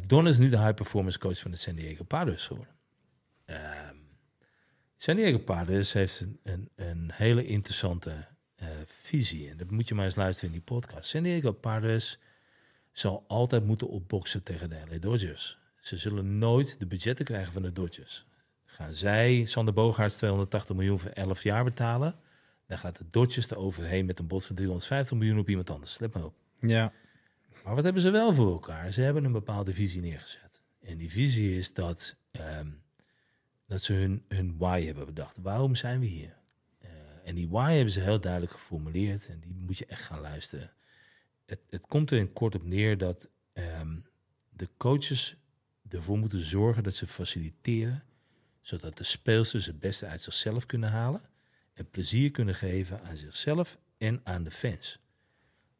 Don is nu de high performance coach van de San Diego Padres geworden. Ehm, San Diego Padres heeft een, een, een hele interessante eh, visie. En dat moet je maar eens luisteren in die podcast. San Diego Padres zal altijd moeten opboksen tegen de LA Dodgers. Ze zullen nooit de budgetten krijgen van de Dodgers. gaan zij Sander Boogaerts 280 miljoen voor 11 jaar betalen. Dan gaat de Dodgers er overheen met een bod van 350 miljoen op iemand anders. Let maar op. Ja. Maar wat hebben ze wel voor elkaar? Ze hebben een bepaalde visie neergezet. En die visie is dat, ehm, dat ze hun, hun why hebben bedacht. Waarom zijn we hier? Eh, en die why hebben ze heel duidelijk geformuleerd. En die moet je echt gaan luisteren. Het, het komt er in kort op neer dat ehm, de coaches ervoor moeten zorgen dat ze faciliteren. Zodat de speelsters het beste uit zichzelf kunnen halen. En plezier kunnen geven aan zichzelf en aan de fans.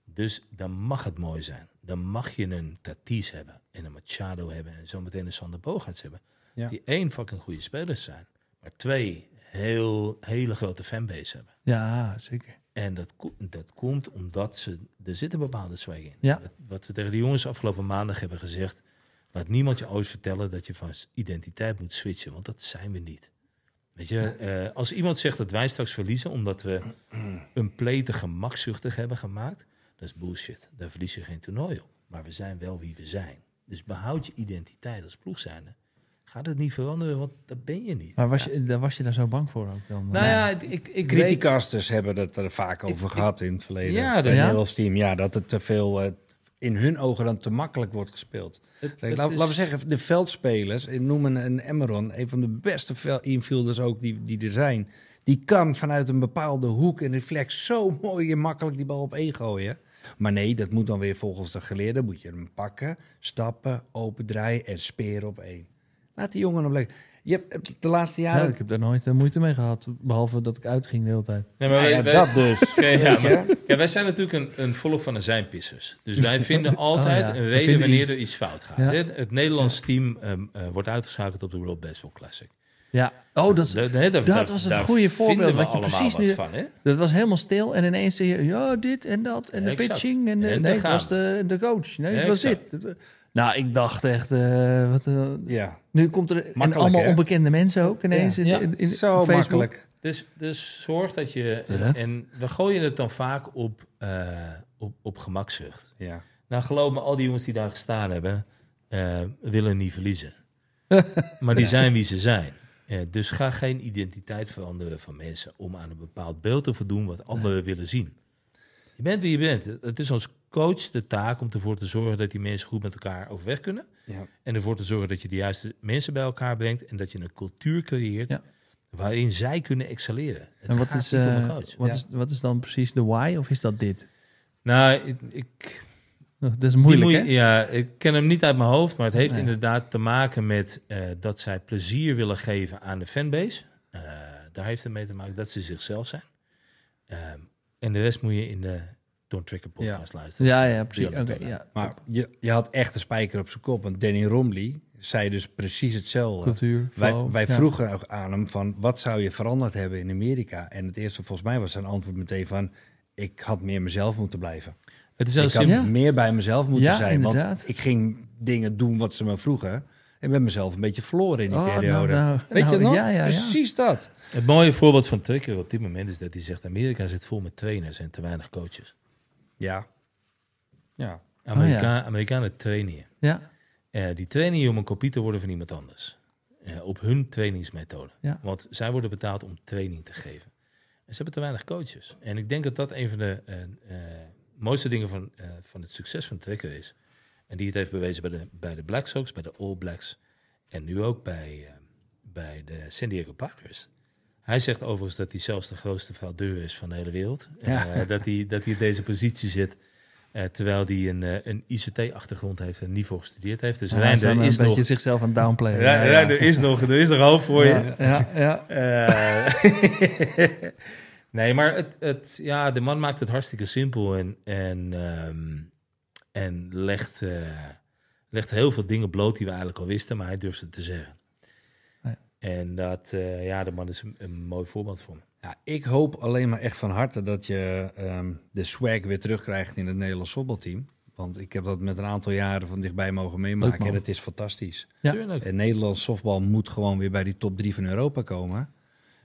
Dus dan mag het mooi zijn. Dan mag je een Tatis hebben en een Machado hebben en zometeen een Sander Bogarts hebben. Ja. Die één fucking goede spelers zijn, maar twee heel, hele grote fanbase hebben. Ja, zeker. En dat, dat komt omdat ze, er zit een bepaalde swag in. Ja. Wat- we tegen de jongens afgelopen maandag hebben gezegd, laat niemand je ooit vertellen dat je van identiteit moet switchen, want dat zijn we niet. Weet je, eh, als iemand zegt dat wij straks verliezen omdat we [CLEARS THROAT] een plete gemakzuchtig hebben gemaakt, dat is bullshit. Daar verlies je geen toernooi op. Maar we zijn wel wie we zijn. Dus behoud je identiteit als ploeg zijnde. Gaat het niet veranderen, want dat ben je niet. Maar was je, daar was je daar zo bang voor ook dan? Nou ja, ik, ik, ik weet... Criticasters hebben het er vaak over ik- gehad in het verleden. Ja, dat- Ja? Nederlands team. Ja, dat het te veel eh, in hun ogen dan te makkelijk wordt gespeeld. het- Kijk, het laat- is- Laten we zeggen, de veldspelers, ik noem een, een Emeron, een van de beste infielders ook die, die er zijn. Die kan vanuit een bepaalde hoek en reflex zo mooi en makkelijk die bal op één gooien. Maar nee, dat moet dan weer volgens de geleerde. Moet je hem pakken, stappen, opendraaien en speren op één. Laat die jongen nog lekker. Je hebt de laatste Ja, jaren... ik heb daar nooit eh, moeite mee gehad. Behalve dat ik uitging de hele tijd. Nee, maar Ja, wij- ja, wij- dat dus. [LAUGHS] Ja, maar- ja, wij zijn natuurlijk een, een volk van de zijnpissers. Dus wij [LAUGHS] vinden altijd Oh ja, een reden wanneer iets. er iets fout gaat. Ja. Het, het Nederlands team ehm, eh, wordt uitgeschakeld op de World Baseball Classic. Ja. Oh, dat, dat da- was het goede voorbeeld wat je precies wat nu- van, dat was helemaal stil. En ineens zie je, ja, dit en dat. En de Exact. pitching. En, de, En nee, het was de, de coach. Nee, het was Exact. dit. Het- Nou, ik dacht echt, eh, wat, eh, Ja, nu komt er en allemaal hè? onbekende mensen ook ineens Ja. in, Ja. in, in- zo Facebook. makkelijk. Dus, dus zorg dat je... En we gooien het dan vaak op, eh, op, op gemakzucht. Ja. Nou, geloof me, al die jongens die daar gestaan hebben, eh, willen niet verliezen. [LAUGHS] maar die zijn wie ze zijn. Eh, dus ga geen identiteit veranderen van mensen om aan een bepaald beeld te voldoen wat anderen willen zien. Je bent wie je bent. Het is als coach de taak om ervoor te zorgen dat die mensen goed met elkaar overweg kunnen. Ja. En ervoor te zorgen dat je de juiste mensen bij elkaar brengt. En dat je een cultuur creëert Ja. waarin zij kunnen excelleren. Het En wat is, eh, wat, Ja. is, wat is dan precies de why? Of is dat dit? Nou, ik, ik, Dat is moeilijk, hè? Ja, ik ken hem niet uit mijn hoofd, maar het heeft Nee. inderdaad te maken met eh, dat zij plezier willen geven aan de fanbase. Eh, daar heeft het mee te maken dat ze zichzelf zijn. Ehm, en de rest moet je in de Don't Tricker podcast luisteren. Ja, ja, precies. Ja, ja. Maar je, je had echt de spijker op zijn kop. Want Danny Romley zei dus precies hetzelfde. Cultuur, Wij, flow, wij ja. vroegen ook aan hem van wat zou je veranderd hebben in Amerika? En het eerste volgens mij was zijn antwoord meteen van ik had meer mezelf moeten blijven. Het is ik had. Ja. meer bij mezelf moeten Ja, zijn. inderdaad. Want ik ging dingen doen wat ze me vroegen. En ben mezelf een beetje verloren in die Oh, nou, periode. nou, Weet je nou, nog? Ja, ja, ja. Precies dat. Het mooie voorbeeld van Tricker op dit moment is dat hij zegt... Amerika zit vol met trainers en te weinig coaches. Ja. Ja. Amerika Amerikanen trainen je. Ja, Eh, die trainen je om een kopie te worden van iemand anders. Eh, op hun trainingsmethode. Ja. Want zij worden betaald om training te geven. En ze hebben te weinig coaches. En ik denk dat dat een van de eh, mooiste dingen van, van het succes van Trekker is. En die het heeft bewezen bij de, bij de Black Sox, bij de All Blacks. En nu ook bij, bij de San Diego Padres. Hij zegt overigens dat hij zelfs de grootste fraudeur is van de hele wereld. Ja. Eh, dat, hij, dat hij in deze positie zit. eh, terwijl hij een, eh, een ICT-achtergrond heeft en niet voor gestudeerd heeft. Dus is Reinder een is beetje nog zichzelf aan downplayen. ja, Ja, ja. ja, er, is nog, er is nog hoop voor je. Ja, ja, ja. [LAUGHS] Nee, maar het, het, ja, de man maakt het hartstikke simpel en, en, ehm, en legt, legt heel veel dingen bloot die we eigenlijk al wisten, maar hij durft het te zeggen. En dat, eh, ja, de man is een, een mooi voorbeeld voor me. Ja, ik hoop alleen maar echt van harte dat je ehm, de swag weer terugkrijgt in het Nederlands voetbalteam. Want ik heb dat met een aantal jaren van dichtbij mogen meemaken en het is fantastisch. Ja. Tuurlijk. En Nederlands softbal moet gewoon weer bij die top drie van Europa komen.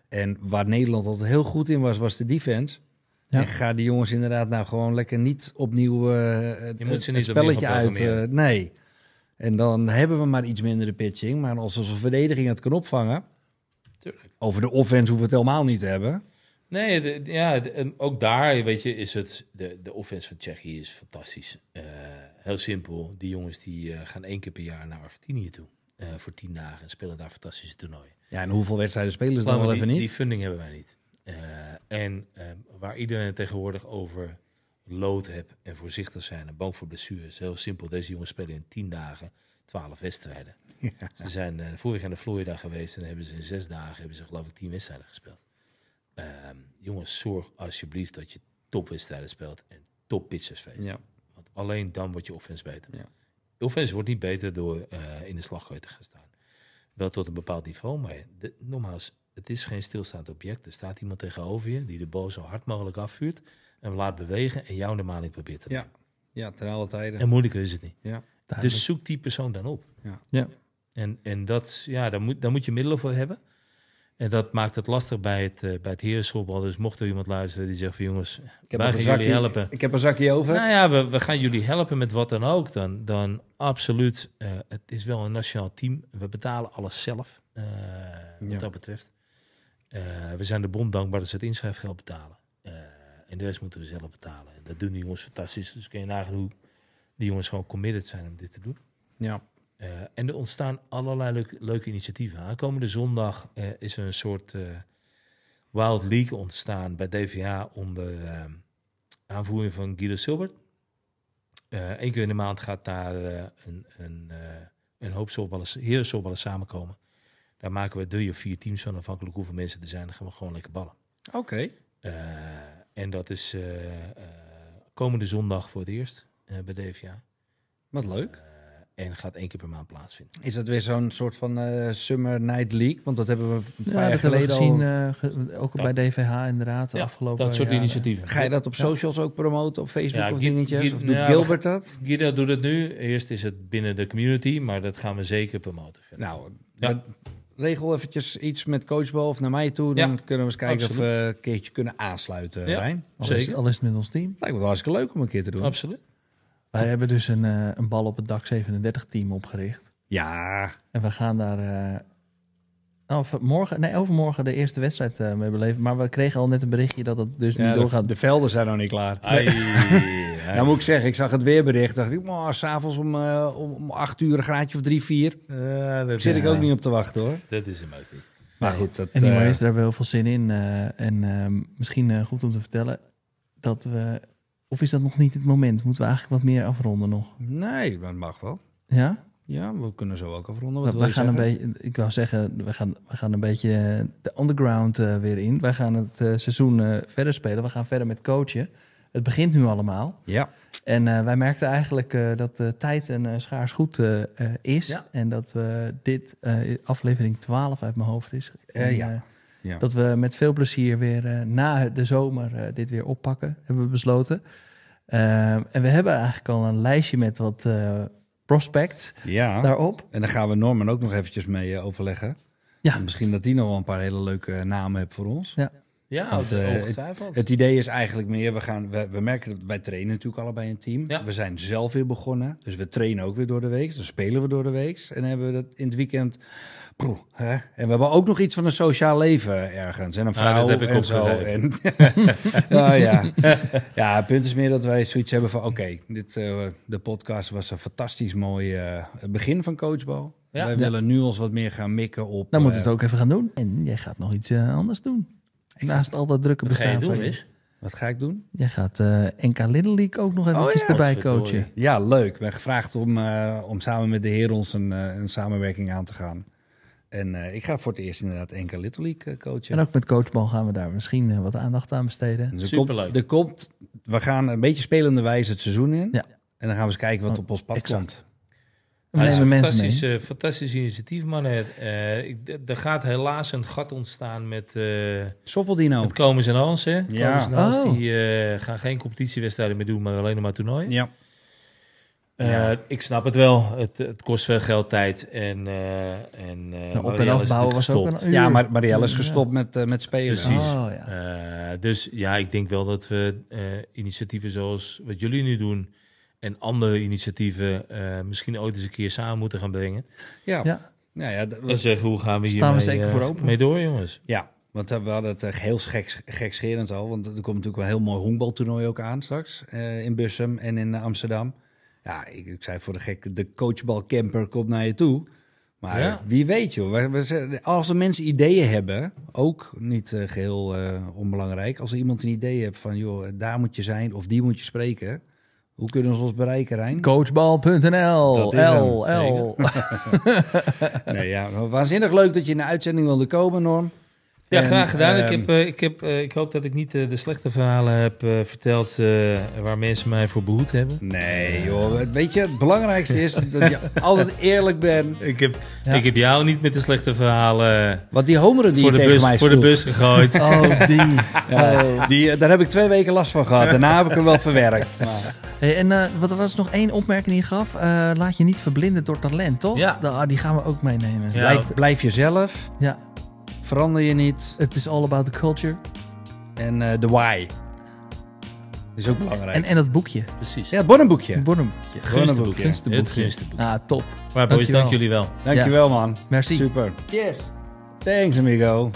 En waar Nederland altijd heel goed in was, was de defense. Ja. En ga die jongens inderdaad nou gewoon lekker niet opnieuw eh het, Je moet ze niet opnieuw spelletje uit. eh, nee. En dan hebben we maar iets minder de pitching. Maar als onze verdediging het kan opvangen, over de offense hoeven we het helemaal niet te hebben. Nee, de- ja, de- ook daar, weet je, is het... De, de offense van Tsjechië is fantastisch. Eh, heel simpel. Die jongens die eh, gaan één keer per jaar naar Argentinië toe. eh, voor tien dagen en spelen daar fantastische toernooien. Ja, en hoeveel wedstrijden spelen ze dan wel die, even niet? die funding hebben wij niet. En waar iedereen tegenwoordig over lood hebt en voorzichtig zijn en bang voor blessures. Heel simpel, deze jongens spelen in tien dagen twaalf wedstrijden. Ze zijn eh, vorig jaar naar Florida geweest en hebben ze in zes dagen hebben ze geloof ik tien wedstrijden gespeeld. Ehm, jongens, zorg alsjeblieft dat je topwedstrijden speelt en top pitchers feest. Ja. Want alleen dan wordt je offense beter. Ja. Je offense wordt niet beter door eh, in de slaggooi te gaan staan. Wel tot een bepaald niveau, maar de, nogmaals, het is geen stilstaand object. Er staat iemand tegenover je die de bal zo hard mogelijk afvuurt en laat bewegen en jou de maling probeert te Ja. nemen. Ja, ten alle tijden. En moeilijker is het niet. Duidelijk. Dus zoek die persoon dan op. Ja. Ja. En, en dat, ja, daar, moet, daar moet je middelen voor hebben. En dat maakt het lastig bij het, eh bij het herensoftbal. Dus mocht er iemand luisteren die zegt van jongens, ik, heb wij gaan een jullie zakje, helpen. ik heb een zakje over. Nou ja, we, we gaan jullie helpen met wat dan ook. Dan, dan absoluut. eh, het is wel een nationaal team. We betalen alles zelf. eh, wat Ja. dat betreft. Eh, we zijn de bond dankbaar dat ze het inschrijfgeld betalen. En de rest moeten we zelf betalen. En dat doen die jongens fantastisch. Dus kun je nagaan hoe die jongens gewoon committed zijn om dit te doen. Ja. Eh, en er ontstaan allerlei leuke, leuke initiatieven. Aankomende zondag eh, is er een soort eh, Wild League ontstaan bij DVH onder aanvoering van Guido Silbert. Eén keer in de maand gaat daar een, een, een hoop softballers, herensoftballers samenkomen. Daar maken we drie of vier teams van, afhankelijk hoeveel mensen er zijn. Dan gaan we gewoon lekker ballen. Oké. En dat is eh, eh, komende zondag voor het eerst eh, bij DVA. Wat leuk. En gaat één keer per maand plaatsvinden. Is dat weer zo'n soort van eh, Summer Night League? Want dat hebben we een paar Ja, jaar geleden gezien, al. ge- ook Dat- bij DVH inderdaad, de Ja, afgelopen dat soort jaren. initiatieven. Ga je dat op socials ook promoten, op Facebook Ja, of dingetjes? Of doet nou, Gilbert dat? Guido doet het nu. Eerst is het binnen de community, maar dat gaan we zeker promoten. Nou, Ja. Regel eventjes iets met coachbal of naar mij toe. Dan Ja, kunnen we eens kijken of we een keertje kunnen aansluiten, Ja. Rijn. Al is, Zeker. al is het met ons team. Lijkt me wel hartstikke leuk om een keer te doen. Absoluut. Wij hebben dus een, eh, een bal op het dak 37 team opgericht. Ja, En we gaan daar eh, of morgen, nee, overmorgen de eerste wedstrijd eh, mee beleven. Maar we kregen al net een berichtje dat het dus ja niet doorgaat. de velden zijn nog niet klaar. [LAUGHS] Ai, Nou moet ik zeggen, ik zag het weerbericht. dacht ik, oh, s'avonds om, eh, om, om acht uur een graadje of drie, vier. Dat Zit ik ook niet op te wachten hoor. Dat is hem ook niet. Maar goed, dat... En die daar hebben we heel veel zin in. eh, en ehm, misschien eh, goed om te vertellen dat we... Of is dat nog niet het moment? Moeten we eigenlijk wat meer afronden nog? nee, dat mag wel. Ja? Ja, we kunnen zo ook afronden. Wat We, gaan een beetje, ik wou zeggen, we gaan, we gaan een beetje eh, de underground eh, weer in. Wij gaan het eh, seizoen verder spelen. We gaan verder met coachen. Het begint nu allemaal. Ja, En wij merkten eigenlijk dat de tijd een schaars goed is. Ja. En dat we dit, aflevering 12 uit mijn hoofd is. En, ja. Ja. Dat we met veel plezier weer na de zomer dit weer oppakken, hebben we besloten. En we hebben eigenlijk al een lijstje met wat prospects ja. daarop. En dan gaan we Norman ook nog eventjes mee eh, overleggen. Ja. En misschien dat die nog wel een paar hele leuke namen heeft voor ons. Ja, Want, eh, ongetwijfeld. Het idee is eigenlijk meer, we, gaan, we, we merken dat wij trainen natuurlijk allebei een team. Ja. We zijn zelf weer begonnen. Dus we trainen ook weer door de week. Dan spelen we door de week. En hebben we dat in het weekend. Poeh, hè? En we hebben ook nog iets van een sociaal leven ergens. En een Ah, vrouw dat heb ik en zo. En, [LAUGHS] oh, ja. [LAUGHS] ja, het punt is meer dat wij zoiets hebben van... Oké, dit eh, de podcast was een fantastisch mooi eh, begin van coachbal. Ja. wij Ja. willen nu ons wat meer gaan mikken op... Dan moeten we eh, het ook even gaan doen. En jij gaat nog iets eh, anders doen. Naast al dat drukke Wat ga je bestaan doen van is... Wat ga ik doen? Jij gaat eh, NK Little League ook nog eventjes ja, erbij coachen. Ja, leuk. We hebben gevraagd om, eh, om samen met de heren ons een, eh, een samenwerking aan te gaan. En eh, ik ga voor het eerst inderdaad Enka Little League coachen. En ook met coachbal gaan we daar misschien wat aandacht aan besteden. Dus er Superleuk. Komt, er komt, we gaan een beetje spelende wijze het seizoen in. Ja. En dan gaan we eens kijken wat Oh, op ons pad exact. komt. Is een fantastisch, eh, fantastisch initiatief, mannen. Eh, ik- er gaat helaas een gat ontstaan met, eh Soppeldino. met Komens en Hans. Hè? Ja. Komens en Hans Oh. die, eh, gaan geen competitiewedstrijden meer doen, maar alleen nog maar toernooien. Ja. Eh, Ja. Ik snap het wel. Het, het kost veel geld, tijd. En, eh en, eh, Nou, op- en afbouwen was ook een uur. ja, maar Marielle is Ja. gestopt met, met spelen. Precies. Oh, ja. Eh, dus ja, ik denk wel dat we eh, initiatieven zoals wat jullie nu doen en andere initiatieven eh, misschien ooit eens een keer samen moeten gaan brengen. Ja. Ja. Nou ja, d- En zeggen, hoe gaan we hier Staan we zeker mee, voor open. mee door, jongens? ja, want eh, we hadden het echt heel gek, gekscherend al. Want er komt natuurlijk wel een heel mooi honkbaltoernooi ook aan straks. eh, in Bussum en in eh, Amsterdam. Ja, ik, ik zei voor de gek, de coachbalcamper komt naar je toe. Maar Ja. wie weet joh. We, we zeggen- als er mensen ideeën hebben, ook niet eh, geheel eh, onbelangrijk. Als er iemand een idee heeft van, joh, daar moet je zijn of die moet je spreken. Hoe kunnen ze ons bereiken, Rijn? Coachbal.nl. L, L. Nee, ja, [LAUGHS] waanzinnig leuk dat je in de uitzending wilde komen, Norm. Ja, En, graag gedaan. ik, ehm, heb, eh, ik, heb, eh, ik hoop dat ik niet eh, de slechte verhalen heb eh, verteld eh, waar mensen mij voor behoed hebben. Nee, joh. Weet je, het belangrijkste is dat je [LAUGHS] altijd eerlijk bent. Ik heb, Ja. ik heb jou niet met de slechte verhalen Want die homeren die voor, je de tegen bus, mij voor de bus gegooid. [LAUGHS] Oh, die. [LAUGHS] ja, Oh. die, daar heb ik twee weken last van gehad. Daarna heb ik hem wel verwerkt. Maar, Hey, en eh, wat er was nog één opmerking die je gaf. Eh, laat je niet verblinden door talent, toch? Ja. Da- ah, die gaan we ook meenemen. Ja. blijf, blijf jezelf. Ja. Verander je niet. Het is all about the culture. En eh, de why. Is ook belangrijk. En, en dat boekje. Precies. ja, het bonnenboekje. Het Bonnenboekje. Gunste boekje. Gunste Het boekje. Ah, top. Maar boys, dank jullie wel. Dankjewel, man. Merci. Super. Cheers. Thanks, amigo.